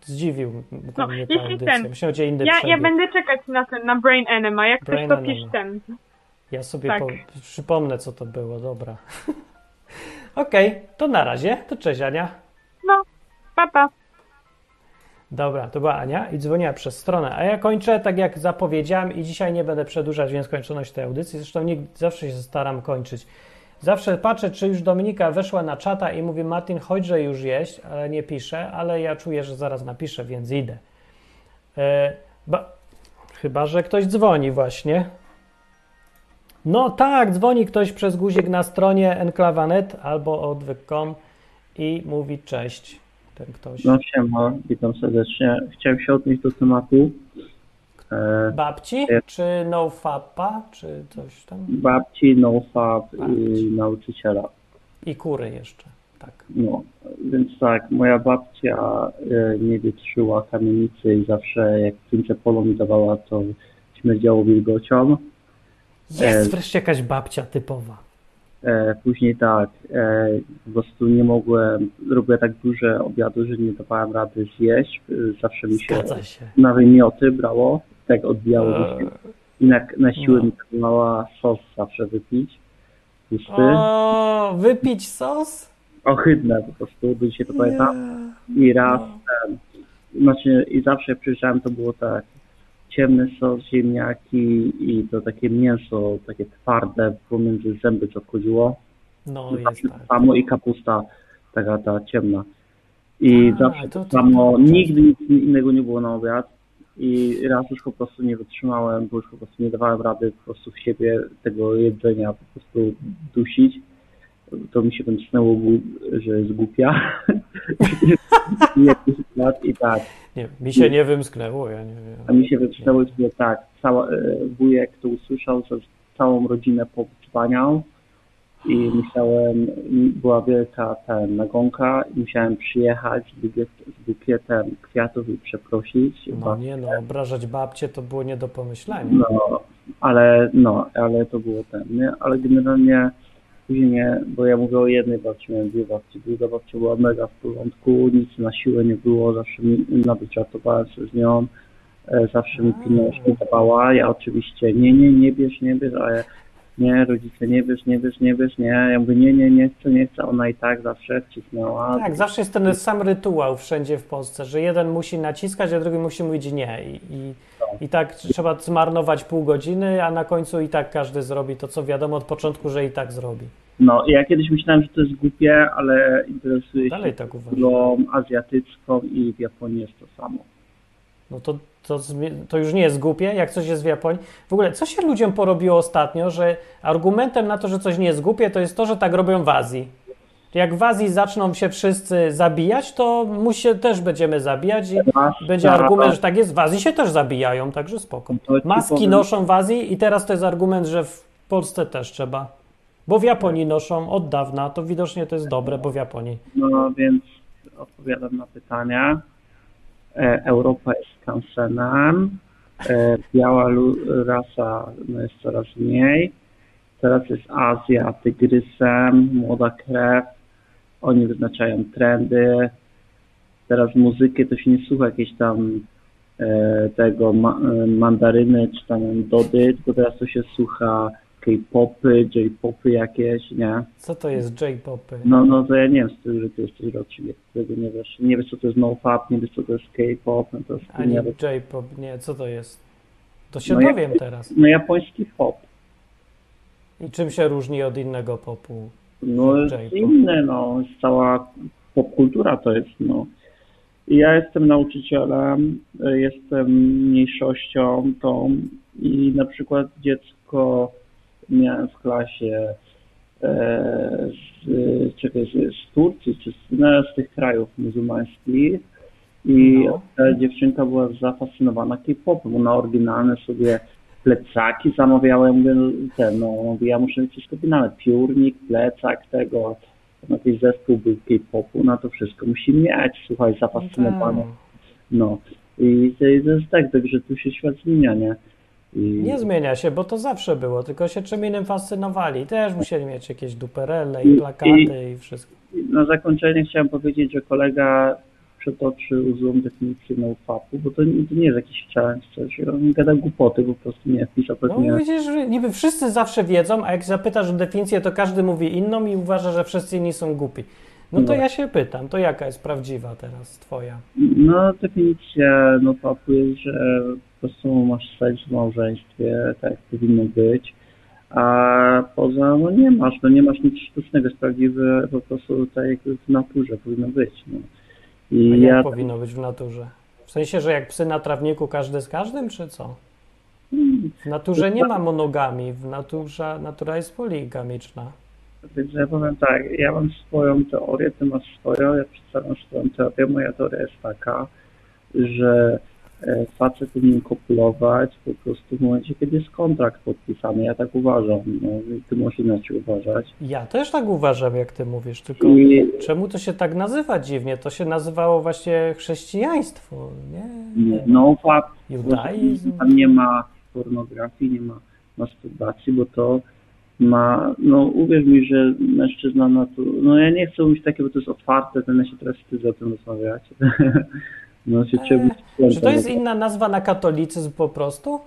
Zdziwił No, mnie ta audycja. Myślałem, że inny Ja, ja będę czekać na ten, na Brain Enema, jak Brain ktoś to pisz ten. Ja sobie Tak. po, przypomnę, co to było. Dobra. <laughs> Okej, to na razie. To cześć, Ania. No, papa. Dobra, to była Ania i dzwoniła przez stronę. A ja kończę tak jak zapowiedziałem i dzisiaj nie będę przedłużać nieskończoność tej audycji. Zresztą nie, zawsze się staram kończyć. Zawsze patrzę, czy już Dominika weszła na czata i mówi Martin, chodź, że już jeść, ale nie pisze, ale ja czuję, że zaraz napiszę, więc idę. E, ba, chyba, że ktoś dzwoni właśnie. No tak, dzwoni ktoś przez guzik na stronie enklawa.net albo odwyk.com i mówi cześć. Ten ktoś. No siema, witam serdecznie. Chciałem się odnieść do tematu Babci? Czy nofapa? Czy coś tam? babci, nofab i nauczyciela. I kury jeszcze. Tak. No, więc tak, moja babcia e, nie wytrzyła kamienicy i zawsze jak słońce polo mi dawała, to śmierdziało wilgocią. Jest E, wreszcie jakaś babcia typowa. E, później tak, e, po prostu nie mogłem, robię tak duże obiady, że nie dawałem rady zjeść. E, zawsze mi się Zgadza się. na wymioty brało, tak odbijało Eee. się. I na, na siłę No. mi kazywała sos zawsze wypić. Pusty. O, wypić sos? Ohydne po prostu, do dzisiaj to pamiętam. I raz No. ten, znaczy i zawsze jak przyjeżdżałem to było tak, ciemny sos, ziemniaki i to takie mięso, takie twarde pomiędzy zęby co wchodziło. No Zawsze jest to tak. samo i kapusta taka ta ciemna. I A, zawsze to- to, to- samo, to- nigdy nic innego nie było na obiad. I raz już po prostu nie wytrzymałem, bo już po prostu nie dawałem rady po prostu w siebie tego jedzenia po prostu dusić. To mi się wymknęło, że jest głupia. <laughs> Jakiś lat I tak, Nie, mi się nie wymsknęło, ja nie a wiem. mi się wymknęło, że tak, cała, e, wujek to usłyszał, że całą rodzinę powdzwaniał i musiałem, była wielka ten, nagonka i musiałem przyjechać z, bukiet, z bukietem kwiatów i przeprosić. No nie no, obrażać babcię to było nie do pomyślenia. No, ale no, ale to było ten, nie? Ale generalnie później nie, bo ja mówię o jednej babci, miałem dwie babci. Druga babcia była mega w porządku, nic na siłę nie było, zawsze mi, nawet żartowałem się z nią, e, zawsze mi pilność dawała. Ja oczywiście nie, nie, nie bierz, nie bierz, ale nie, rodzice nie bierz, nie bierz, nie bierz, nie. Ja mówię nie, nie, nie chcę, nie chcę. Ona i tak zawsze wcisnęła. Tak, zawsze jest ten sam rytuał wszędzie w Polsce, że jeden musi naciskać, a drugi musi mówić nie. I, i, i tak trzeba zmarnować pół godziny, a na końcu i tak każdy zrobi to, co wiadomo od początku, że i tak zrobi. No, ja kiedyś myślałem, że to jest głupie, ale interesuję się Dalej tak uważam. kulturą azjatycką i w Japonii jest to samo. No to, to, to już nie jest głupie, jak coś jest w Japonii. W ogóle, co się ludziom porobiło ostatnio, że argumentem na to, że coś nie jest głupie, to jest to, że tak robią w Azji. Jak w Azji zaczną się wszyscy zabijać, to my się też będziemy zabijać i będzie argument, że tak jest. W Azji się też zabijają, także spoko. Ci Maski noszą w Azji i teraz to jest argument, że w Polsce też trzeba. Bo w Japonii noszą od dawna, to widocznie to jest dobre, bo w Japonii. No więc odpowiadam na pytania. E, Europa jest skansenem. E, biała rasa no jest coraz mniej. Teraz jest Azja tygrysem, młoda krew. Oni wyznaczają trendy. Teraz muzyki to się nie słucha jakieś tam e, tego ma, mandaryny czy tam dody, tylko teraz to się słucha K-popy, J-popy jakieś, nie? Co to jest J-popy? No, no to ja nie wiem, z którego ty jesteś tego nie wiesz. Nie wiesz, co to jest nofap, nie wiesz, co to jest K-pop, no to jest Ani. J-pop, nie, co to jest? To się No ja- dowiem teraz. No japoński pop. I czym się różni od innego popu? No jest inne, no, cała popkultura to jest, no. Ja jestem nauczycielem, jestem mniejszością tą i na przykład dziecko miałem w klasie e, z, czekaj, z, z Turcji, czy z, no, z tych krajów muzułmańskich i No. ta dziewczynka była zafascynowana K-popem, ona oryginalne sobie plecaki zamawiała, ja mówię, no, ten, no, ja muszę mieć wszystko finalne, piórnik, plecak tego, tam jakiś zespół był K-popu, na to wszystko musi mieć, słuchaj, zafascynowany, Tak. no. I to, to jest tak, także tu się świat zmienia, nie? I, Nie zmienia się, bo to zawsze było, tylko się czym innym fascynowali. Też musieli mieć jakieś duperele i plakaty i wszystko. Na zakończenie chciałem powiedzieć, że kolega przetoczył złą definicję no-fapu, bo to, nie- to nie jest jakiś challenge, coś, on gada głupoty, po prostu nie wpisał No pewnie... widzisz, że niby wszyscy zawsze wiedzą, a jak zapytasz o definicję, to każdy mówi inną i uważa, że wszyscy inni są głupi. No to No. ja się pytam, to jaka jest prawdziwa teraz twoja? No, definicja no-fapu jest, że prostu masz seks w małżeństwie, tak powinno być, a poza, no nie masz, no nie masz nic sztucznego, jest prawdziwe po prostu tak jak w naturze powinno być, no. A I jak ja powinno być w naturze? W sensie, że jak psy na trawniku każdy z każdym, czy co? W naturze nie ma monogami, w naturze natura jest poligamiczna. Więc ja powiem tak, ja mam swoją teorię, ty masz swoją, ja przedstawiam swoją teorię. Moja teoria jest taka, że facet powinien kopulować po prostu w momencie, kiedy jest kontrakt podpisany. Ja tak uważam. No, ty możesz inaczej uważać. Ja też tak uważam, jak ty mówisz, tylko I czemu to się tak nazywa dziwnie? To się nazywało właśnie chrześcijaństwo, nie? nie, no fakt, Judaizm. tam nie ma pornografii, nie ma masturbacji, bo to ma, no uwierz mi, że mężczyzna na to, no ja nie chcę mówić takie, bo to jest otwarte, ten ja się teraz wstydzę o tym rozmawiać. <laughs> No się być Czy to jest inna nazwa na katolicyzm po prostu?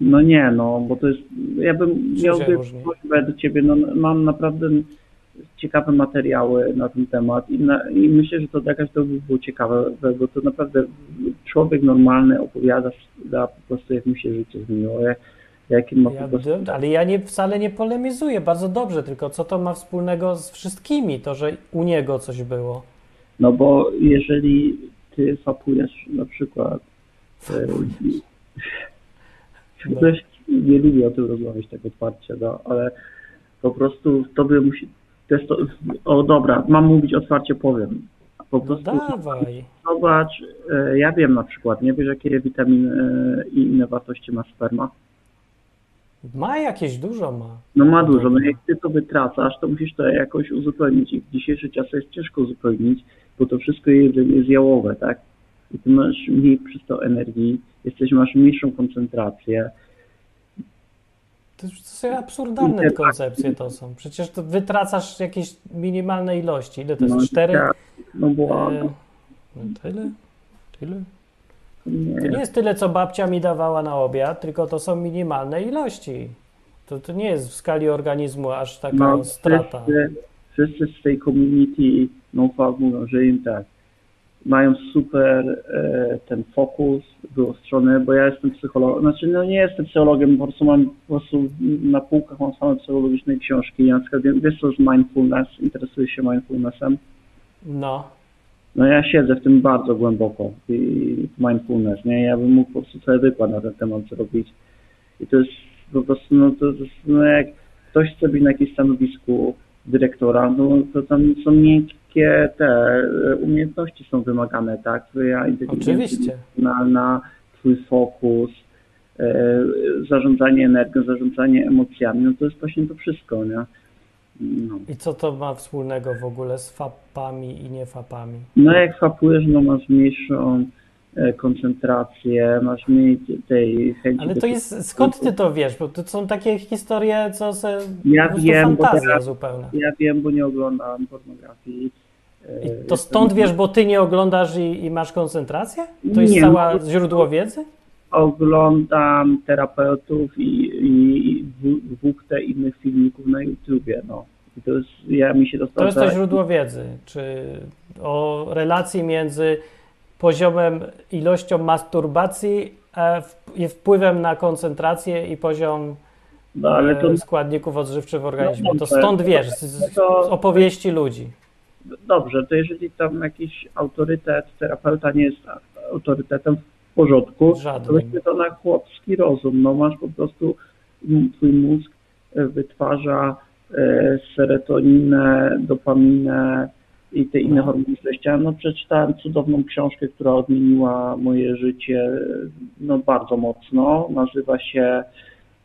No nie, no, bo to jest, ja bym miałby różni? prośbę do ciebie, no mam naprawdę ciekawe materiały na ten temat i, na, i myślę, że to dla każdego by było ciekawe, bo to naprawdę człowiek normalny opowiada da po prostu jak mu się życie zmieniło, jak, jakie ma Ja, po prostu... ale ja nie, wcale nie polemizuję, bardzo dobrze, tylko co to ma wspólnego z wszystkimi, to, że u niego coś było? No bo jeżeli ty fapujesz na przykład e, No. Ktoś <laughs> nie lubi o tym rozmawiać tak otwarcie, no, ale po prostu tobie musi. To jest to, o dobra, mam mówić otwarcie, powiem. Po No prostu dawaj. zobacz, e, ja wiem na przykład, nie wiesz jakie witaminy e, i inne wartości ma sperma? Ma jakieś, dużo ma. No ma dużo, no jak ty to wytracasz, to musisz to jakoś uzupełnić i w dzisiejszych czasach jest ciężko uzupełnić, bo to wszystko jedzenie jest jałowe, tak? I ty masz mniej przez to energii, jesteś, masz mniejszą koncentrację, To, to są absurdalne koncepcje to są. Przecież to wytracasz jakieś minimalne ilości. Ile to jest? No, Cztery? tak, no E, błagam. no tyle? Tyle? Nie. To nie jest tyle, co babcia mi dawała na obiad, tylko to są minimalne ilości. To, to nie jest w skali organizmu aż taka No, strata. wszyscy, wszyscy z tej community NoFap mówią, że im tak. Mają super e, ten fokus wyostrzony, bo ja jestem psychologiem, znaczy no nie jestem psychologiem, po prostu mam po prostu na półkach mam same psychologiczne książki, ja na przykład wiem, wiesz co z mindfulness, interesuję się mindfulnessem, No. no ja siedzę w tym bardzo głęboko i w mindfulness, nie, ja bym mógł po prostu cały wykład na ten temat zrobić. I to jest po prostu, no to jest, no jak ktoś chce być na jakimś stanowisku dyrektora, no to tam są miękkie te e, umiejętności są wymagane, tak? Twoja inteligencja emocjonalna, twój fokus, e, zarządzanie energią, zarządzanie emocjami, no to jest właśnie to wszystko, nie? No. I co to ma wspólnego w ogóle z fapami i niefapami? No jak fapujesz, no masz mniejszą koncentrację, masz mniej tej chęci... Ale to jest, skąd ty to wiesz? Bo to są takie historie, co se, Ja wiem, bo fantazja ja- zupełna. Ja wiem, bo nie oglądam pornografii. E, I to stąd wiesz, bo ty nie oglądasz i, i masz koncentrację? To jest Nie, cała no- źródło wiedzy? Oglądam terapeutów i, i w- dwóch te innych filmików na YouTubie, no. I to jest, ja mi się To dostarcza... jest to źródło wiedzy. Czy o relacji między poziomem, ilością masturbacji i wpływem na koncentrację i poziom No ale to e, składników odżywczych w organizmie. No To stąd wiesz, z, z, to- opowieści ludzi. dobrze, to jeżeli tam jakiś autorytet, terapeuta nie jest autorytetem w porządku, to Żadnym. weźmy to na chłopski rozum. No masz po prostu, twój mózg e, wytwarza e, serotoninę, dopaminę i te inne No. hormony szczęścia. No przeczytałem cudowną książkę, która odmieniła moje życie no bardzo mocno. Nazywa się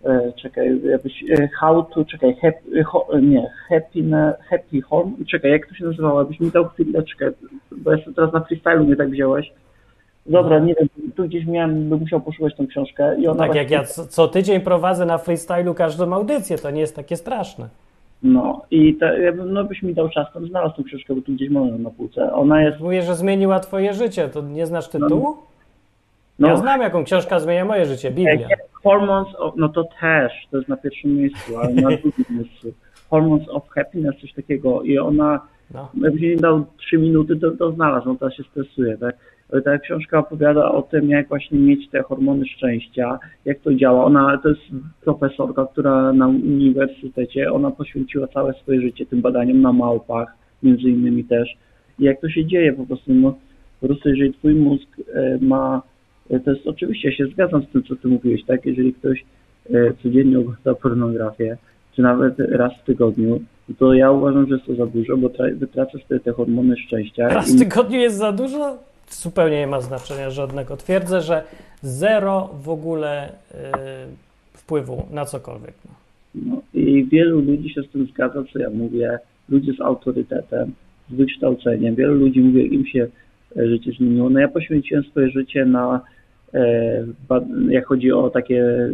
e, czekaj, jakbyś, e, how to, czekaj, happy, ho, nie, happiness, happy home, czekaj, jak to się nazywało, jakbyś mi dał chwileczkę, bo jestem teraz na freestylu, nie tak wziąłeś. Dobra, nie wiem, tu gdzieś miałem, bym musiał poszukać tą książkę i ona Tak właśnie- jak ja co, co tydzień prowadzę na freestylu każdą audycję, to nie jest takie straszne. No i te, ja bym- no byś mi dał czas, tam znalazł tą książkę, bo tu gdzieś mam na półce. Ona jest, Mówię, że zmieniła twoje życie, to nie znasz tytułu? no, Ja znam, jaką książka zmienia moje życie, Biblia. Hormones of, no to też, to jest na pierwszym miejscu, ale na <laughs> drugim miejscu. Hormones of Happiness, coś takiego i ona, No. jakbyś mi dał trzy minuty, to, to znalazł, no teraz się stresuje, tak? Ale ta książka opowiada o tym, jak właśnie mieć te hormony szczęścia, jak to działa. Ona to jest profesorka, która na uniwersytecie, ona poświęciła całe swoje życie tym badaniom na małpach, między innymi też. I jak to się dzieje po prostu, no, po prostu jeżeli twój mózg e, ma, e, to jest oczywiście, ja się zgadzam z tym, co ty mówiłeś, tak? Jeżeli ktoś e, codziennie ogląda pornografię, czy nawet raz w tygodniu, to ja uważam, że jest to za dużo, bo tra- wytraca wtedy te hormony szczęścia. Raz w tygodniu jest za dużo? Zupełnie nie ma znaczenia żadnego. Twierdzę, że zero w ogóle y, wpływu na cokolwiek. No. I wielu ludzi się z tym zgadza, co ja mówię. Ludzie z autorytetem, z wykształceniem. Wielu ludzi mówi, im się e, życie zmieniło. No ja poświęciłem swoje życie na, e, jak chodzi o takie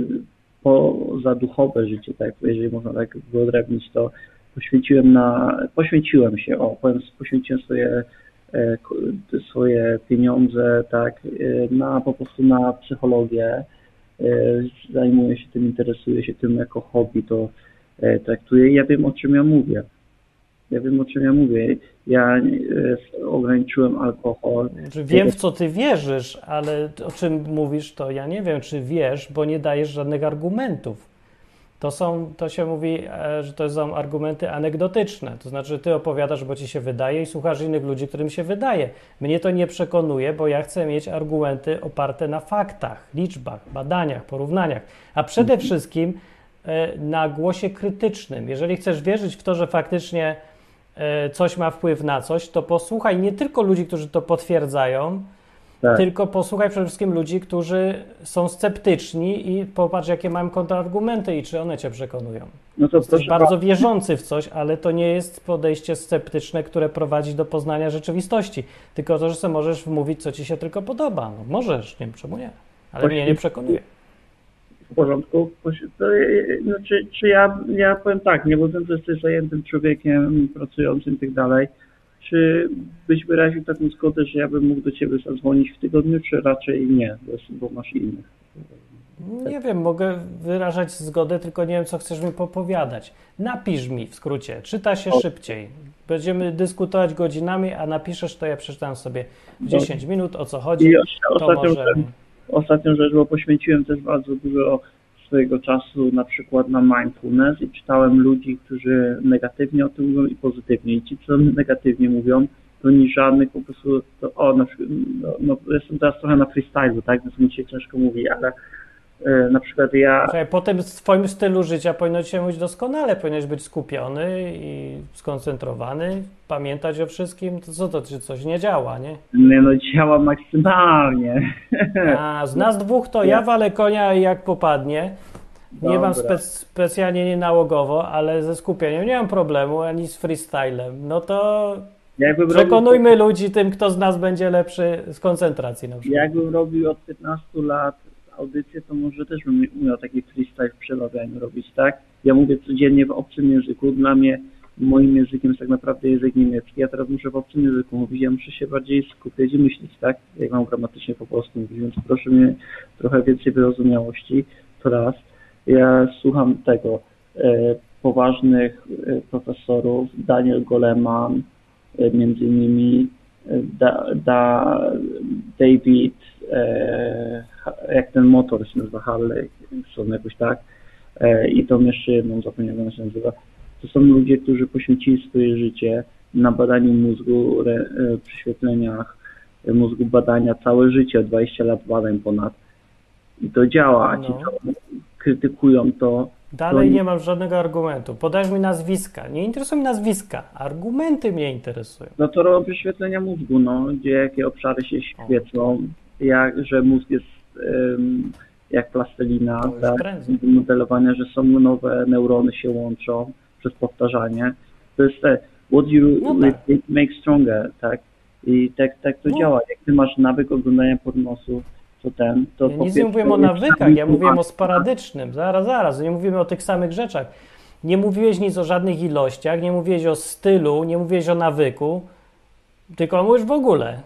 pozaduchowe życie, tak, jeżeli można tak wyodrębnić, to poświęciłem na, poświęciłem się, o, powiem, poświęciłem swoje swoje pieniądze, tak, e, na po prostu na psychologię, e, zajmuję się tym, interesuję się tym jako hobby, to e, traktuję ja wiem, o czym ja mówię. Ja wiem, o czym ja mówię. Ja e, ograniczyłem alkohol. Znaczy, wiem, w co ty wierzysz, ale o czym mówisz, to ja nie wiem, czy wiesz, bo nie dajesz żadnych argumentów. To są, to się mówi, e, że to są argumenty anegdotyczne. To znaczy, że ty opowiadasz, bo ci się wydaje i słuchasz innych ludzi, którym się wydaje. Mnie to nie przekonuje, bo ja chcę mieć argumenty oparte na faktach, liczbach, badaniach, porównaniach, a przede wszystkim e, na głosie krytycznym. Jeżeli chcesz wierzyć w to, że faktycznie e, coś ma wpływ na coś, to posłuchaj nie tylko ludzi, którzy to potwierdzają, Tak. tylko posłuchaj przede wszystkim ludzi, którzy są sceptyczni i popatrz, jakie mają kontrargumenty i czy one cię przekonują. No to Jesteś bardzo wierzący w coś, ale to nie jest podejście sceptyczne, które prowadzi do poznania rzeczywistości. Tylko to, że sobie możesz wmówić, co ci się tylko podoba. No, możesz, nie wiem czemu nie. Ale mnie nie przekonuje. w porządku. To, no, czy, czy ja, ja powiem tak, nie że jesteś zajętym człowiekiem, pracującym i tak dalej, czy byś wyraził taką zgodę, że ja bym mógł do ciebie zadzwonić w tygodniu, czy raczej nie, bo, masz innych? Nie wiem, mogę wyrażać zgodę, tylko nie wiem, co chcesz mi popowiadać. Napisz mi w skrócie, czyta się O. szybciej. Będziemy dyskutować godzinami, a napiszesz, to ja przeczytam sobie w 10 minut, o co chodzi. I ostatnią, może... ostatnią rzecz, bo poświęciłem też bardzo dużo swojego czasu na przykład na mindfulness i czytałem ludzi, którzy negatywnie o tym mówią i pozytywnie. I ci, co negatywnie mówią, to nie żadnych po prostu, to, o, na przykład, no, no, jestem teraz trochę na freestylu, tak, więc mi się ciężko mówi, ale na przykład ja, Słuchaj, po tym twoim stylu życia powinno ci się mówić doskonale, powinieneś być skupiony i skoncentrowany, pamiętać o wszystkim, to co to, czy coś nie działa, nie? nie, no działa maksymalnie. A z nas dwóch to ja walę konia jak popadnie. Nie Dobra. mam spec, specjalnie nie nałogowo, ale ze skupieniem nie mam problemu, ani z freestylem. No to Jakbym przekonujmy ludzi tym, kto z nas będzie lepszy z koncentracji na przykład. Jakbym robił od 15 lat audycję, to może też bym umiał taki freestyle w przemawianiu robić, tak? Ja mówię codziennie w obcym języku. Dla mnie moim językiem jest tak naprawdę język niemiecki. Ja teraz muszę w obcym języku mówić. Ja muszę się bardziej skupiać i myśleć, tak? Jak mam gramatycznie po polsku mówić, więc proszę mnie trochę więcej wyrozumiałości. To raz. Ja słucham tego e, poważnych e, profesorów, Daniel Goleman, e, między innymi e, da, da, David, e, jak ten motor się nazywa, Harley, są jakoś tak, e, i tą jeszcze jedną, zapomniałem jak się nazywa. To są ludzie, którzy poświęcili swoje życie na badaniu mózgu, re, e, prześwietleniach e, mózgu, badania całe życie, 20 lat badań ponad. I to działa, a ci, No. co krytykują to, Dalej To- nie mam żadnego argumentu. Podajesz mi nazwiska. Nie interesują mnie nazwiska. Argumenty mnie interesują. No to robią prześwietlenia mózgu, no, gdzie jakie obszary się świecą, jak, że mózg jest jak plastelina, tak, modelowania, że są nowe neurony się łączą przez powtarzanie. To jest what you No tak. makes stronger, tak? I tak, tak to No. działa. Jak ty masz nawyk oglądania pornosu, to ten, to Ja nic nie mówiłem o nawykach, ja mówiłem o sporadycznym. Zaraz, zaraz. Nie mówimy o tych samych rzeczach. Nie mówiłeś nic o żadnych ilościach, nie mówiłeś o stylu, nie mówiłeś o nawyku, tylko mówisz w ogóle.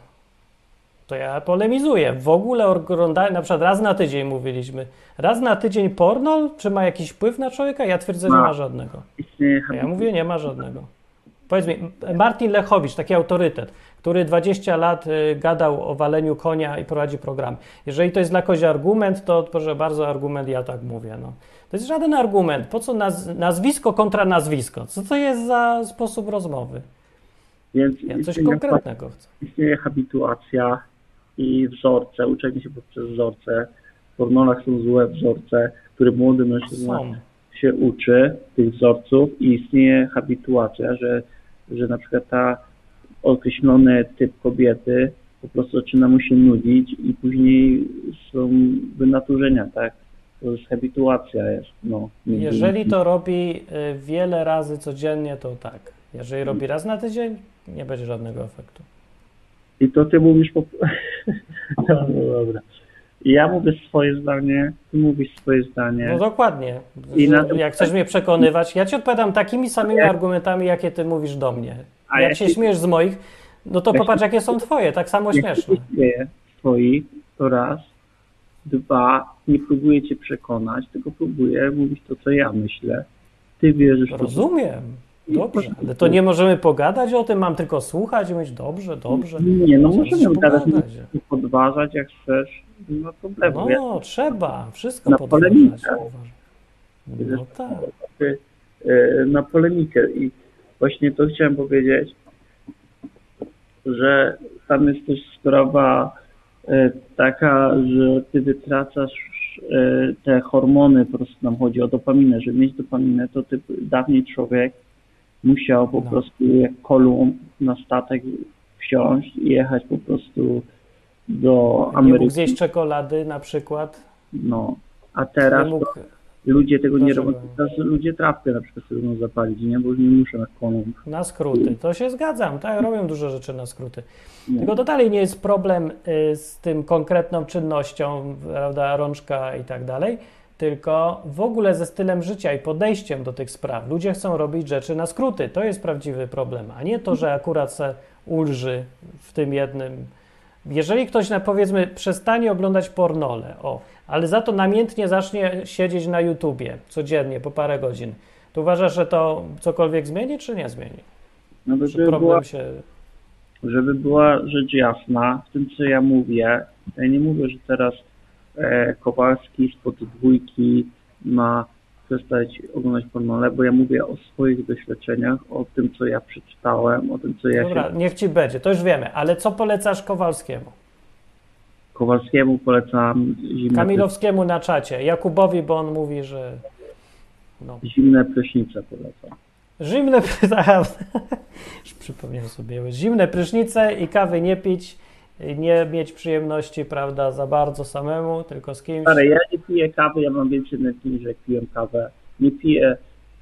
To ja polemizuję. W ogóle oglądałem, na przykład raz na tydzień mówiliśmy. Raz na tydzień porno, czy ma jakiś wpływ na człowieka? Ja twierdzę, że nie Ma. żadnego. A ja mówię, nie ma żadnego. Powiedz mi, Martin Lechowicz, taki autorytet, który 20 lat y, gadał o waleniu konia i prowadzi program. Jeżeli to jest dla kogoś argument, to proszę bardzo, argument ja tak mówię. No. To jest żaden argument. Po co naz nazwisko kontra nazwisko? Co to jest za sposób rozmowy? Więc Ja coś konkretnego chcę. istnieje habituacja i wzorce, uczenie się poprzez wzorce. W pornolach są złe wzorce, które młody mężczyzna się uczy tych wzorców i istnieje habituacja, że, że na przykład ta określony typ kobiety po prostu zaczyna mu się nudzić i później są wynaturzenia, tak? To jest habituacja jest, no. Jeżeli to robi y, wiele razy codziennie, to tak. Jeżeli robi raz na tydzień, nie będzie żadnego efektu. I to ty mówisz po... <laughs> no, no dobra. Ja mówię swoje zdanie, ty mówisz swoje zdanie. No dokładnie. I na- Jak chcesz mnie przekonywać, ja ci odpowiadam takimi samymi Ja- argumentami, jakie ty mówisz do mnie. A Jak ja się śmiesz z moich, no to Ja popatrz, jakie są twoje, tak samo Jak śmieszne. śmieję swoich, to raz, dwa, nie próbuję cię przekonać, tylko próbuję mówić to, co ja myślę. Ty wierzysz w to, Rozumiem. Dobrze, ale to nie możemy pogadać o tym, mam tylko słuchać i mówić, dobrze, dobrze. Nie, no Możemy gadać, podważać jak chcesz, nie ma problemu. Ja No, trzeba, wszystko Na podważać. polemikę. No tak. y, na polemikę i właśnie to chciałem powiedzieć, że tam jest też sprawa y, taka, że ty wytracasz y, te hormony, po prostu nam chodzi o dopaminę, żeby mieć dopaminę, to ty, dawniej człowiek musiał po No. prostu jak Kolumb na statek wsiąść i jechać po prostu do Nie Ameryki. mógł zjeść czekolady na przykład. No, a teraz Nie mógł, ludzie tego nie Proszę robią. bardzo. Teraz ludzie trawkę na przykład sobie mogą zapalić, nie? Bo już nie muszą jak kolumb. Na skróty. To się zgadzam, tak, robią dużo rzeczy na skróty. Nie. Tylko to dalej nie jest problem y, z tym konkretną czynnością, prawda, rączka i tak dalej, tylko w ogóle ze stylem życia i podejściem do tych spraw. Ludzie chcą robić rzeczy na skróty. To jest prawdziwy problem, a nie to, że akurat se ulży w tym jednym. Jeżeli ktoś, na, powiedzmy, przestanie oglądać pornole, o, ale za to namiętnie zacznie siedzieć na YouTubie codziennie po parę godzin, to uważasz, że to cokolwiek zmieni, czy nie zmieni? No Że żeby była, się żeby była rzecz jasna w tym, co ja mówię. Ja nie mówię, że teraz Kowalski spod dwójki ma przestać oglądać pornole, bo ja mówię o swoich doświadczeniach, o tym, co ja przeczytałem, o tym, co ja Dobra, się... niech ci będzie, to już wiemy, ale co polecasz Kowalskiemu? Kowalskiemu polecam zimne, Kamilowskiemu na czacie, Jakubowi, bo on mówi, że no, zimne prysznice polecam. zimne, pry- <laughs> <laughs> już przypomniałem sobie, zimne prysznice i kawy nie pić, nie mieć przyjemności, prawda, za bardzo samemu, tylko z kimś. Ale ja nie piję kawy, ja mam więcej niż jak piję kawę. Nie piję,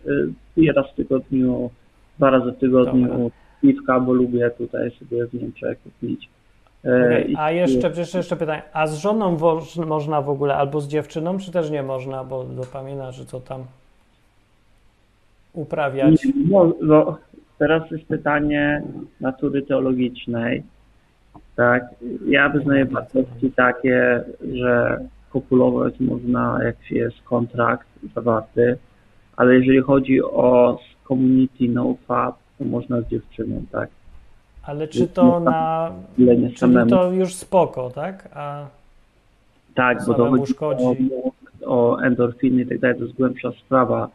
y, piję raz w tygodniu, dwa razy w tygodniu Dobra. piwka, bo lubię tutaj sobie w Niemczech pić. I- a jeszcze, jeszcze, jeszcze pytanie, a z żoną można w ogóle, albo z dziewczyną, czy też nie można, bo dopamina, że co tam uprawiać? No, no, teraz jest pytanie natury teologicznej. Tak, ja wyznaję wartości takie, że kopulować można, jak jest kontrakt zawarty, ale jeżeli chodzi o community no fab, to można z dziewczyną, tak? Ale czy to na, czyli samemu. to już spoko, tak? A Tak, bo to chodzi szkodzi. o o endorfiny i tak dalej, to jest głębsza sprawa.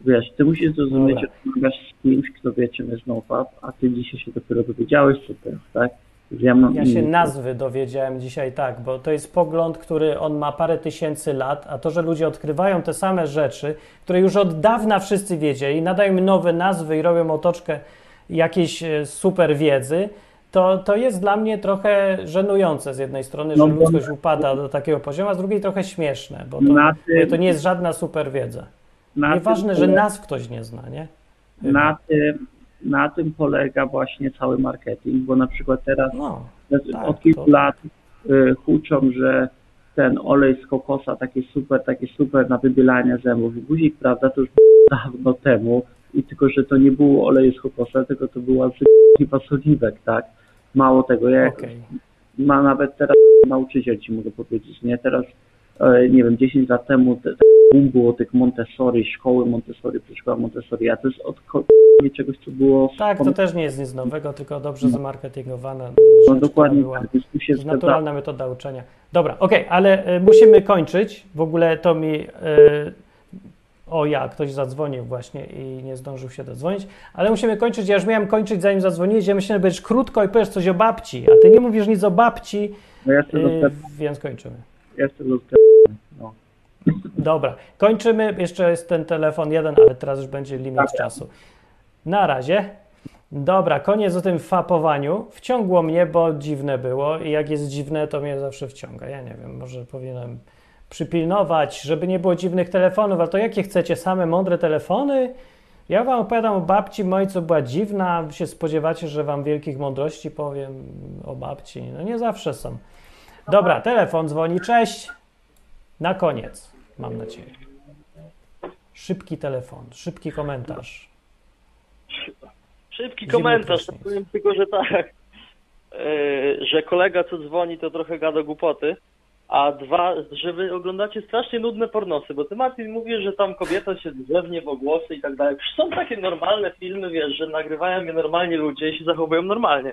Wiesz, ty musisz zrozumieć, że rozmawiasz z kimś, kto wie, czym jest NoFap, a ty dzisiaj się dopiero dowiedziałeś, co to jest, tak? Ja, mam Ja się nazwy dowiedziałem dzisiaj tak, bo to jest pogląd, który on ma parę tysięcy lat, a to, że ludzie odkrywają te same rzeczy, które już od dawna wszyscy wiedzieli, nadają im nowe nazwy i robią otoczkę jakiejś e, super wiedzy, to, to jest dla mnie trochę żenujące z jednej strony, że No ludzkość upada do takiego poziomu, a z drugiej trochę śmieszne, bo to, tym- to nie jest żadna super wiedza. Nieważne, tym że nazw ktoś nie zna, nie? na tym, na tym polega właśnie cały marketing, bo na przykład teraz No, tak, od kilku to- lat y, huczą, że ten olej z kokosa taki super, taki super na wybielanie zębów i guzik, prawda, to już <laughs> dawno temu i tylko, że to nie było oleju z kokosa, tylko to była chyba soliwek, tak? Mało tego, ja jak okej. ma nawet teraz nauczyciel ci mogę powiedzieć, nie? Teraz, nie wiem, 10 lat temu te, te boom było tych Montessori, szkoły Montessori, przedszkoła Montessori, a to jest od czegoś, co było... Tak, to też nie jest nic nowego, tylko dobrze zamarketingowana no, rzecz, dokładnie, była tak, naturalna metoda uczenia. Dobra, okej, ale y, musimy kończyć. W ogóle to mi. Y, o ja, ktoś zadzwonił właśnie i nie zdążył się dodzwonić, ale musimy kończyć. Ja już miałem kończyć, zanim zadzwoniłeś. Ja myślałem, że będziesz krótko i powiesz coś o babci, a ty nie mówisz nic o babci, No ja y, dostać, więc kończymy. Chcę dostać, no. Dobra, kończymy. Jeszcze jest ten telefon jeden, ale teraz już będzie limit czasu. Na razie. Dobra, koniec o tym fapowaniu. Wciągło mnie, bo dziwne było i jak jest dziwne, to mnie zawsze wciąga. Ja nie wiem, może powinienem przypilnować, żeby nie było dziwnych telefonów, ale to jakie chcecie, same mądre telefony? Ja wam opowiadam o babci mojej, co była dziwna. Wy się spodziewacie, że wam wielkich mądrości powiem o babci. No nie zawsze są. Dobra, telefon dzwoni, cześć. Na koniec, mam nadzieję. Szybki telefon, szybki komentarz. Szybki komentarz, powiem tylko, że tak, yy, że kolega co dzwoni to trochę gada głupoty, a dwa, że wy oglądacie strasznie nudne pornosy, bo ty Martin mówisz, że tam kobieta się drzewnie w ogłosy i tak dalej. Przecież są takie normalne filmy, wiesz, że nagrywają je normalnie ludzie i się zachowują normalnie.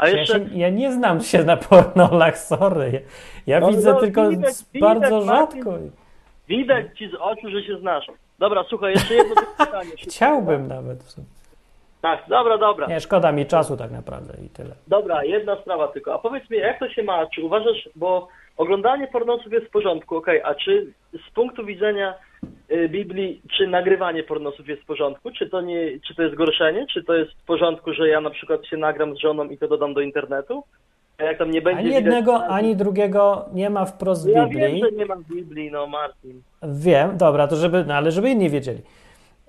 A Ja, jeszcze... się, ja nie znam się na pornolach, sorry. Ja No, widzę no, tylko widać, widać, bardzo Martin. rzadko. Widać ci z oczu, że się znasz. Dobra, słuchaj, jeszcze jedno <laughs> pytanie. Chciałbym nawet. Tak, dobra, dobra. Nie, szkoda mi czasu tak naprawdę i tyle. Dobra, jedna sprawa tylko. A powiedz mi, jak to się ma? Czy uważasz, bo oglądanie pornosów jest w porządku, okej, a czy z punktu widzenia Biblii, czy nagrywanie pornosów jest w porządku? Czy to nie, czy to jest gorszenie? Czy to jest w porządku, że ja na przykład się nagram z żoną i to dodam do internetu? A jak tam nie będzie Ani widać- jednego, ani drugiego nie ma wprost w Ja Biblii. wiem, że nie ma w Biblii, no Martin. Wiem, dobra, to żeby, no ale żeby inni wiedzieli.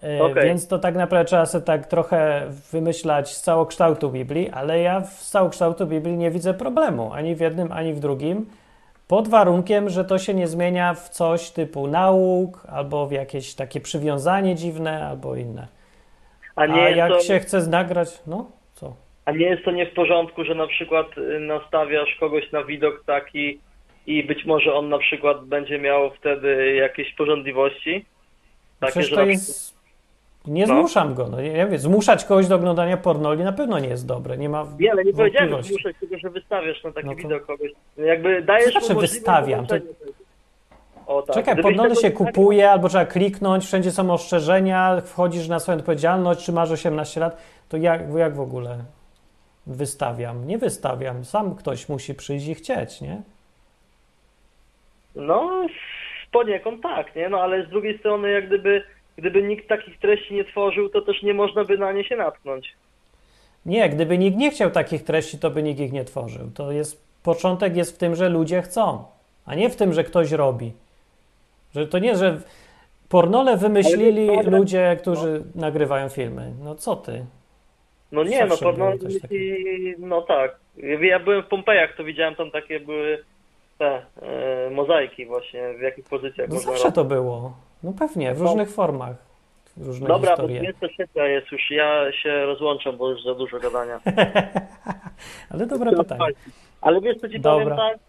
E, Okej. Więc to tak naprawdę trzeba sobie tak trochę wymyślać z całokształtu Biblii, ale ja z całokształtu Biblii nie widzę problemu, ani w jednym, ani w drugim, pod warunkiem, że to się nie zmienia w coś typu nauk, albo w jakieś takie przywiązanie dziwne, albo inne. A A nie, jest jak to, się chce nagrać, no co? a nie jest to nie w porządku, że na przykład y, nastawiasz kogoś na widok taki i być może on na przykład będzie miał wtedy jakieś porządliwości? Takie, Przecież to jest... Nie No. zmuszam go, no ja wiem, zmuszać kogoś do oglądania pornoli na pewno nie jest dobre, nie ma Nie, ale nie powiedziałem, że muszę, tylko że wystawiasz na taki No to- widok kogoś. Jakby dajesz znaczy możliwość wystawiam? To-. O, tak. Czekaj, pornole się kupuje, albo trzeba kliknąć, wszędzie są ostrzeżenia, wchodzisz na swoją odpowiedzialność, czy masz 18 lat, to jak, jak w ogóle wystawiam? Nie wystawiam, sam ktoś musi przyjść i chcieć, nie? No, poniekąd tak, nie? No, ale z drugiej strony, jak gdyby, gdyby nikt takich treści nie tworzył, to też nie można by na nie się natknąć. Nie, gdyby nikt nie chciał takich treści, to by nikt ich nie tworzył. To jest, początek jest w tym, że ludzie chcą, a nie w tym, że ktoś robi. Że to nie, że pornole wymyślili no, ludzie, którzy nagrywają filmy. No co ty? No nie, no Zawsze porno, było coś i- no tak. Ja byłem w Pompejach, to widziałem tam takie były te e, mozaiki właśnie, w jakich pozycjach No zawsze to było. No pewnie, w różnych formach. Różne Dobra, bo historie. 23 jest już, ja się rozłączam, bo już za dużo gadania. <laughs> Ale dobre pytanie. Ale wiesz co ci Dobra. powiem tak?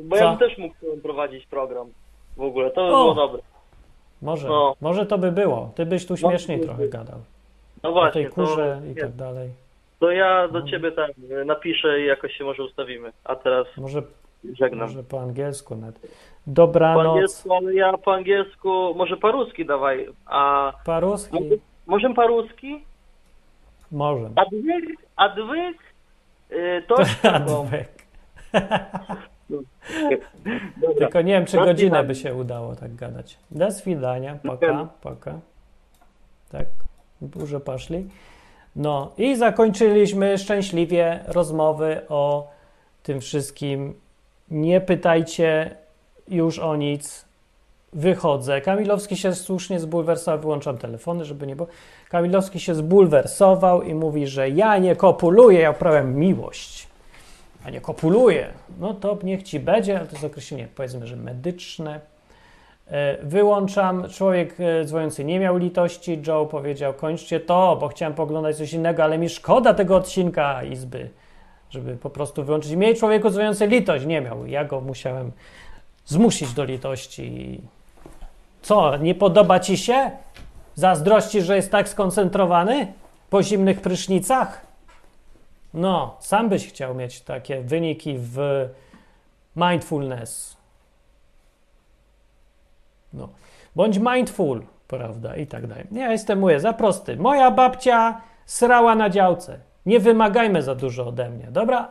Bo Co? ja bym też mógł prowadzić program w ogóle, to by O! było dobre. Może, No. może to by było. Ty byś tu śmieszniej No, trochę gadał. No O właśnie, tej kurze to, i tak dalej. to ja do ciebie tam napiszę i jakoś się może ustawimy. A teraz Może żegnam. Może po angielsku nawet. Dobranoc. Po ja po angielsku, może paruski dawaj. A... Paruski? Możemy paruski? Możemy. Adwyk, adwyk, y, to <laughs> Adwyk. <laughs> Tylko nie wiem, czy godzinę by się udało tak gadać. Do widzenia, poka, poka. Tak, burze poszli. No i zakończyliśmy szczęśliwie rozmowy o tym wszystkim. Nie pytajcie już o nic. Wychodzę. Kamilowski się słusznie zbulwersował. Wyłączam telefony, żeby nie było. Kamilowski się zbulwersował i mówi, że ja nie kopuluję, ja uprawiam miłość a nie kopuluje, no to niech ci będzie, ale to jest określenie powiedzmy, że medyczne. E, Wyłączam, człowiek e, dzwoniący nie miał litości, Joe powiedział kończcie to, bo chciałem poglądać coś innego, ale mi szkoda tego odcinka Izby, żeby po prostu wyłączyć. Miej człowieku dzwoniący litość, nie miał, ja go musiałem zmusić do litości. Co, nie podoba ci się? Zazdrości, że jest tak skoncentrowany po zimnych prysznicach? No, sam byś chciał mieć takie wyniki w mindfulness. No, bądź mindful, prawda, i tak dalej. Ja jestem, mówię, za prosty. Moja babcia srała na działce. Nie wymagajmy za dużo ode mnie, dobra?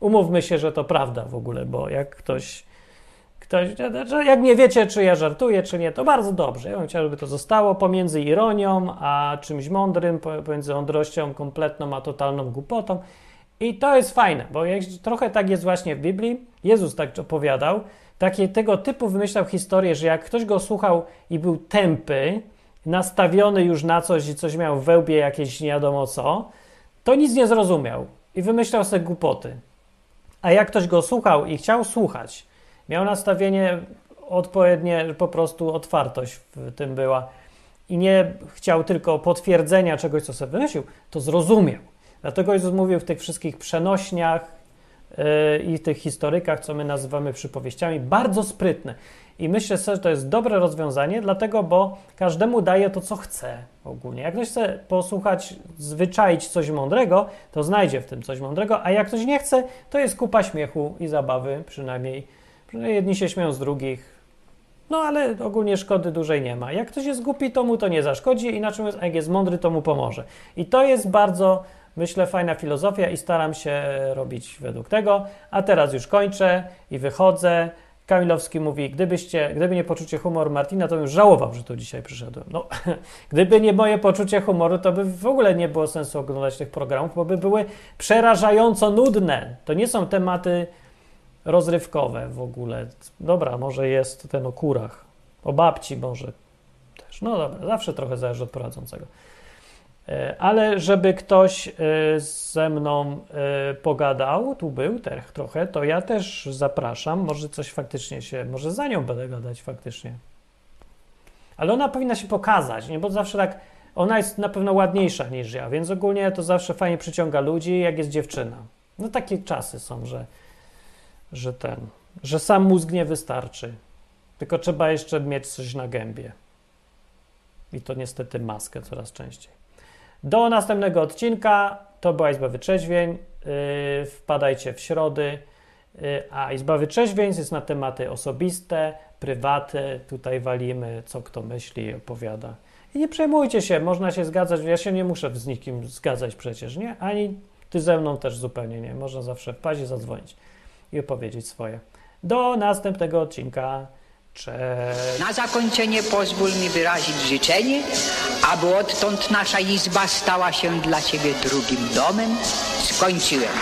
Umówmy się, że to prawda w ogóle, bo jak ktoś, ktoś, jak nie wiecie, czy ja żartuję, czy nie, to bardzo dobrze. Ja bym chciał, żeby to zostało pomiędzy ironią a czymś mądrym, pomiędzy mądrością kompletną a totalną głupotą. I to jest fajne, bo trochę tak jest właśnie w Biblii. Jezus tak opowiadał, takie tego typu wymyślał historię, że jak ktoś go słuchał i był tępy, nastawiony już na coś i coś miał w wełbie jakieś nie wiadomo co, to nic nie zrozumiał i wymyślał sobie głupoty. A jak ktoś go słuchał i chciał słuchać, miał nastawienie odpowiednie, po prostu otwartość w tym była i nie chciał tylko potwierdzenia czegoś, co sobie wymyślił, to zrozumiał. Dlatego Jezus mówił w tych wszystkich przenośniach yy, i tych historykach, co my nazywamy przypowieściami, bardzo sprytne. I myślę sobie, że to jest dobre rozwiązanie, dlatego, bo każdemu daje to, co chce ogólnie. Jak ktoś chce posłuchać, zwyczaić coś mądrego, to znajdzie w tym coś mądrego, a jak ktoś nie chce, to jest kupa śmiechu i zabawy, przynajmniej. Przynajmniej jedni się śmieją z drugich, no ale ogólnie szkody dużej nie ma. Jak ktoś jest głupi, to mu to nie zaszkodzi, inaczej mówiąc, jak jest mądry, to mu pomoże. I to jest bardzo, myślę, fajna filozofia i staram się robić według tego. A teraz już kończę i wychodzę. Kamilowski mówi, gdybyście, gdyby nie poczucie humoru Martina, to bym żałował, że tu dzisiaj przyszedłem. No, <laughs> gdyby nie moje poczucie humoru, to by w ogóle nie było sensu oglądać tych programów, bo by były przerażająco nudne. To nie są tematy rozrywkowe w ogóle. Dobra, może jest ten o kurach, o babci może też. No dobra, zawsze trochę zależy od prowadzącego. E, Ale żeby ktoś e, ze mną e, pogadał, tu był też trochę, to ja też zapraszam. Może coś faktycznie się, może za nią będę gadać faktycznie. Ale ona powinna się pokazać, nie? Bo zawsze tak, ona jest na pewno ładniejsza niż ja, więc ogólnie to zawsze fajnie przyciąga ludzi, jak jest dziewczyna. No takie czasy są, że, że ten, że sam mózg nie wystarczy. Tylko trzeba jeszcze mieć coś na gębie. I to niestety maskę coraz częściej. Do następnego odcinka. To była Izba Wytrzeźwień. Yy, wpadajcie w środy. Yy, a Izba Wytrzeźwień jest na tematy osobiste, prywaty. Tutaj walimy, co kto myśli, opowiada. I nie przejmujcie się, można się zgadzać. Ja się nie muszę z nikim zgadzać przecież, nie? Ani ty ze mną też zupełnie nie. Można zawsze wpaść i zadzwonić i opowiedzieć swoje. Do następnego odcinka. Cześć. Na zakończenie pozwól mi wyrazić życzenie, aby odtąd nasza izba stała się dla Ciebie drugim domem. Skończyłem.